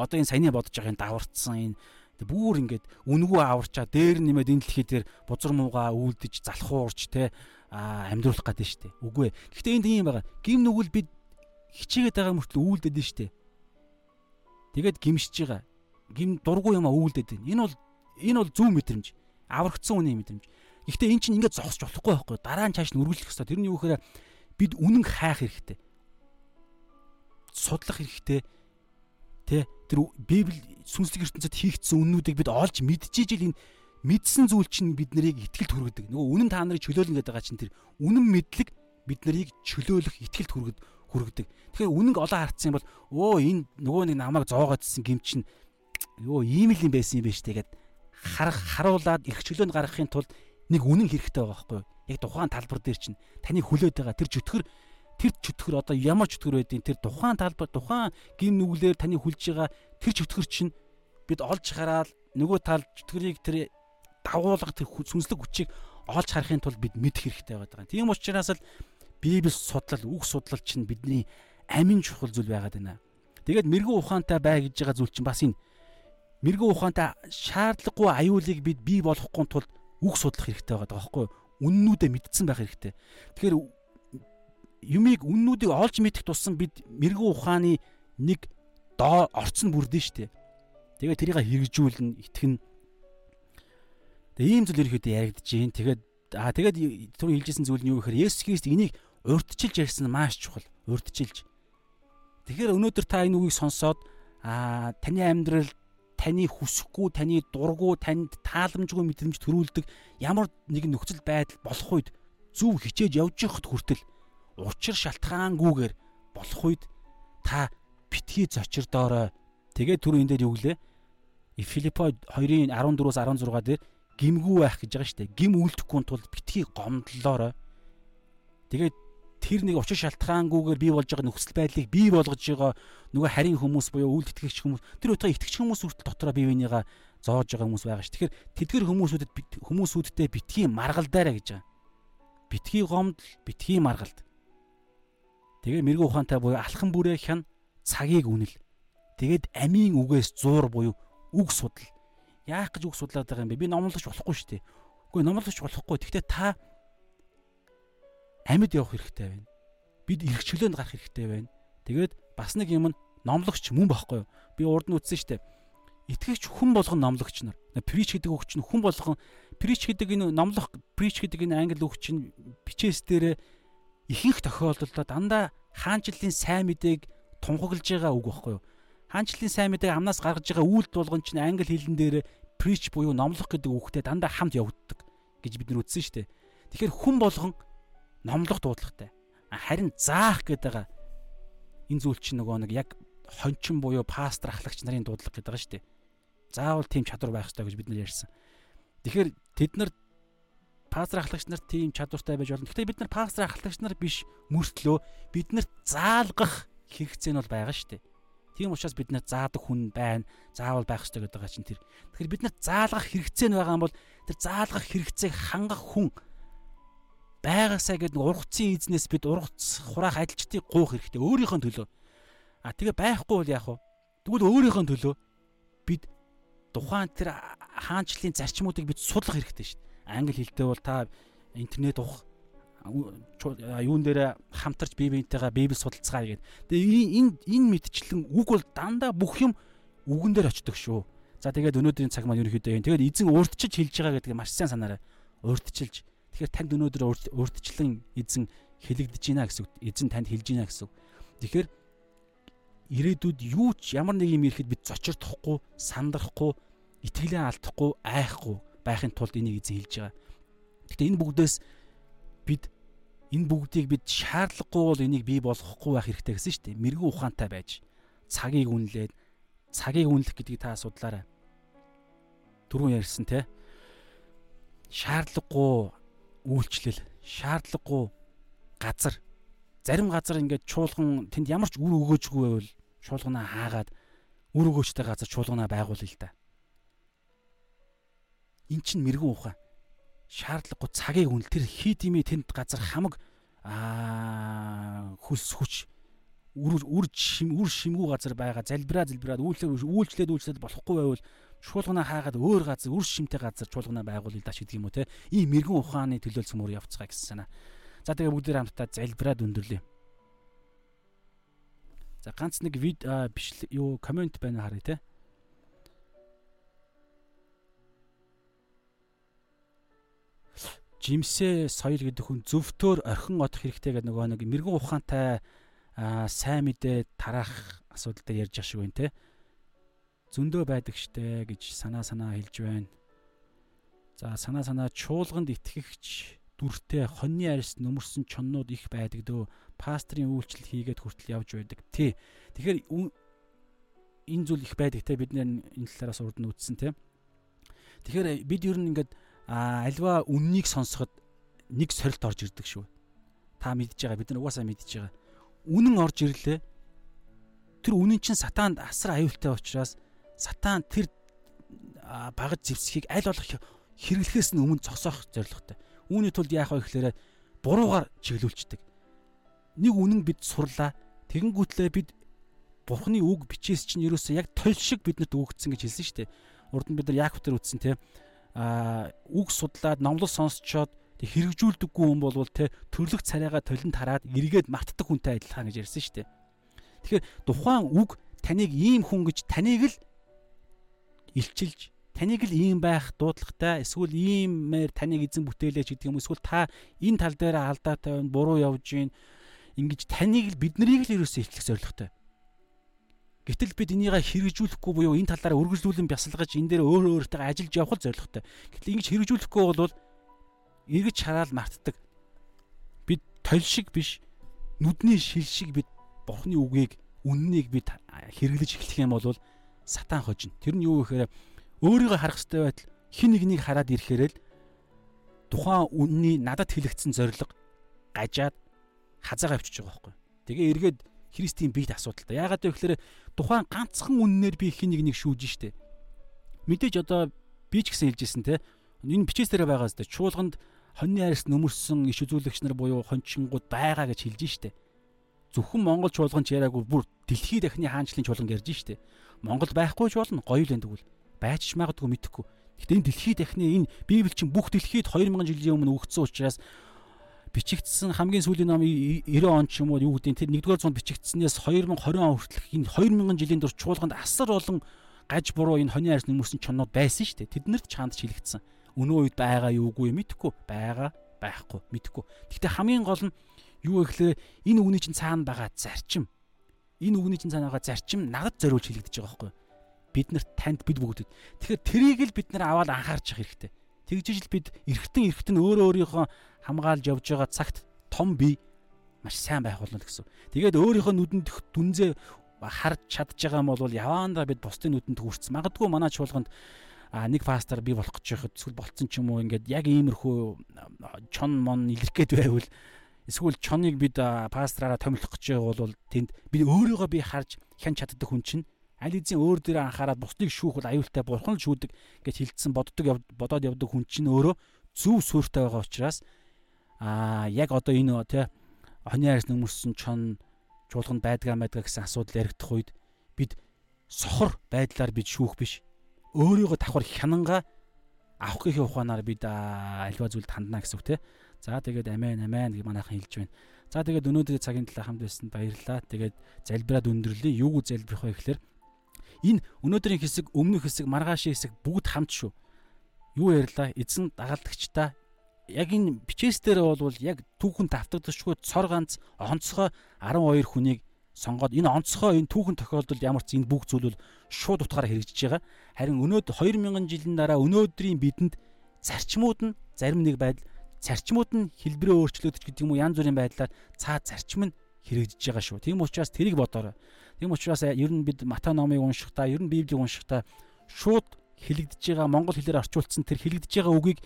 Одоо энэ саяны бодож байгаа энэ даварцсан энэ бүр ингээд үнгүү аварчаа дээр нэмээд энэ дэлхий дээр бузар муугаа үйлдэж залхуурч те амьдруулах гэдэг нь штэ. Үгүй ээ. Гэхдээ энд ийм байгаа. Гим нүгэл бид хичээгээд байгаа мөртлөө үйлдэд нь штэ. Тэгээд гимшиж байгаа. Гим дургу юм а үйлдэд байна. Энэ бол энэ бол зөв мэдрэмж. Аврагдсан үний мэдрэмж. Гэхдээ эн чинь ингээд зогсож болохгүй байхгүй. Дараа нь цааш нь үргэлжлэх хэрэгтэй. Тэрний юу гэхээр бид үнэн хайх хэрэгтэй. Судлах хэрэгтэй. Тэ тэр Библи сүнслэг ертөнцид хийгдсэн үннүүдийг бид олж мэдчихэж ил энэ мэдсэн зүйл чинь бид нарыг итгэлд хүргэдэг. Нөгөө үнэн та нарыг чөлөөлнө гэдэг байгаа чинь тэр үнэн мэдлэг бид нарыг чөлөөлөх итгэлд хүргэдэг хүргэдэг. Тэгэхээр үнэнг олон хартсан бол өө энэ нөгөө нэг намайг зоогоодсэн гим чинь ёо ийм л юм байсан юм байна штэ гэд харах харуулад их чөлөөнд гаргахын тулд нэг үнэн хэрэгтэй байгаа байхгүй юу? Яг тухайн талбар дээр чинь таны хүлээд байгаа тэр чөтгөр тэр чөтгөр одоо ямар чөтгөр байдیں۔ Тэр тухайн талбар тухайн гин нүглээр таны хүлж байгаа тэр чөтгөр чинь бид олж хараад нөгөө тал чөтгөрийг тэр дагуулга тэр сүнслэг хүчийг олж харахын тулд бид мэдэх хэрэгтэй байгаа. Тийм учраас л Библи судлал, үг судлал чинь бидний амин чухал зүйл байгаад байна. Тэгээд мэрэгэн ухаантай бай гэж байгаа зүйл чинь бас энэ мэрэгэн ухаантай шаардлагагүй аюулыг бид бий болгохгүй тулд үг судлах хэрэгтэй байгаа байхгүй үннүүдээ мэдсэн байх хэрэгтэй. Тэгэхээр юмыг үннүүдийг олж мэдэх тусам бид мэрэгэн ухааны нэг доо орцсон бүрдэн штэ. Тэгээ тэрийг хэрэгжүүлнэ, итгэн. Тэгээ ийм зүйл ерөөхдөө яригдж гин. Тэгээд аа тэгээд түр хэлжсэн зүйл нь юу гэхээр Есүс Христ энийг урдчилж ярьсан маш чухал. Урдчилж. Тэгэхээр өнөөдөр та энэ үгийг сонсоод аа таны амьдралд таны хүсэхгүй, таны дургу, танд тааламжгүй мэдрэмж төрүүлдэг ямар нэгэн нөхцөл байдал болох үед зөв хичээж явж явахд хүртэл учир шалтгаангүйгээр болох үед та битгий зочирдоорой. Тэгээд түр энэ дээр юу гэлээ? Филиппо 2-ын 14-өөс 16 дээр гимгүү байх гэж байгаа шүү дээ. Гим үлдэхгүй тулд битгий гомдлоорой. Тэгээд тэр нэг учир шалтгаангүйгээр бий болж байгаа нөхцөл байдлыг бий болгож байгаа нөгөө харийн хүмүүс буюу үйл итгэгч хүмүүс тэр утга итгэгч хүмүүс хүртэл дотроо бие бинийгаа зоож байгаа хүмүүс байгаа ш. Тэгэхээр тэдгэр хүмүүсүүдэд хүмүүсүүдтэй битгий маргалдаарэ гэж байгаа. Битгий гомдол, битгий маргалд. Тэгээ мэрэгэн ухаантай буюу алхан бүрээ хян цагийг үнэл. Тэгээд амийн үгээс зуур буюу үг судал. Яах гэж үг судлаад байгаа юм бэ? Би номлогч болохгүй шүү дээ. Үгүй номлогч болохгүй. Гэхдээ та амьд явах хэрэгтэй байна. Бид эрх чөлөөнд гарах хэрэгтэй байна. Тэгээд бас нэг юм нь номлогч мөн байхгүй юу? Би урд нь үтсэн штэ. Итгэгч хүн болгон номлогч нар. Прич гэдэг үг чинь хүн болгон прич гэдэг энэ номлох прич гэдэг энэ англи үг чинь бичээс дээр ихэнх тохиолдолд дандаа хаанчлалын сайн мэдээг тунхаглаж байгаа үг байхгүй юу? Хаанчлалын сайн мэдээг амнаас гаргаж байгаа үйлдэл болгон чинь англи хэлэн дээр прич буюу номлох гэдэг үгтэй дандаа хамт явагддаг гэж бид нар үтсэн штэ. Тэгэхээр хүн болгон номлох дуудлагатай. Харин заах гэдэг энэ зүйл чинь нөгөө нэг яг хончин буюу пастор ахлагч нарын дуудлага гэдэг байгаа шүү дээ. Заавал тийм чадвар байх хэрэгтэй гэж бид нар ярьсан. Тэгэхээр тэд нар пастор ахлагч нар тийм чадвартай байж болно. Гэхдээ бид нар пастор ахлагч нар биш мөртлөө биднэрт заалгах хэрэгцээ нь бол байгаа шүү дээ. Тийм учраас бид нар заадаг хүн байна. Заавал байх ёстой гэдэг чинь тэр. Тэгэхээр бид нар заалгах хэрэгцээ нь байгаа юм бол тэр заалгах хэрэгцээг хангах хүн байгаасаа гэдэг ургацын эзнээс бид ургац хураах ажилчдыг гуух хэрэгтэй. Өөрийнхөө төлөө. А тэгээ байхгүй бол яах вэ? Тэгвэл өөрийнхөө төлөө бид тухайн тэр хаанчлалын зарчмуудыг бид судлах хэрэгтэй шүү дээ. Англи хэлтэй бол та интернет ухах юун дээр хамтарч бие биентэйгээ библи судалцгаая гэдэг. Тэгээ энэ энэ мэдчлэн үг бол дандаа бүх юм үгэн дээр очдог шүү. За тэгээд өнөөдрийн цаг маань ерөнхийдөө юм. Тэгээд эзэн өөртчилж хэлж байгаа гэдэг маш сайн санаарай. Өөртчилж. Тэгэхээр танд өнөөдөр өөртчлэн эзэн хэлэгдэж байна гэсэн. Эзэн танд хэлж байна гэсэн. Тэгэхээр ирээдүйд юу ч ямар нэг юм ирэхэд бид зочирдохгүй, сандрахгүй, итгэлээ алдахгүй, айхгүй байхын тулд энийг эзэн хэлж байгаа. Гэхдээ энэ бүгдээс бид энэ бүгдийг бид шаардлагагүй бол энийг бий болгохгүй байх хэрэгтэй гэсэн шүү дээ. Мэрэгэн ухаантай байж цагийг үнэлээд цагийг үнэлэх гэдгийг та судлаарай. Түрүүн ярьсан те. Шаардлагагүй үйлчлэл, шаардлагагүй газар. Зарим газар ингээд чуулган тэнд ямар ч үр өгөөжгүй байвал чуулганаа хаагаад үр өгөөжтэй газар чуулганаа байгуулъя л да. Эн чинь мэрэгэн ухаан шаардлагагүй цагийг үн тэр хит ими тэнд газар хамаг аа хүс хүч үр үр шим үр шимгүү газар байгаа залбираа залбираад үйлчлээ үйлчлээд үйлчлээд болохгүй байвал чуулганаа хаагаад өөр газар үр шимтэй газар чуулганаа байгуулъя даа гэдэг юм уу те ийм мэрэгэн ухааны төлөөлсөн мөр явцгаа гэсэн санаа. За тэгээ бүгдээр хамтдаа залбираад өндөрлөе. За ганц нэг вид биш юу комент байна харъя те. Жимсээ соёл гэдэг хүн зөвтөөр орхин одох хэрэгтэй гэдэг нөгөө нэг мэрэгэн ухаантай сайн мэдээ тараах асуудал дээр ярьж ах шиг байна те. Зөндөө байдаг штэ гэж санаа санаа хэлж байна. За санаа санаа чуулганд итгэгч дүртэй хоньны арьс нөмөрсөн чоннууд их байдаг дөө пастрын үйлчлэл хийгээд хүртэл явж байдаг. Тий. Тэгэхээр энэ зүйл их байдаг те бид энэ талаараас урд нь үтсэн те. Тэгэхээр бид ер нь ингээд а альва үннийг сонсоход нэг сорилт орж ирдэг шүү. Та мэдж байгаа бид нар угаасаа мэдж байгаа. Үнэн орж ирлээ. Тэр үнэн чинь сатаанд асар аюултай учраас сатан тэр багаж зевсхийг аль болох хэрэглэхээс нь өмнө зогсоох зорилготой. Үүний тулд яах вэ гэхээр буруугаар чиглүүлцдэг. Нэг үнэн бид сурлаа. Тэгэнгүүтлээ бид Бурхны үг бичээс чинь ерөөсөө яг толь шиг биднэрт өгөгдсөн гэж хэлсэн шүү дээ. Урд нь бид нар Яаков дээр үтсэн тийм үг судлаад номлол сонсчоод хэрэгжүүлдэггүй хүн болвол те төрлөх царайгаа толин тараад эргээд мартдаг хүнтэй адилхан гэж ярьсан шүү дээ. Тэгэхээр тухайн үг таныг ийм хүн гэж таныг л илчилж таныг л ийм байх дуудлагатай эсвэл иймээр таныг эзэн бүтээлээч гэдэг юм эсвэл та энэ тал дээр алдаатай байна буруу явж гин ингэж таныг л биднийг л ерөөсөө ихлэх зорилготой. Гэтэл бид энийгээ хэрэгжүүлэхгүй буюу энэ талаараа үргэлжлүүлэн бясалгаж энэ дээр өөр өөртөө ажиллаж явах зорилготой. Гэтэл ингэж хэрэгжүүлэхгүй бол эргэж хараал мартдаг. Бид толь шиг биш нүдний шил шиг бид бурхны үгийг үннийг бид хэрэглэж эхлэх юм бол сатан хожно. Тэр нь юу гэхээр өөрийгөө харах хэрэгтэй байтал хин нэгнийг хараад ирэхээр л тухайн үнний надад хэлэгдсэн зориг гажаад хазаагаа авчиж байгаа байхгүй. Тэгээ эргээд Христийн биет асуудалтай. Яагаад вэ гэхээр тухайн ганцхан үннээр би хин нэг шүүж штэ. Мэдээж одоо би ч гэсэн хэлжсэн те. Энэ бичээс дээр байгаа зү чуулганд хоньны арьс нөмөрсөн иш үзүүлэгч нар буюу хончингууд байгаа гэж хэлж штэ. Зөвхөн Монгол чуулган ч яриаггүй бүр дэлхийд дахны хаанчлалын чуулганд ярьж штэ. Монгол байхгүй ч болно гоё л энэ тэгвэл. Байж ч магадгүй мэдэхгүй. Гэхдээ энэ дэлхийд дахны энэ Библи чинь бүх дэлхийд 2000 жилийн өмнө өгдсөн учраас бичигдсэн хамгийн сүүлийн ном 90 он ч юм уу юу гэдэг тэр 1-р зуунд бичигдсэнээс 2020 он хүртэлх энэ 2000 жилийн турш чуулганд асар олон гаж буруу энэ хоны арьс нөмөрсөн чоннууд байсан шүү дээ. Тэднэрт чаанд шилэгдсэн. Өнөө үед байгаа юугүй мэдэхгүй байгаа байхгүй мэдэхгүй. Гэхдээ хамгийн гол нь юу гэхээр энэ үгний чинь цаана байгаа зарчим. Энэ үгний чинь цаана байгаа зарчим нагад зориулж шилэгдэж байгаа байхгүй. Бид нарт танд бид бүгдэд. Тэгэхээр трийг л бид нар аваад анхаарч явах хэрэгтэй. Тэгжиж л бид эргэтэн эргэтэн өөрөө өөрийнхөө хамгаалж явж байгаа цагт том бие маш сайн байх болно гэсэн. Тэгээд өөрийнхөө нүдэнд дүнзээ харж чадж байгаа юм бол яваандаа бид бусдын нүдэнд хүрсэн. Магадгүй манай чуулганд а нэг пастор би болох гэж байхад эсвэл болцсон ч юм уу ингээд яг иймэрхүү чон мон илэрх гээд байвал эсвэл чоныг бид пастраараа томилох гэж байгаа бол тэнд бид өөрийгөө би харж хянч чаддаг хүн чинь аль эзэн өөр дээрээ анхаарал бусдыг шүүх бол аюултай бурхан л шүүдэг гэж хэлсэн боддог бодоод явдаг хүн чинь өөрөө зөв суурьтай байгаа учраас аа яг одоо энэ тий оны арьс нөмөрсөн чон чуулганд байдгаа байдгаа гэсэн асуудал яригдах үед бид сохор байдлаар бид шүүх биш өөрийгөө давхар хянанга авах гэхийн ухаанаар бид альва зүйлд хандна гэсэн үг тий. За тэгээд амен амен гэж манайхан хэлж байна. За тэгээд өнөөдрийн цагийн талаар хамт байсанд баярлалаа. Тэгээд залбираад өндөрлөе. Юу гэж залбирх вэ гэхээр энэ өнөөдрийн хэсэг, өмнөх хэсэг, маргаашийн хэсэг бүгд хамт шүү. Юу ярьлаа? Эзэн дагалдагчдаа яг энэ бичээс дээр бол яг түүхэн давтагдчихгүй цор ганц онцгой 12 хүнийг сонгоод энэ онцгой энэ түүхэн тохиолдолд ямар ч энэ бүх зүйл бол шууд утгаараа хэрэгжиж байгаа. Харин өнөөдөр 2000 жилийн дараа өнөөдрийн бидэнд зарчмууд нь зарим нэг байдал зарчмууд нь хэлбэрээ өөрчлөгдөж гэдэг юм уу янз бүрийн байдлаар цаа зарчим нь хэрэгжиж байгаа шүү. Тийм учраас тэрийг бодоорой. Тийм учраас ер нь бид Матай номыг уншихдаа, ер нь Библийг уншихдаа шууд хэлэгдэж байгаа монгол хэлээр орчуулсан тэр хэлэгдэж байгаа үгийг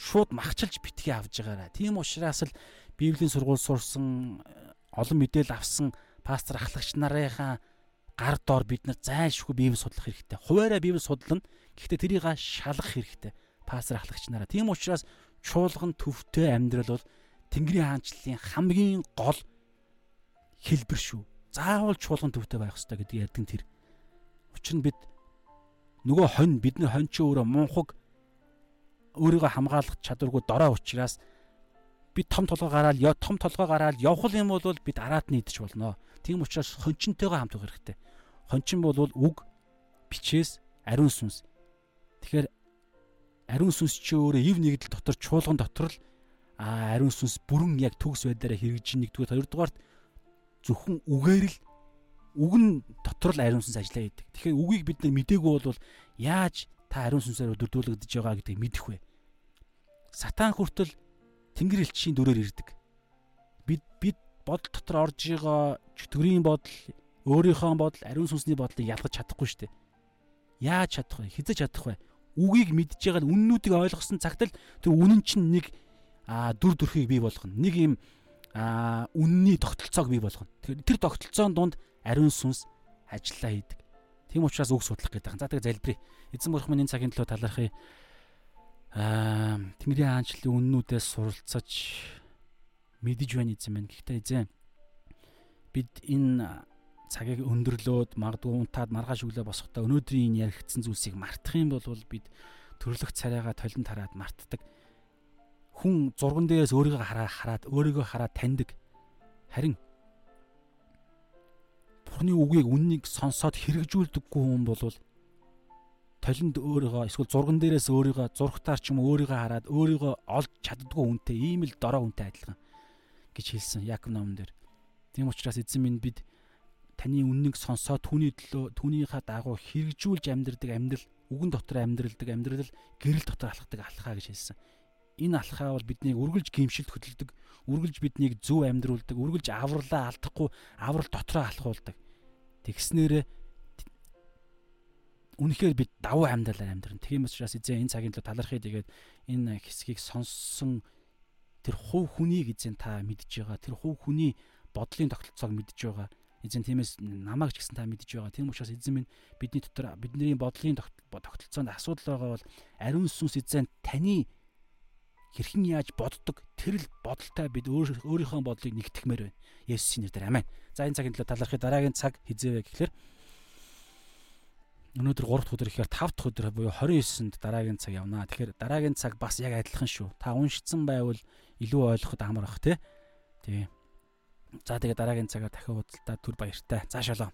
шууд махчилж битгий авж байгаараа. Тийм учраас л Библийн сургууль сурсан олон мэдээлэл авсан пастор ахлагч нарынхаа гар доор бид нар зайлшгүй библи судлах хэрэгтэй. Хуваараа библи судлана. Гэхдээ тэрийг шалгах хэрэгтэй. Пастор ахлагч нараа. Тийм учраас чуулган төвтэй амьдрал бол Тэнгэрийн хаанчлалын хамгийн гол хэлбэр шүү. Заавал чуулган төвтэй байх хэрэгтэй гэдэг ярьдаг тэр. Учир нь бид нөгөө хонь бидний хонь чи өөрөө мунхаг өөрийгөө хамгаалах чадваргүй дорой учраас бид том толгой гараад том толгой гараад явах юм бол бид араат нийдэж болно. Тийм учраас хончинтойгоо хамт байх хэрэгтэй. Хончин бол үг, бичээс, ариун сүнс. Тэгэхээр ариун сүнс чи өөрөө ив нэгдэл дотор чуулган дотор л а ариун сүнс бүрэн яг төгс байдлаараа хэрэгжиж нэгдүгээр хоёрдугаарт зөвхөн үгээр л үг нь дотор л ариун сүнс ажиллаа гэдэг. Тэгэхээр үгийг бид нар мдээгүй бол яаж та ариун сүнсээр өдөрдүүлэгдэж байгаа гэдгийг мэдэх вэ? Сатан хүртэл Тэнгэр элчийн дүрээр ирдэг. Бид бид бодол дотор орж байгаа чөтгөрийн бодол, өөрийнхөө бодол, ариун сүнсний бодлыг ялгаж чадахгүй шүү дээ. Яаж чадах вэ? Хизэж чадах вэ? Үгийг мэдж байгаа нь үннүүдийг ойлгосон цагт л тэр үнэн чинь нэг дүр төрхийг бий болгоно. Нэг юм үнний тогтолцоог бий болгоно. Тэр тогтолцоон донд ариун сүнс ажиллаа хийдэг. Тийм учраас үг судлах гэдэг. За тэгээ залбирая. Эзэн бурхан минь энэ цагийн төлөө талархъя. Аа Тэнгэрийн хаанчлалын үннүүдээс суралцаж мэдэж байна эзэн минь. Гэхдээ эзэн бид энэ цагийг өндөрлөөд магадгүй унтаад маргааш өглөө босохдоо өнөөдрийн энэ яригдсан зүйлсийг мартах юм бол бид төрлөх царайгаа толинд хараад мартдаг. Хүн зурган дээрээс өөрийгөө хараа хараад өөрийгөө хараад таньдаг. Харин Бурхны үгийг үннийг сонсоод хэрэгжүүлдэггүй хүн бол толинд өөрийгөө эсвэл зурган дээрээс өөрийгөө зургатаар ч юм өөрийгөө хараад өөрийгөө олж чаддгүй хүнтэй ийм л дорой хүнтэй адилхан гэж хэлсэн Яков номон дээр. Тийм учраас эзэн минь бид таны үннийг сонсоод түүний төлөө түүнийхээ дагуу хэрэгжүүлж амьдрдаг амьдрал үгэн дотор амьдралдаг амьдрал гэрэл дотор алхдаг алхаа гэж хэлсэн. Энэ алхаа бол биднийг үргэлж гимшилт хөдөлдөг, үргэлж биднийг зөв амьдруулдаг, үргэлж авралаа алдахгүй аврал дотроо алхуулдаг. Тэгснээрээ үнэхээр бид давуу амьдралаар амьдрна. Тийм учраас эзэн энэ цагийн төлөө талархъя тэгээд энэ хэсгийг сонссон тэр хувь хүнийг эзэн та мэдж байгаа. Тэр хувь хүний бодлын тогтолцоог мэдж байгаа. Эзэн тиймээс намайг ч гэсэн та мэдж байгаа. Тийм учраас эзэн минь бидний дотор бидний бодлын тогтолцоонд асуудал байгаа бол ариун сүнс эзэн таны хэрхэн яаж боддог тэр л бодолтой бид өөрийнхөө бодлыг нэгтгэмээр байна. Есүсийн нэрээр аминь. За энэ цагийн төлөө талархъя. Дараагийн цаг хизээвэ гэхлээр өнөөдөр 3 дахь өдөр ихээр 5 дахь өдөр буюу 29-нд дараагийн цаг явнаа. Тэгэхээр дараагийн цаг бас яг адилхан шүү. Та уншицсан байвал илүү ойлгоход амар бах тий. Тий. За тэгээ дараагийн цагаар дахин уулзалтаа түр баяртай. За шалаа.